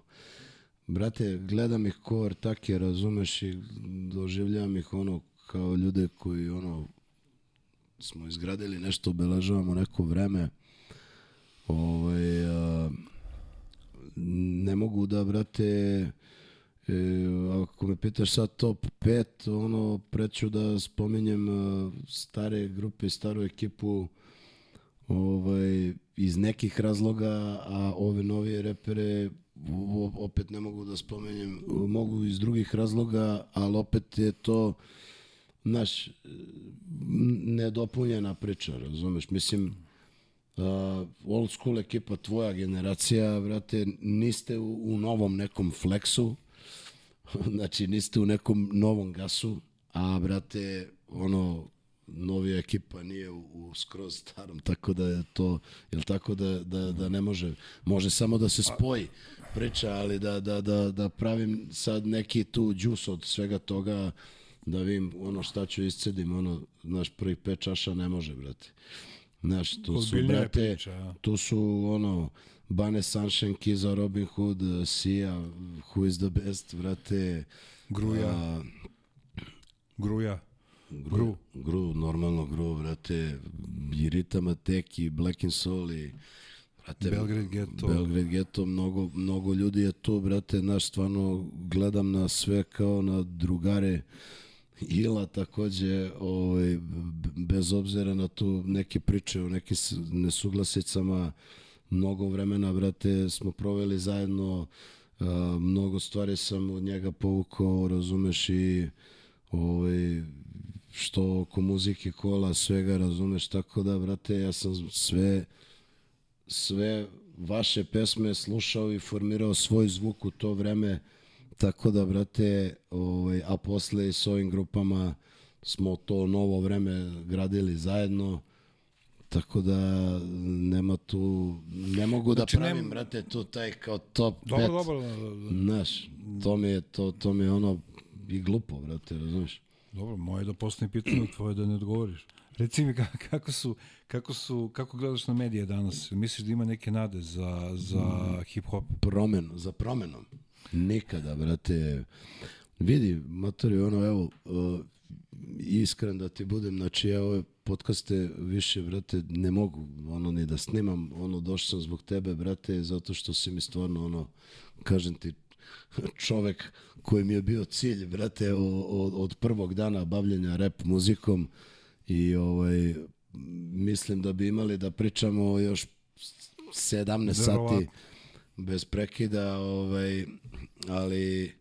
brate, gledam ih ko ortake, razumeš, i doživljavam ih, ono, kao ljude koji, ono, smo izgradili nešto, obeležavamo neko vreme, ovaj, a, ne mogu da, brate, e, ako me pitaš sad top 5, ono, preću da spominjem a, stare grupe staru ekipu ovaj, iz nekih razloga, a ove novije repere opet ne mogu da spomenjem, mogu iz drugih razloga, ali opet je to naš nedopunjena priča, razumeš? Mislim, uh, old school ekipa, tvoja generacija, brate, niste u, u novom nekom flexu, znači niste u nekom novom gasu, a brate, ono, novija ekipa nije u, u skroz starom, tako da je to, jel tako da, da, da ne može, može samo da se spoji priča, ali da, da, da, da pravim sad neki tu džus od svega toga, da vidim ono šta ću iscedim, ono, naš prvih pet čaša ne može, brate. Znaš, tu su, brate, priča, ja. tu su, ono, Bane Sunshine, Kiza, Robin Hood, Sia, Who is the best, brate. Gruja. A, Gruja. Gru. Gru, normalno Gru, brate. I Rita Mateki, Black and Soul i brate, Belgrade Ghetto. Belgrade Ghetto, mnogo, mnogo ljudi je tu, brate, znaš, stvarno gledam na sve kao na drugare Ila takođe, ovaj, bez obzira na tu neke priče o nekim nesuglasicama, mnogo vremena, brate, smo proveli zajedno, a, mnogo stvari sam od njega povukao, razumeš, i ovaj, što oko muzike, kola, svega, razumeš, tako da, brate, ja sam sve, sve vaše pesme slušao i formirao svoj zvuk u to vreme, tako da, brate, ovaj, a posle i s ovim grupama smo to novo vreme gradili zajedno, tako da nema tu, ne mogu Znači, da pravim, nem- brate, tu taj kao top Dobro, pet. dobro, Znaš, to mi je, to, to mi je ono i glupo, brate, razumeš? dobro, moje da postavim pitanje, tvoje da ne odgovoriš. Reci mi ka- kako su, kako su, kako gledaš na medije danas? Misliš da ima neke nade za, za hip-hop? promen, za promenom. Nikada, brate. Vidi, matori, ono, evo, uh, iskren da ti budem, znači ove podcaste više, brate, ne mogu ono ni da snimam, ono, došao sam zbog tebe, brate, zato što si mi stvarno, ono, kažem ti, čovek koji mi je bio cilj, brate, o- od, od prvog dana bavljenja rap muzikom i ovaj, mislim da bi imali da pričamo još 17 sati bez prekida, ovaj, ali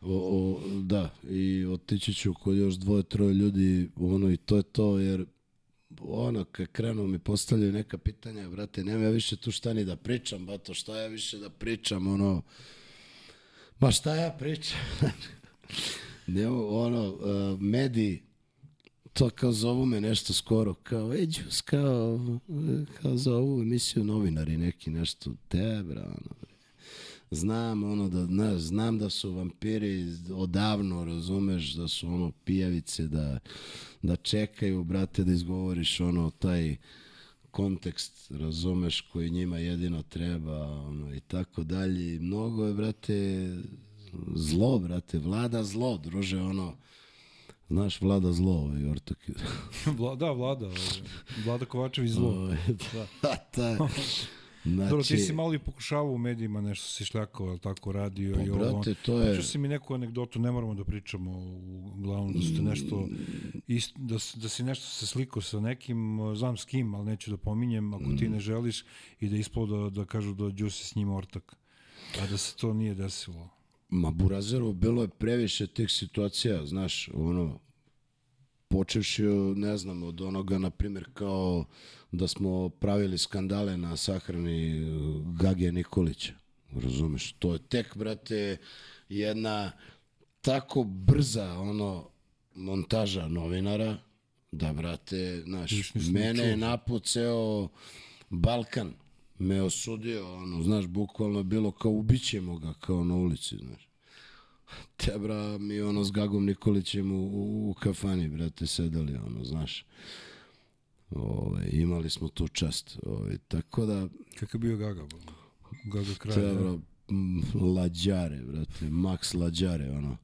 o, o, da, i otići ću kod još dvoje, troje ljudi, ono i to je to, jer ono, kad krenu mi postavljaju neka pitanja, brate, nema ja više tu šta ni da pričam, bato, šta ja više da pričam, ono, ma šta ja pričam? Nemo, ono, uh, mediji, to kao zovu me nešto skoro, kao, ej, Đus, kao, kao za ovu emisiju novinari neki nešto, te, bra, ono, bre. Znam, ono, da, znaš, znam da su vampiri odavno, razumeš, da su, ono, pijavice, da, da čekaju, brate, da izgovoriš, ono, taj kontekst, razumeš, koji njima jedino treba, ono, i tako dalje. Mnogo je, brate, zlo, brate, vlada zlo, druže, ono, Znaš, vlada zlo, ovaj ortak. Vla, da, Vlada. ovaj, Vlada Kovačević zlo. Ovaj, da, da. Znači, Dobro, ti si malo i pokušavao u medijima, nešto si šljakao, jel tako, radio Pa, i ovo. brate, to je- Pričao si mi neku anegdotu, ne moramo da pričamo, uglavnom da ste nešto, ist, da, da si nešto se slikao sa nekim, znam s kim, ali neću da pominjem, ako ti ne želiš, i da ispalo da, da kažu da Đusi s njim ortak. A da se to nije desilo. Ma Burazeru, bilo je previše tih situacija, znaš, ono, počevši, ne znam, od onoga, na primjer, kao da smo pravili skandale na sahrani uh, Gage Nikolića. Razumeš? To je tek, brate, jedna tako brza, ono, montaža novinara, da, brate, znaš, mene je čuo. napao ceo Balkan me osudio, ono, znaš, bukvalno bilo kao ubićemo ga, kao na ulici, znaš. Te, bra, mi ono s Gagom Nikolićem u, u, u kafani, brate, sedeli, ono, znaš. Ove, imali smo tu čast. Ove, tako da, Kakav je bio Gaga? bro? Gaga kraj. te, m, lađare, brate, Max lađare, ono.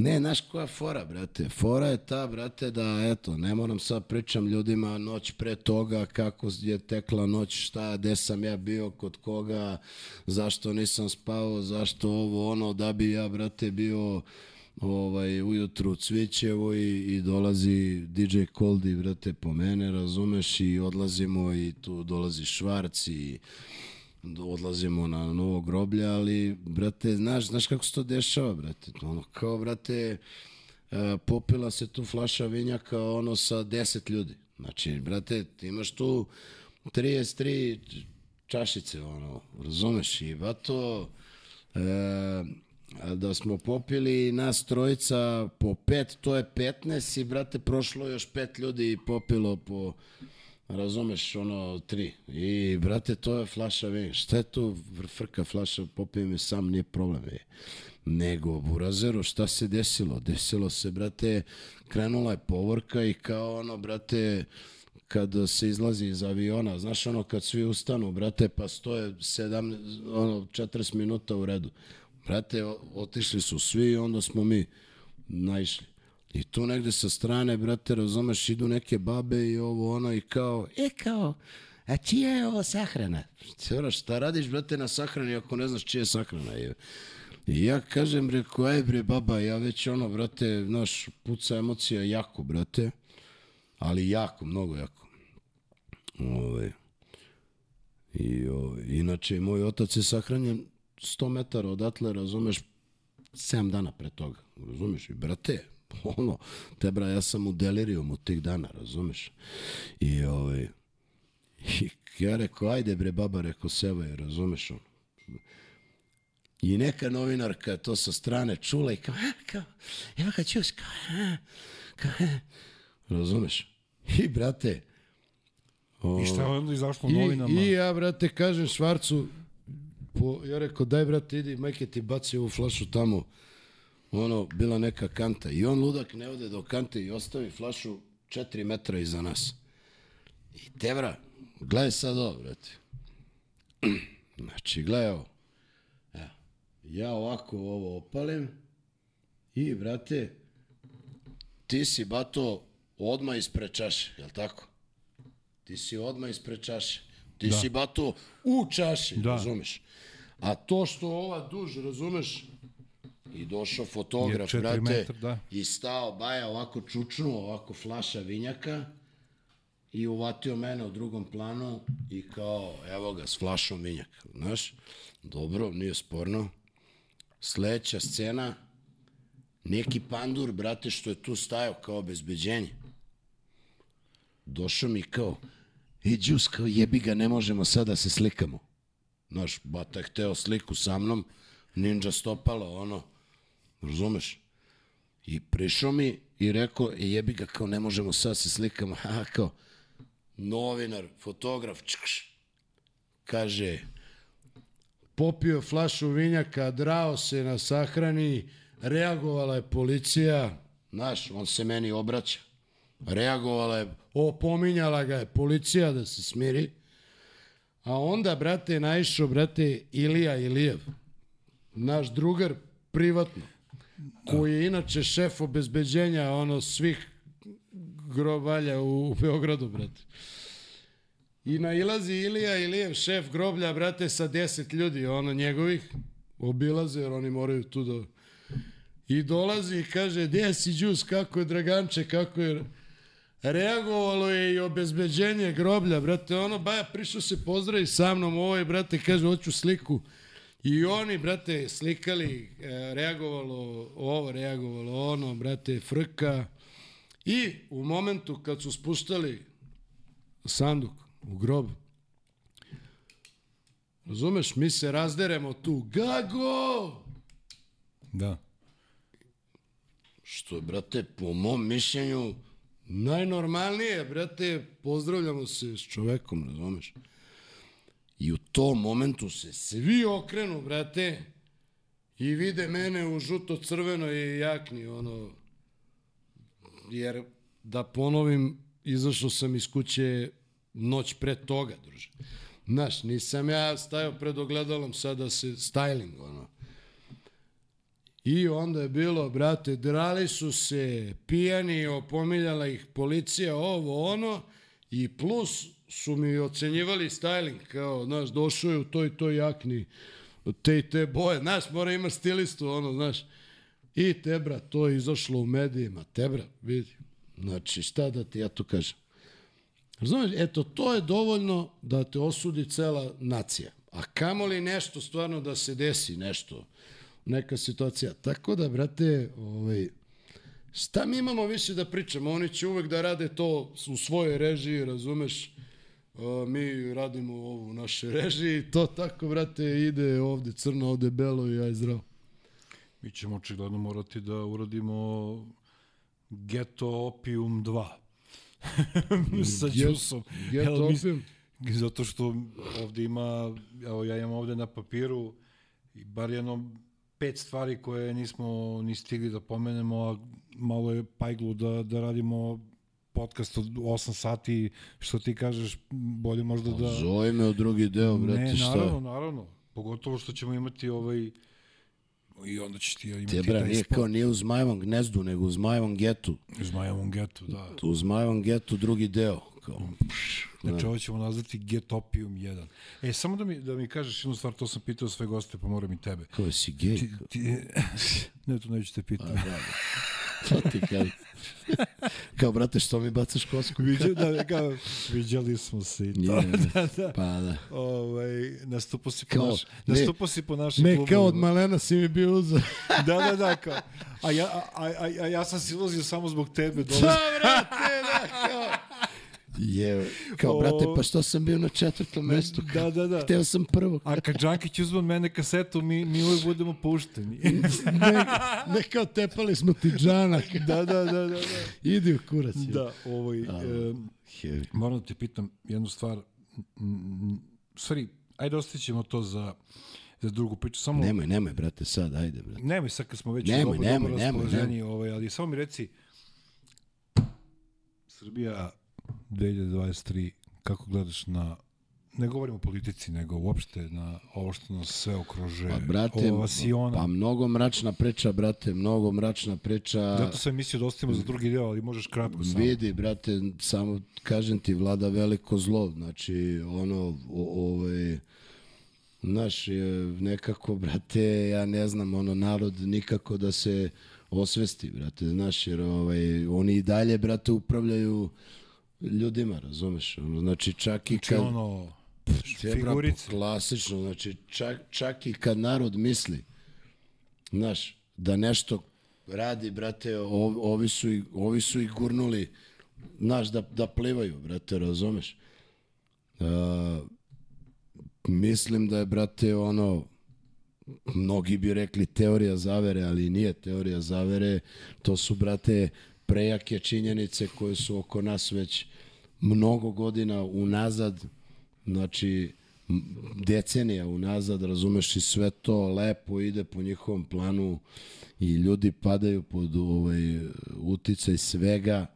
Ne, znaš koja fora, brate? Fora je ta, brate, da, eto, ne moram sad pričam ljudima noć pre toga kako je tekla noć, šta, gde sam ja bio, kod koga, zašto nisam spao, zašto ovo, ono, da bi ja, brate, bio ovaj, ujutru Cvićevo i, i dolazi DJ Koldi, brate, po mene, razumeš, i odlazimo i tu dolazi Švarc i odlazimo na novo groblje, ali, brate, znaš, znaš kako se to dešava, brate? Ono, kao, brate, e, popila se tu flaša vinjaka, ono, sa deset ljudi. Znači, brate, ti imaš tu 33 čašice, ono, razumeš, i bato, e, da smo popili nas trojica po pet, to je 15 i, brate, prošlo još pet ljudi i popilo po, razumeš, ono, tri. I, brate, to je flaša vina. Šta je to frka flaša, popijem je sam, nije problem. Je. Nego, Burazeru, šta se desilo? Desilo se, brate, krenula je povorka i kao ono, brate, kad se izlazi iz aviona, znaš ono kad svi ustanu, brate, pa stoje 7, ono, 40 minuta u redu. Brate, otišli su svi i onda smo mi naišli. I tu negde sa strane, brate, razumeš, idu neke babe i ovo ono i kao, e kao, a čija je ovo sahrana? Cera, šta radiš, brate, na sahrani ako ne znaš čija je sahrana? I ja kažem, reko, aj bre, baba, ja već ono, brate, znaš, puca emocija jako, brate, ali jako, mnogo jako. Ove, I, o, inače, moj otac je sahranjen 100 metara odatle, razumeš, 7 dana pre toga, razumeš? I brate, ono, te bra, ja sam u delirijumu tih dana, razumeš? I, ovaj, i ja rekao, ajde bre, baba, rekao, sevaj, razumeš ono. I neka novinarka to sa strane čula i kao, a, kao, evo ga čus, kao, a, kao, a. razumeš? I, brate, I šta je onda izašlo u I, novinama? I ja, brate, kažem Švarcu, po, ja rekao, daj, brate, idi, majke ti baci ovu flašu tamo. Ono, bila neka kanta. I on, ludak, ne ode do kante i ostavi flašu 4 metra iza nas. I tebra, gledaj sad ovo, brate. Znači, gledaj ovo. Evo, ja ovako ovo opalim i, brate, ti si, bato, odmah ispred čaše, jel tako? Ti si odmah ispred čaše. Ti da. si bato u čaši. Da. razumeš? A to što ova duž, razumeš, i došao fotograf, brate, metra, da. i stao Baja ovako čučnuo, ovako flaša vinjaka i uvatio mene u drugom planu i kao, evo ga, s flašom vinjaka, znaš? Dobro, nije sporno. Sledeća scena, neki pandur, brate, što je tu stajao kao obezbeđenje. Došao mi kao, i džus, kao jebi ga, ne možemo sad da se slikamo. Znaš, bata je hteo sliku sa mnom, ninja stopala, ono, razumeš? I prišao mi i rekao, e, jebi ga, kao ne možemo sad se slikamo, a kao, novinar, fotograf, čkš, kaže, popio je flašu vinjaka, drao se na sahrani, reagovala je policija, znaš, on se meni obraća, reagovala je, opominjala ga je policija da se smiri, a onda, brate, naišao, brate, Ilija Ilijev, naš drugar privatno, koji je inače šef obezbeđenja ono svih grobalja u, u Beogradu, brate. I nailazi Ilija Ilijev, šef groblja, brate, sa deset ljudi, ono njegovih, obilaze, jer oni moraju tu da... I dolazi i kaže, gdje si džus, kako je Draganče, kako je... Reagovalo je i obezbeđenje groblja, brate, ono, Baja prišao se pozdravi sa mnom, ovo je, brate, kaže, hoću sliku. I oni, brate, slikali, e, reagovalo ovo, reagovalo ono, brate, frka. I u momentu kad su spuštali sanduk u grob, razumeš, mi se razderemo tu, Gago! Da. Što je, brate, po mom mišljenju, najnormalnije, brate, pozdravljamo se s čovekom, razumeš? I u tom momentu se svi okrenu, brate, i vide mene u žuto-crvenoj jakni, ono, jer da ponovim, izašao sam iz kuće noć pre toga, druže. Znaš, nisam ja stajao pred ogledalom sada se styling, ono. I onda je bilo, brate, drali su se pijani, opomiljala ih policija, ovo, ono, i plus su mi ocenjivali styling, kao, znaš, došao je u toj toj jakni, te i te boje, znaš, mora ima stilistu, ono, znaš. I tebra, to je izašlo u medijima, tebra, vidi. Znači, šta da ti ja tu kažem? Razumeš, eto, to je dovoljno da te osudi cela nacija. A kamoli nešto stvarno da se desi, nešto, neka situacija. Tako da, brate, ovaj, šta mi imamo više da pričamo? Oni će uvek da rade to u svojoj režiji, razumeš? Mi radimo ovo u našoj režiji, to tako, brate, ide ovde crno, ovde belo i aj zdravo. Mi ćemo očigledno morati da uradimo Geto Opium 2. sa Get- džusom. Geto Jel, Opium? Zato što ovde ima, evo ja imam ovde na papiru i bar jedno pet stvari koje nismo ni stigli da pomenemo, a malo je pajglu da, da radimo podcast od 8 sati, što ti kažeš, bolje možda da... Zove me u drugi deo, brate, ne, šta? naravno, naravno. Pogotovo što ćemo imati ovaj... I onda ćeš ti imati Te, bra, taj nije spot. kao nije u Zmajevom gnezdu, nego u Zmajevom getu. Uz Majevom getu, da. U Zmajevom getu drugi deo. Kao, Znači, ovo ćemo nazvati Get Opium 1. E, samo da mi, da mi kažeš jednu stvar, to sam pitao sve goste, pa moram i tebe. kao si gej. Ti, ti, ne, to neću te pitati. Da, da. To ti kažem. Kao, brate, što mi bacaš kosku? Viđa, da, kao, viđali smo se i to. Nije, da, da. Pa da. Ovaj, nastupao si po, Kao, naš, ne. nastupao si po našem Ne, klubu. kao od malena si mi bio uzor. Da, da, da, kao. A ja, a, a, a, ja sam silazio samo zbog tebe. Dole. Da, brate, da, kao. Je, kao, brate, pa što sam bio na četvrtom mestu? Da, da, da. Hteo sam prvo. A kad Džankić uzme od mene kasetu, mi, mi uvijek budemo pušteni. ne, ne kao tepali smo ti džanak. da, da, da, da. da. Idi u kurac. je. Da, ovaj, e, Heavy. moram da te pitam jednu stvar. Stvari, ajde ostaćemo to za, za drugu priču. Samo, Nemoj, nemoj, brate, sad, ajde, brate. nemoj sad kad smo već Nemoj, dobro, nemoj, dobro nemoj, raspoloženji, ovaj, ali samo mi reci Srbija 2023, kako gledaš na ne govorimo o politici, nego uopšte na ovo što nas sve okružuje. Pa, brate, ova vasiona. pa mnogo mračna priča, brate, mnogo mračna priča. Zato sam mislio da ostavimo za drugi deo, ali možeš kratko samo. Vidi, brate, samo kažem ti, vlada veliko zlo, znači, ono, ovaj, znaš, nekako, brate, ja ne znam, ono, narod nikako da se osvesti, brate, znaš, jer ovaj, oni i dalje, brate, upravljaju ljudima, razumeš, ono, znači, čak i Znači, kad... ono, Te, bra, figurice. Klasično, znači čak, čak i kad narod misli, znaš, da nešto radi, brate, ov- ovi su, i, ovi su ih gurnuli, znaš, da, da plivaju, brate, razumeš? Uh, mislim da je, brate, ono, mnogi bi rekli teorija zavere, ali nije teorija zavere, to su, brate, prejake činjenice koje su oko nas već mnogo godina unazad, znači decenija unazad, razumeš i sve to lepo ide po njihovom planu i ljudi padaju pod ovaj uticaj svega,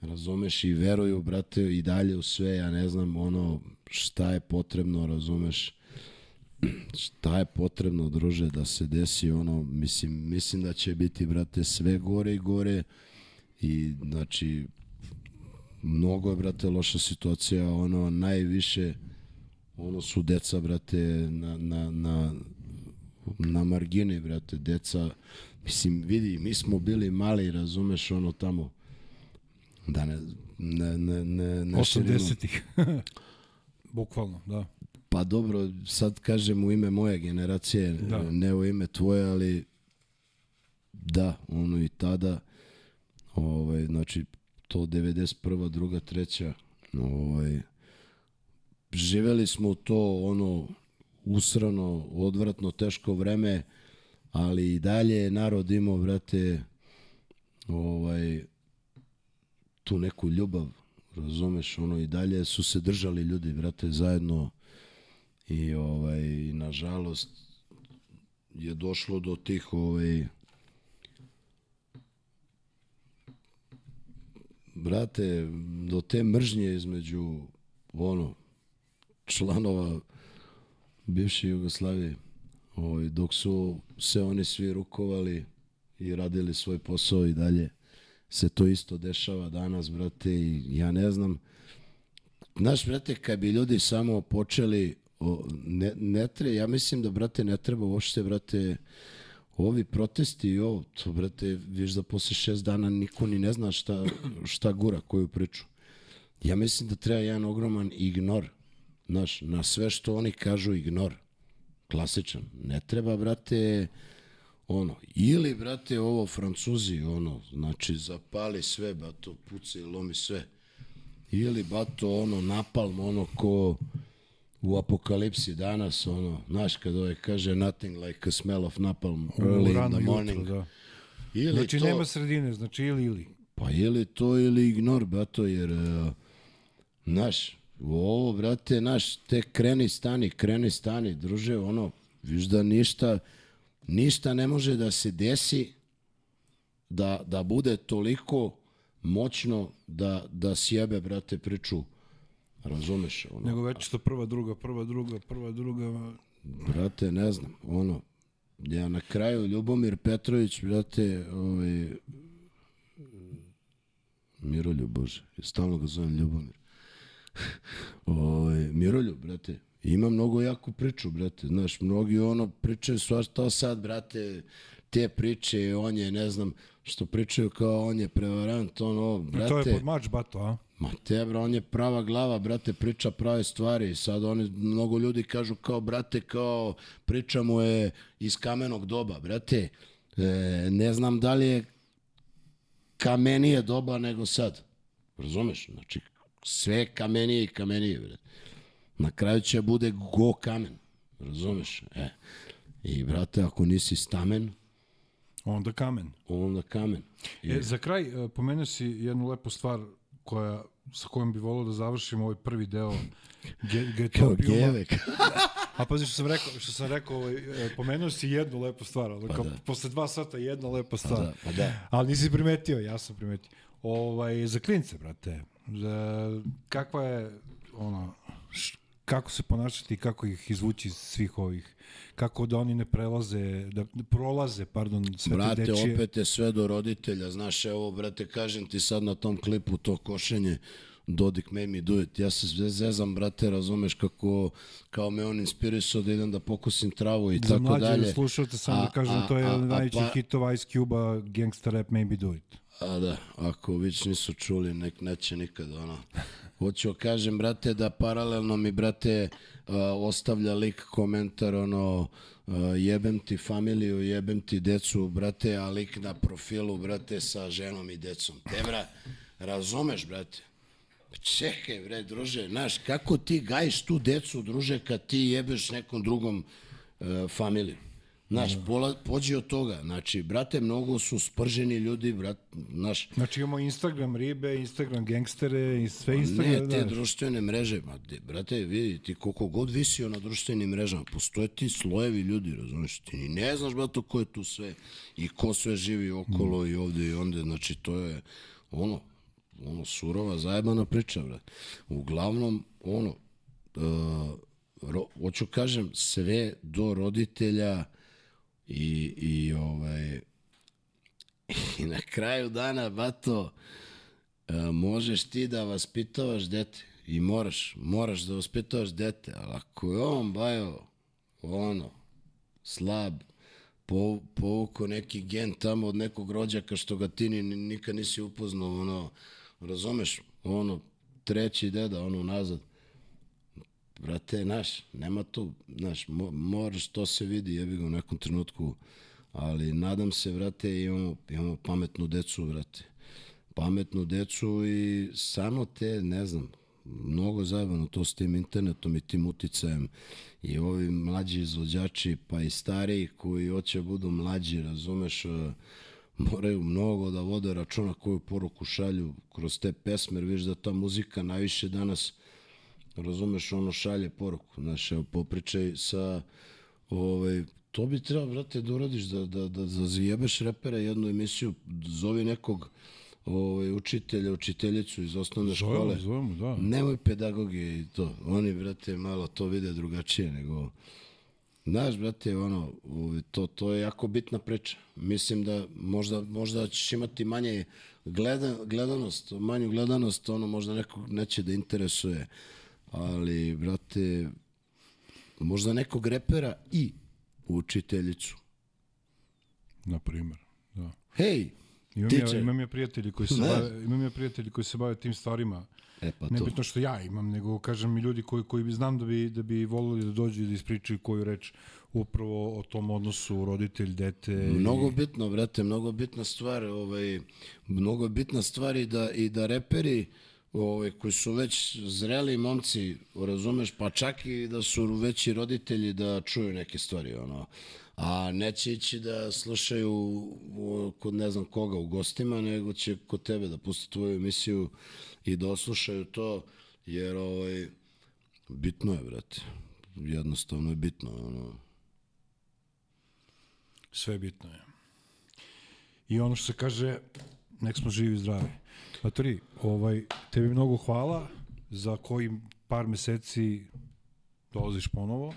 razumeš i veruju, brate, i dalje u sve, ja ne znam ono šta je potrebno, razumeš, šta je potrebno, druže, da se desi ono, mislim, mislim da će biti, brate, sve gore i gore i, znači, mnogo je, brate, loša situacija, ono, najviše, ono su deca, brate, na, na, na, na margini, brate, deca, mislim, vidi, mi smo bili mali, razumeš, ono tamo, da ne, ne, ne, ne, ne širimo. 80-ih. Bukvalno, da. Pa dobro, sad kažem u ime moje generacije, da. ne u ime tvoje, ali da, ono i tada, ovaj, znači to 91. druga, treća, ovaj, živeli smo to ono usrano, odvratno, teško vreme, ali i dalje je narod imao, brate, ovaj, tu neku ljubav, razumeš, ono i dalje su se držali ljudi, brate, zajedno i ovaj, nažalost je došlo do tih ovaj, brate, do te mržnje između ono, članova bivše Jugoslavije, ovaj, dok su se oni svi rukovali i radili svoj posao i dalje se to isto dešava danas, brate, i ja ne znam, Znaš, brate, kad bi ljudi samo počeli, o, ne, ne tre, ja mislim da, brate, ne treba uopšte, brate, ovi protesti ovo, to, brate, viš da posle šest dana niko ni ne zna šta, šta gura, koju priču. Ja mislim da treba jedan ogroman ignor, znaš, na sve što oni kažu ignor. Klasičan. Ne treba, brate, ono, ili, brate, ovo Francuzi, ono, znači, zapali sve, ba to puca i lomi sve. Ili, bato, ono, napalm, ono ko u apokalipsi danas, ono, znaš kad ovaj kaže nothing like a smell of napalm early in the jutro, morning. da. Ili Znači, to, nema sredine, znači ili ili. Pa ili to ili ignor, bato, jer, uh, znaš, ovo, brate, naš, te kreni stani, kreni stani, druže, ono, viš da ništa, ništa ne može da se desi da, da bude toliko moćno da, da sjebe, brate, priču. Razumeš? Ono, Nego već to prva, druga, prva, druga, prva, druga. Brate, ne znam, ono, ja na kraju Ljubomir Petrović, brate, ovaj, Miroljub, bože, stalno ga zovem Ljubomir. ovaj, Miroljub, brate, ima mnogo jaku priču, brate, znaš, mnogi ono pričaju svašta sad, brate, te priče, on je, ne znam, što pričaju kao on je prevarant, ono, brate. To je pod mač, bato, a? Ma te, bro, on je prava glava, brate, priča prave stvari. Sad oni, mnogo ljudi kažu kao, brate, kao, priča mu je iz kamenog doba, brate. E, ne znam da li je kamenije doba nego sad. Razumeš? Znači, sve kamenije i kamenije, brate. Na kraju će bude go kamen. Razumeš? E. I, brate, ako nisi stamen, Onda kamen. onda kamen. I, E, za kraj, e, pomenuo si jednu lepu stvar koja, sa kojom bi volio da završimo ovaj prvi deo ge, kao Getopijuma. gevek. A pazi što sam rekao, što sam rekao, ovaj, e, pomenuo si jednu lepu stvar, ali kao, da. posle dva sata jedna lepa stvar. da, pa da. Ali nisi primetio, ja sam primetio. Ovaj, za klince, brate, za, kakva je, ono, š, kako se ponašati i kako ih izvući iz svih ovih, kako da oni ne prelaze, da da prolaze, pardon, sve te Brate, dečije. opet je sve do roditelja. Znaš, evo, brate, kažem ti sad na tom klipu to košenje Dodik made me do it. Ja se zezam, brate, razumeš kako, kao me on inspirisao da idem da pokusim travu i Za tako mlađe dalje. slušalce samo A- da kažem, a- to je a- najvećih pa- hitova Ice Cube-a, Gangsta Rap Maybe Do It. A da, ako već nisu čuli, nek neće nikad, ono. Hoću kažem, brate, da paralelno mi, brate, ostavlja lik komentar, ono, jebem ti familiju, jebem ti decu, brate, a lik na profilu, brate, sa ženom i decom. Te, bra, razumeš, brate? Čekaj, bre, druže, znaš, kako ti gajiš tu decu, druže, kad ti jebeš nekom drugom uh, familiju? Znaš, pola, pođi od toga. Znači, brate, mnogo su sprženi ljudi, brat, znaš, Znači imamo Instagram ribe, Instagram gangstere i sve Instagram. ne, te da. društvene mreže, ma, de, brate, vidi, ti koliko god visio na društvenim mrežama, postoje ti slojevi ljudi, razumiješ, ti ni ne znaš, brate, ko je tu sve i ko sve živi okolo Mm. i ovde i onde, znači, to je, ono, ono, surova, zajebana priča, brate. Uglavnom, ono, uh, ro, hoću kažem, sve do roditelja i, i ovaj, i na kraju dana, bato, e, možeš ti da vaspitavaš dete. I moraš, moraš da vaspitavaš dete, ali ako je on, bajo, ono, slab, po, povuko neki gen tamo od nekog rođaka što ga ti ni, nikad nisi upoznao, ono, razumeš, ono, treći deda, ono, nazad, brate, naš, nema tu, znaš, mo, moraš, to se vidi, jebi ga u nekom trenutku, ali nadam se, brate, imamo, imamo pametnu decu, brate. Pametnu decu i samo te, ne znam, mnogo zajebano to s tim internetom i tim uticajem i ovi mlađi izvođači, pa i stariji koji hoće budu mlađi, razumeš, eh, moraju mnogo da vode računa koju poruku šalju kroz te pesme, jer viš da ta muzika najviše danas razumeš, ono šalje poruku. Znaš, evo, popričaj sa, ovaj, to bi trebao, brate, da uradiš, da, da, da, da zajebeš repera jednu emisiju, zovi nekog ovaj, učitelja, učiteljicu iz osnovne škole. Zovemo, zovemo, da. Nemoj pedagogije i to. Oni, brate, malo to vide drugačije nego... Znaš, brate, ono, ovaj, to, to je jako bitna priča. Mislim da možda, možda ćeš imati manje gleda, gledanost, manju gledanost, ono možda nekog neće da interesuje, ali, brate, možda nekog repera i učiteljicu. Na primer, da. Hej, Imam Tiče. ja, imam ja prijatelji koji se bave, imam ja prijatelji koji se bave tim stvarima. e pa Ne to. bitno što ja imam, nego kažem mi ljudi koji koji bi znam da bi da bi voleli da dođu i da ispričaju koju reč upravo o tom odnosu roditelj dete. i- Mnogo bitno, brate, mnogo bitna stvar, ovaj, mnogo bitna stvar i da, i da reperi ovaj, koji su već zreli momci, razumeš, pa čak i da su veći roditelji da čuju neke stvari, ono. A neće ići da slušaju kod ne znam koga u gostima, nego će kod tebe da puste tvoju emisiju i da oslušaju to, jer ovaj, bitno je, brate. Jednostavno je bitno, ono. Sve bitno je. I ono što se kaže, nek smo živi i zdravi. Matori, ovaj, tebi mnogo hvala za koji par meseci dolaziš ponovo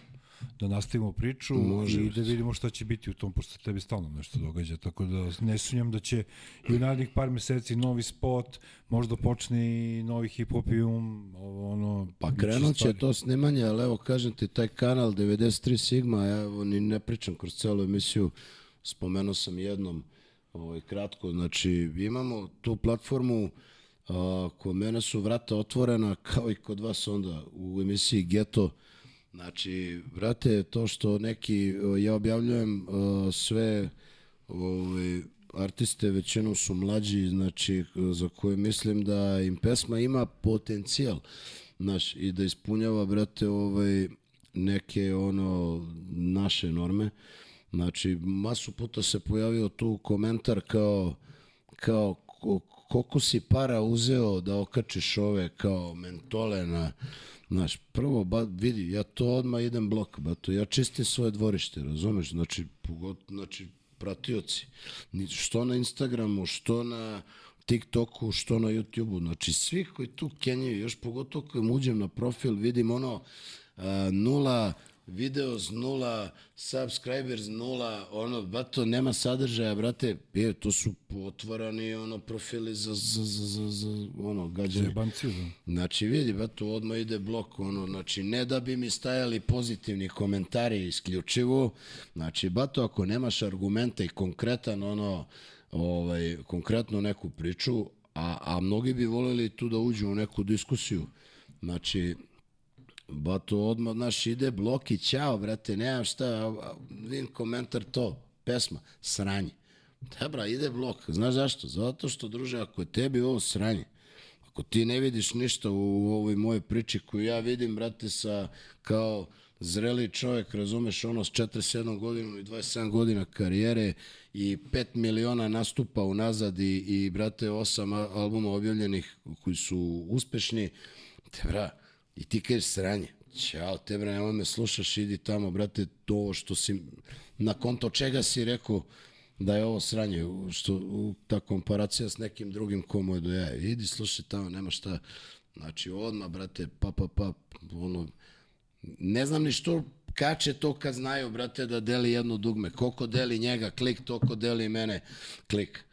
da nastavimo priču Može. i da vidimo šta će biti u tom, pošto tebi stalno nešto događa, tako da ne sunjam da će i u narednih par meseci novi spot, možda počne i novi hip-hopium, ovo ono... Pa krenut će to snimanje, ali evo kažem ti, taj kanal 93 Sigma, ja evo, ni ne pričam kroz celu emisiju, spomenuo sam jednom ovaj, kratko, znači imamo tu platformu a, kod mene su vrata otvorena kao i kod vas onda u emisiji Geto, Znači, vrate, to što neki, ja objavljujem o, sve ovaj, artiste, većinom su mlađi, znači, za koje mislim da im pesma ima potencijal, znaš, i da ispunjava, brate, ovaj, neke, ono, naše norme. Znači, masu puta se pojavio tu komentar kao, kao, ko- koliko si para uzeo da okačiš ove kao mentole na Znaš, prvo, ba, vidi, ja to odmah idem blok, bato, ja čistim svoje dvorište, razumeš, znači, pogod, znači, pratioci, što na Instagramu, što na TikToku, što na YouTubeu, znači, svi koji tu kenjaju, još pogotovo kad uđem na profil, vidim ono, a, nula videos, nula subscribers, nula, ono, bato, nema sadržaja, brate, je, to su otvorani, ono, profili za, za, za, za, za ono, gađanje. Jebanciju, da. Znači, vidi, ba tu odmah ide blok, ono, znači, ne da bi mi stajali pozitivni komentari isključivo, znači, bato, ako nemaš argumente i konkretan, ono, ovaj, konkretno neku priču, a, a mnogi bi voleli tu da uđu u neku diskusiju, znači, Bato odmah, znaš, ide blok i ćao, brate, nemam šta, vidim komentar to, pesma, sranje. Dobra, ide blok, znaš zašto? Zato što, druže, ako je tebi ovo sranje, ako ti ne vidiš ništa u ovoj mojoj priči koju ja vidim, brate, sa kao zreli čovjek, razumeš, ono s 41 godinom i 27 godina karijere i 5 miliona nastupa unazad i, i brate, 8 a- albuma objavljenih koji su uspešni, te bra, i ti kažeš sranje. Ćao, te bre, nemoj me slušaš, idi tamo, brate, to što si, na konto čega si rekao da je ovo sranje, što, ta komparacija s nekim drugim komu je do jaja. Idi, slušaj tamo, nema šta. Znači, odmah, brate, pa, pa, pa, ono, ne znam ni što kače to kad znaju, brate, da deli jedno dugme. Koliko deli njega klik, toliko deli mene klik.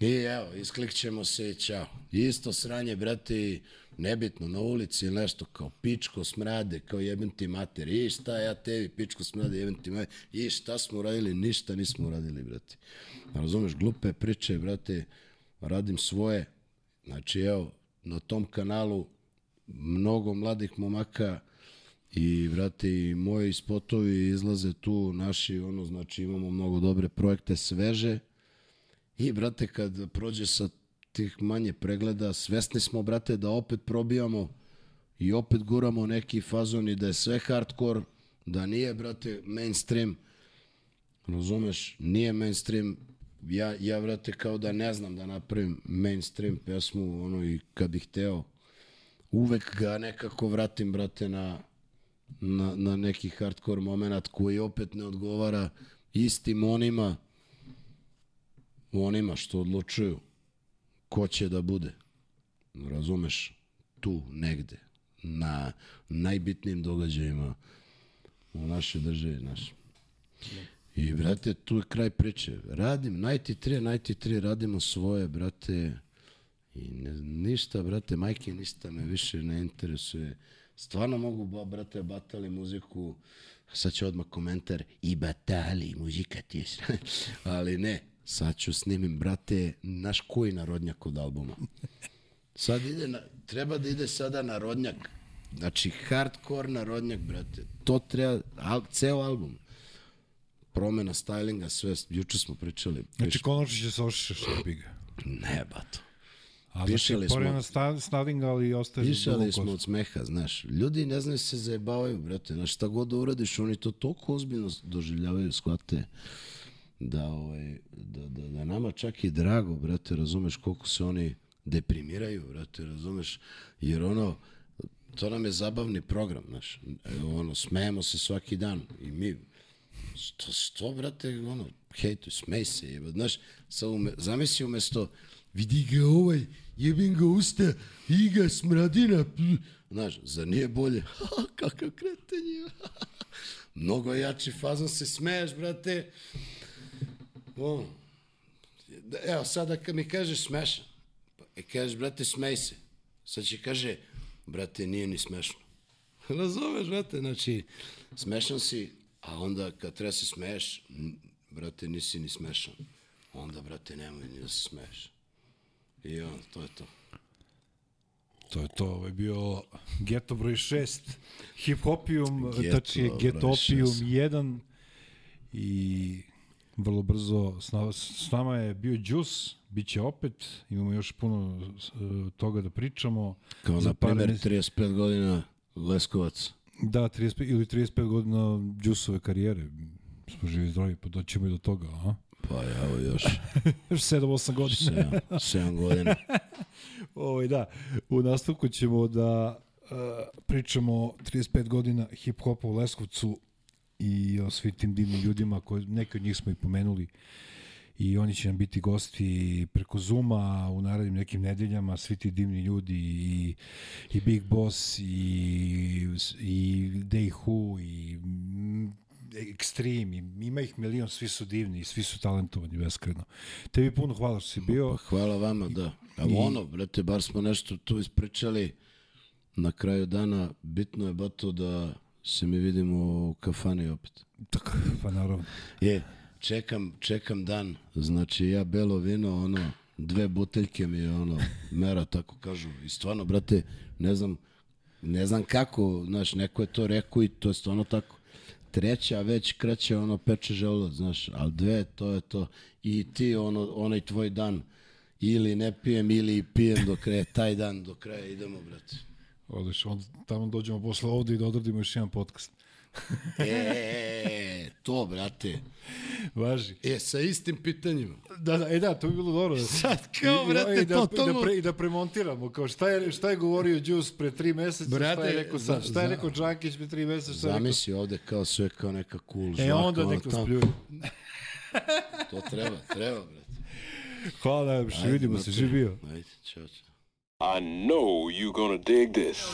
I evo, isklikćemo se i čao. Isto sranje, brate, i nebitno, na ulici ili nešto, kao pičko smrade, kao jebem ti mater. I šta ja tebi, pičko smrade, jebem ti mater. I šta smo uradili? Ništa nismo uradili, brate. Razumeš, glupe priče, brate, radim svoje. Znači, evo, na tom kanalu mnogo mladih momaka i brate i moji spotovi izlaze tu naši ono znači imamo mnogo dobre projekte sveže i brate kad prođe sa tih manje pregleda svesni smo brate da opet probijamo i opet guramo neki fazon i da je sve hardcore da nije brate mainstream. Razumeš? Nije mainstream. Ja, ja brate kao da ne znam da napravim mainstream pesmu ono i kad bih hteo uvek ga nekako vratim, brate, na, na, na neki hardcore moment koji opet ne odgovara istim onima onima što odlučuju ko će da bude. Razumeš? Tu, negde. Na najbitnijim događajima u našoj državi, znaš. I, brate, tu je kraj priče. Radim, 93, 93, radimo svoje, brate, I ne, ništa, brate, majke, ništa me više ne interesuje. Stvarno mogu, ba, brate, batali muziku, sad će odmah komentar, i batali, muzika ti je sra-" Ali ne, sad ću snimim, brate, naš koji narodnjak od albuma. Sad ide, na, treba da ide sada narodnjak. Znači, hardcore narodnjak, brate. To treba, al, ceo album. Promena stylinga, sve, juče smo pričali. Znači, konačno će se ošišaš, jebi ga. Ne, bato. A Pišali znači, smo. sta- Snadinga, ali ostaje Pišali smo od smeha, znaš. Ljudi ne znaju se zajebavaju, brate. Znaš, šta god da uradiš, oni to toliko ozbiljno doživljavaju, shvate da, ovaj, da, da, da nama čak i drago, brate, razumeš koliko se oni deprimiraju, brate, razumeš, jer ono, to nam je zabavni program, znaš, Evo, ono, smejemo se svaki dan i mi, što, što brate, ono, hejtu, smej se, jeba, znaš, sad ume, zamisli umesto, vidi ga ovaj, jebim ga usta, i ga smradina, znaš, zar nije bolje, ha, kakav kreten je, mnogo jači fazon se smeješ, brate, ono, da- evo, sada kad mi kažeš smešan, e, kažeš, brate, smej se, sad će kaže, brate, nije ni smešno. Razumeš, brate, znači, smešan si, a onda kad treba se smeješ, brate, nisi ni smešan. Onda, brate, nemoj ni da se smeješ. I on, to je to. To je to, ovo je bio Geto broj 6, Hip Hopium, Geto tačnije broj Getopium šest. 1 i vrlo brzo s nama, s nama je bio Juice, bit će opet, imamo još puno uh, toga da pričamo. Kao, Za na primjer, meseci- 35 godina Leskovac. Da, 35 ili 35 godina Juiceove karijere. Smo živi zdravi, pa doćemo i do toga, a? Pa evo još Još 7-8 godina. 7, 7 godina. Ovaj, da, u nastavku ćemo da uh, pričamo o 35 godina hip-hopa u Leskovcu i o svim tim divnim ljudima, koji, neki od njih smo i pomenuli i oni će nam biti gosti preko Zuma u narednim nekim nedeljama, svi ti divni ljudi i, i Big Boss i, i Day Who i Extreme, ima ih milion, svi su divni i svi su talentovani, beskreno. Tebi puno hvala što si bio. Pa hvala vama, da. A I- ono, brate, bar smo nešto tu ispričali. Na kraju dana bitno je bato da se mi vidimo u kafani opet. Tako, pa naravno. Je, čekam, čekam dan. Znači, ja belo vino, ono, dve buteljke mi je, ono, mera, tako kažu. I stvarno, brate, ne znam, ne znam kako, znaš, neko je to rekao i to je stvarno tako. Treća već kreće, ono, peče želudac, znaš, ali dve, to je to. I ti, ono, onaj tvoj dan, ili ne pijem, ili pijem do kraja, taj dan do kraja idemo, brate. Odliš, onda tamo dođemo posle ovde i da odradimo još jedan podcast. E, to, brate. Važi. E, sa istim pitanjima. Da, da, e da, to bi bilo dobro. Sad, kao, I- brate, i da, to, i to da, mu- pre, i da premontiramo, kao šta je, šta je govorio Juice pre tri meseca, šta Brate, je rekao sad, šta je rekao Džankić pre tri meseca, šta je rekao... Zamisli ovde kao sve kao neka cool E žvaka. onda ono nek nas tamo. pljuje. To treba, treba, brate. Hvala najlepše, Ajde, vidimo se, živio. Ajde, čao, čao. I know you're gonna dig this.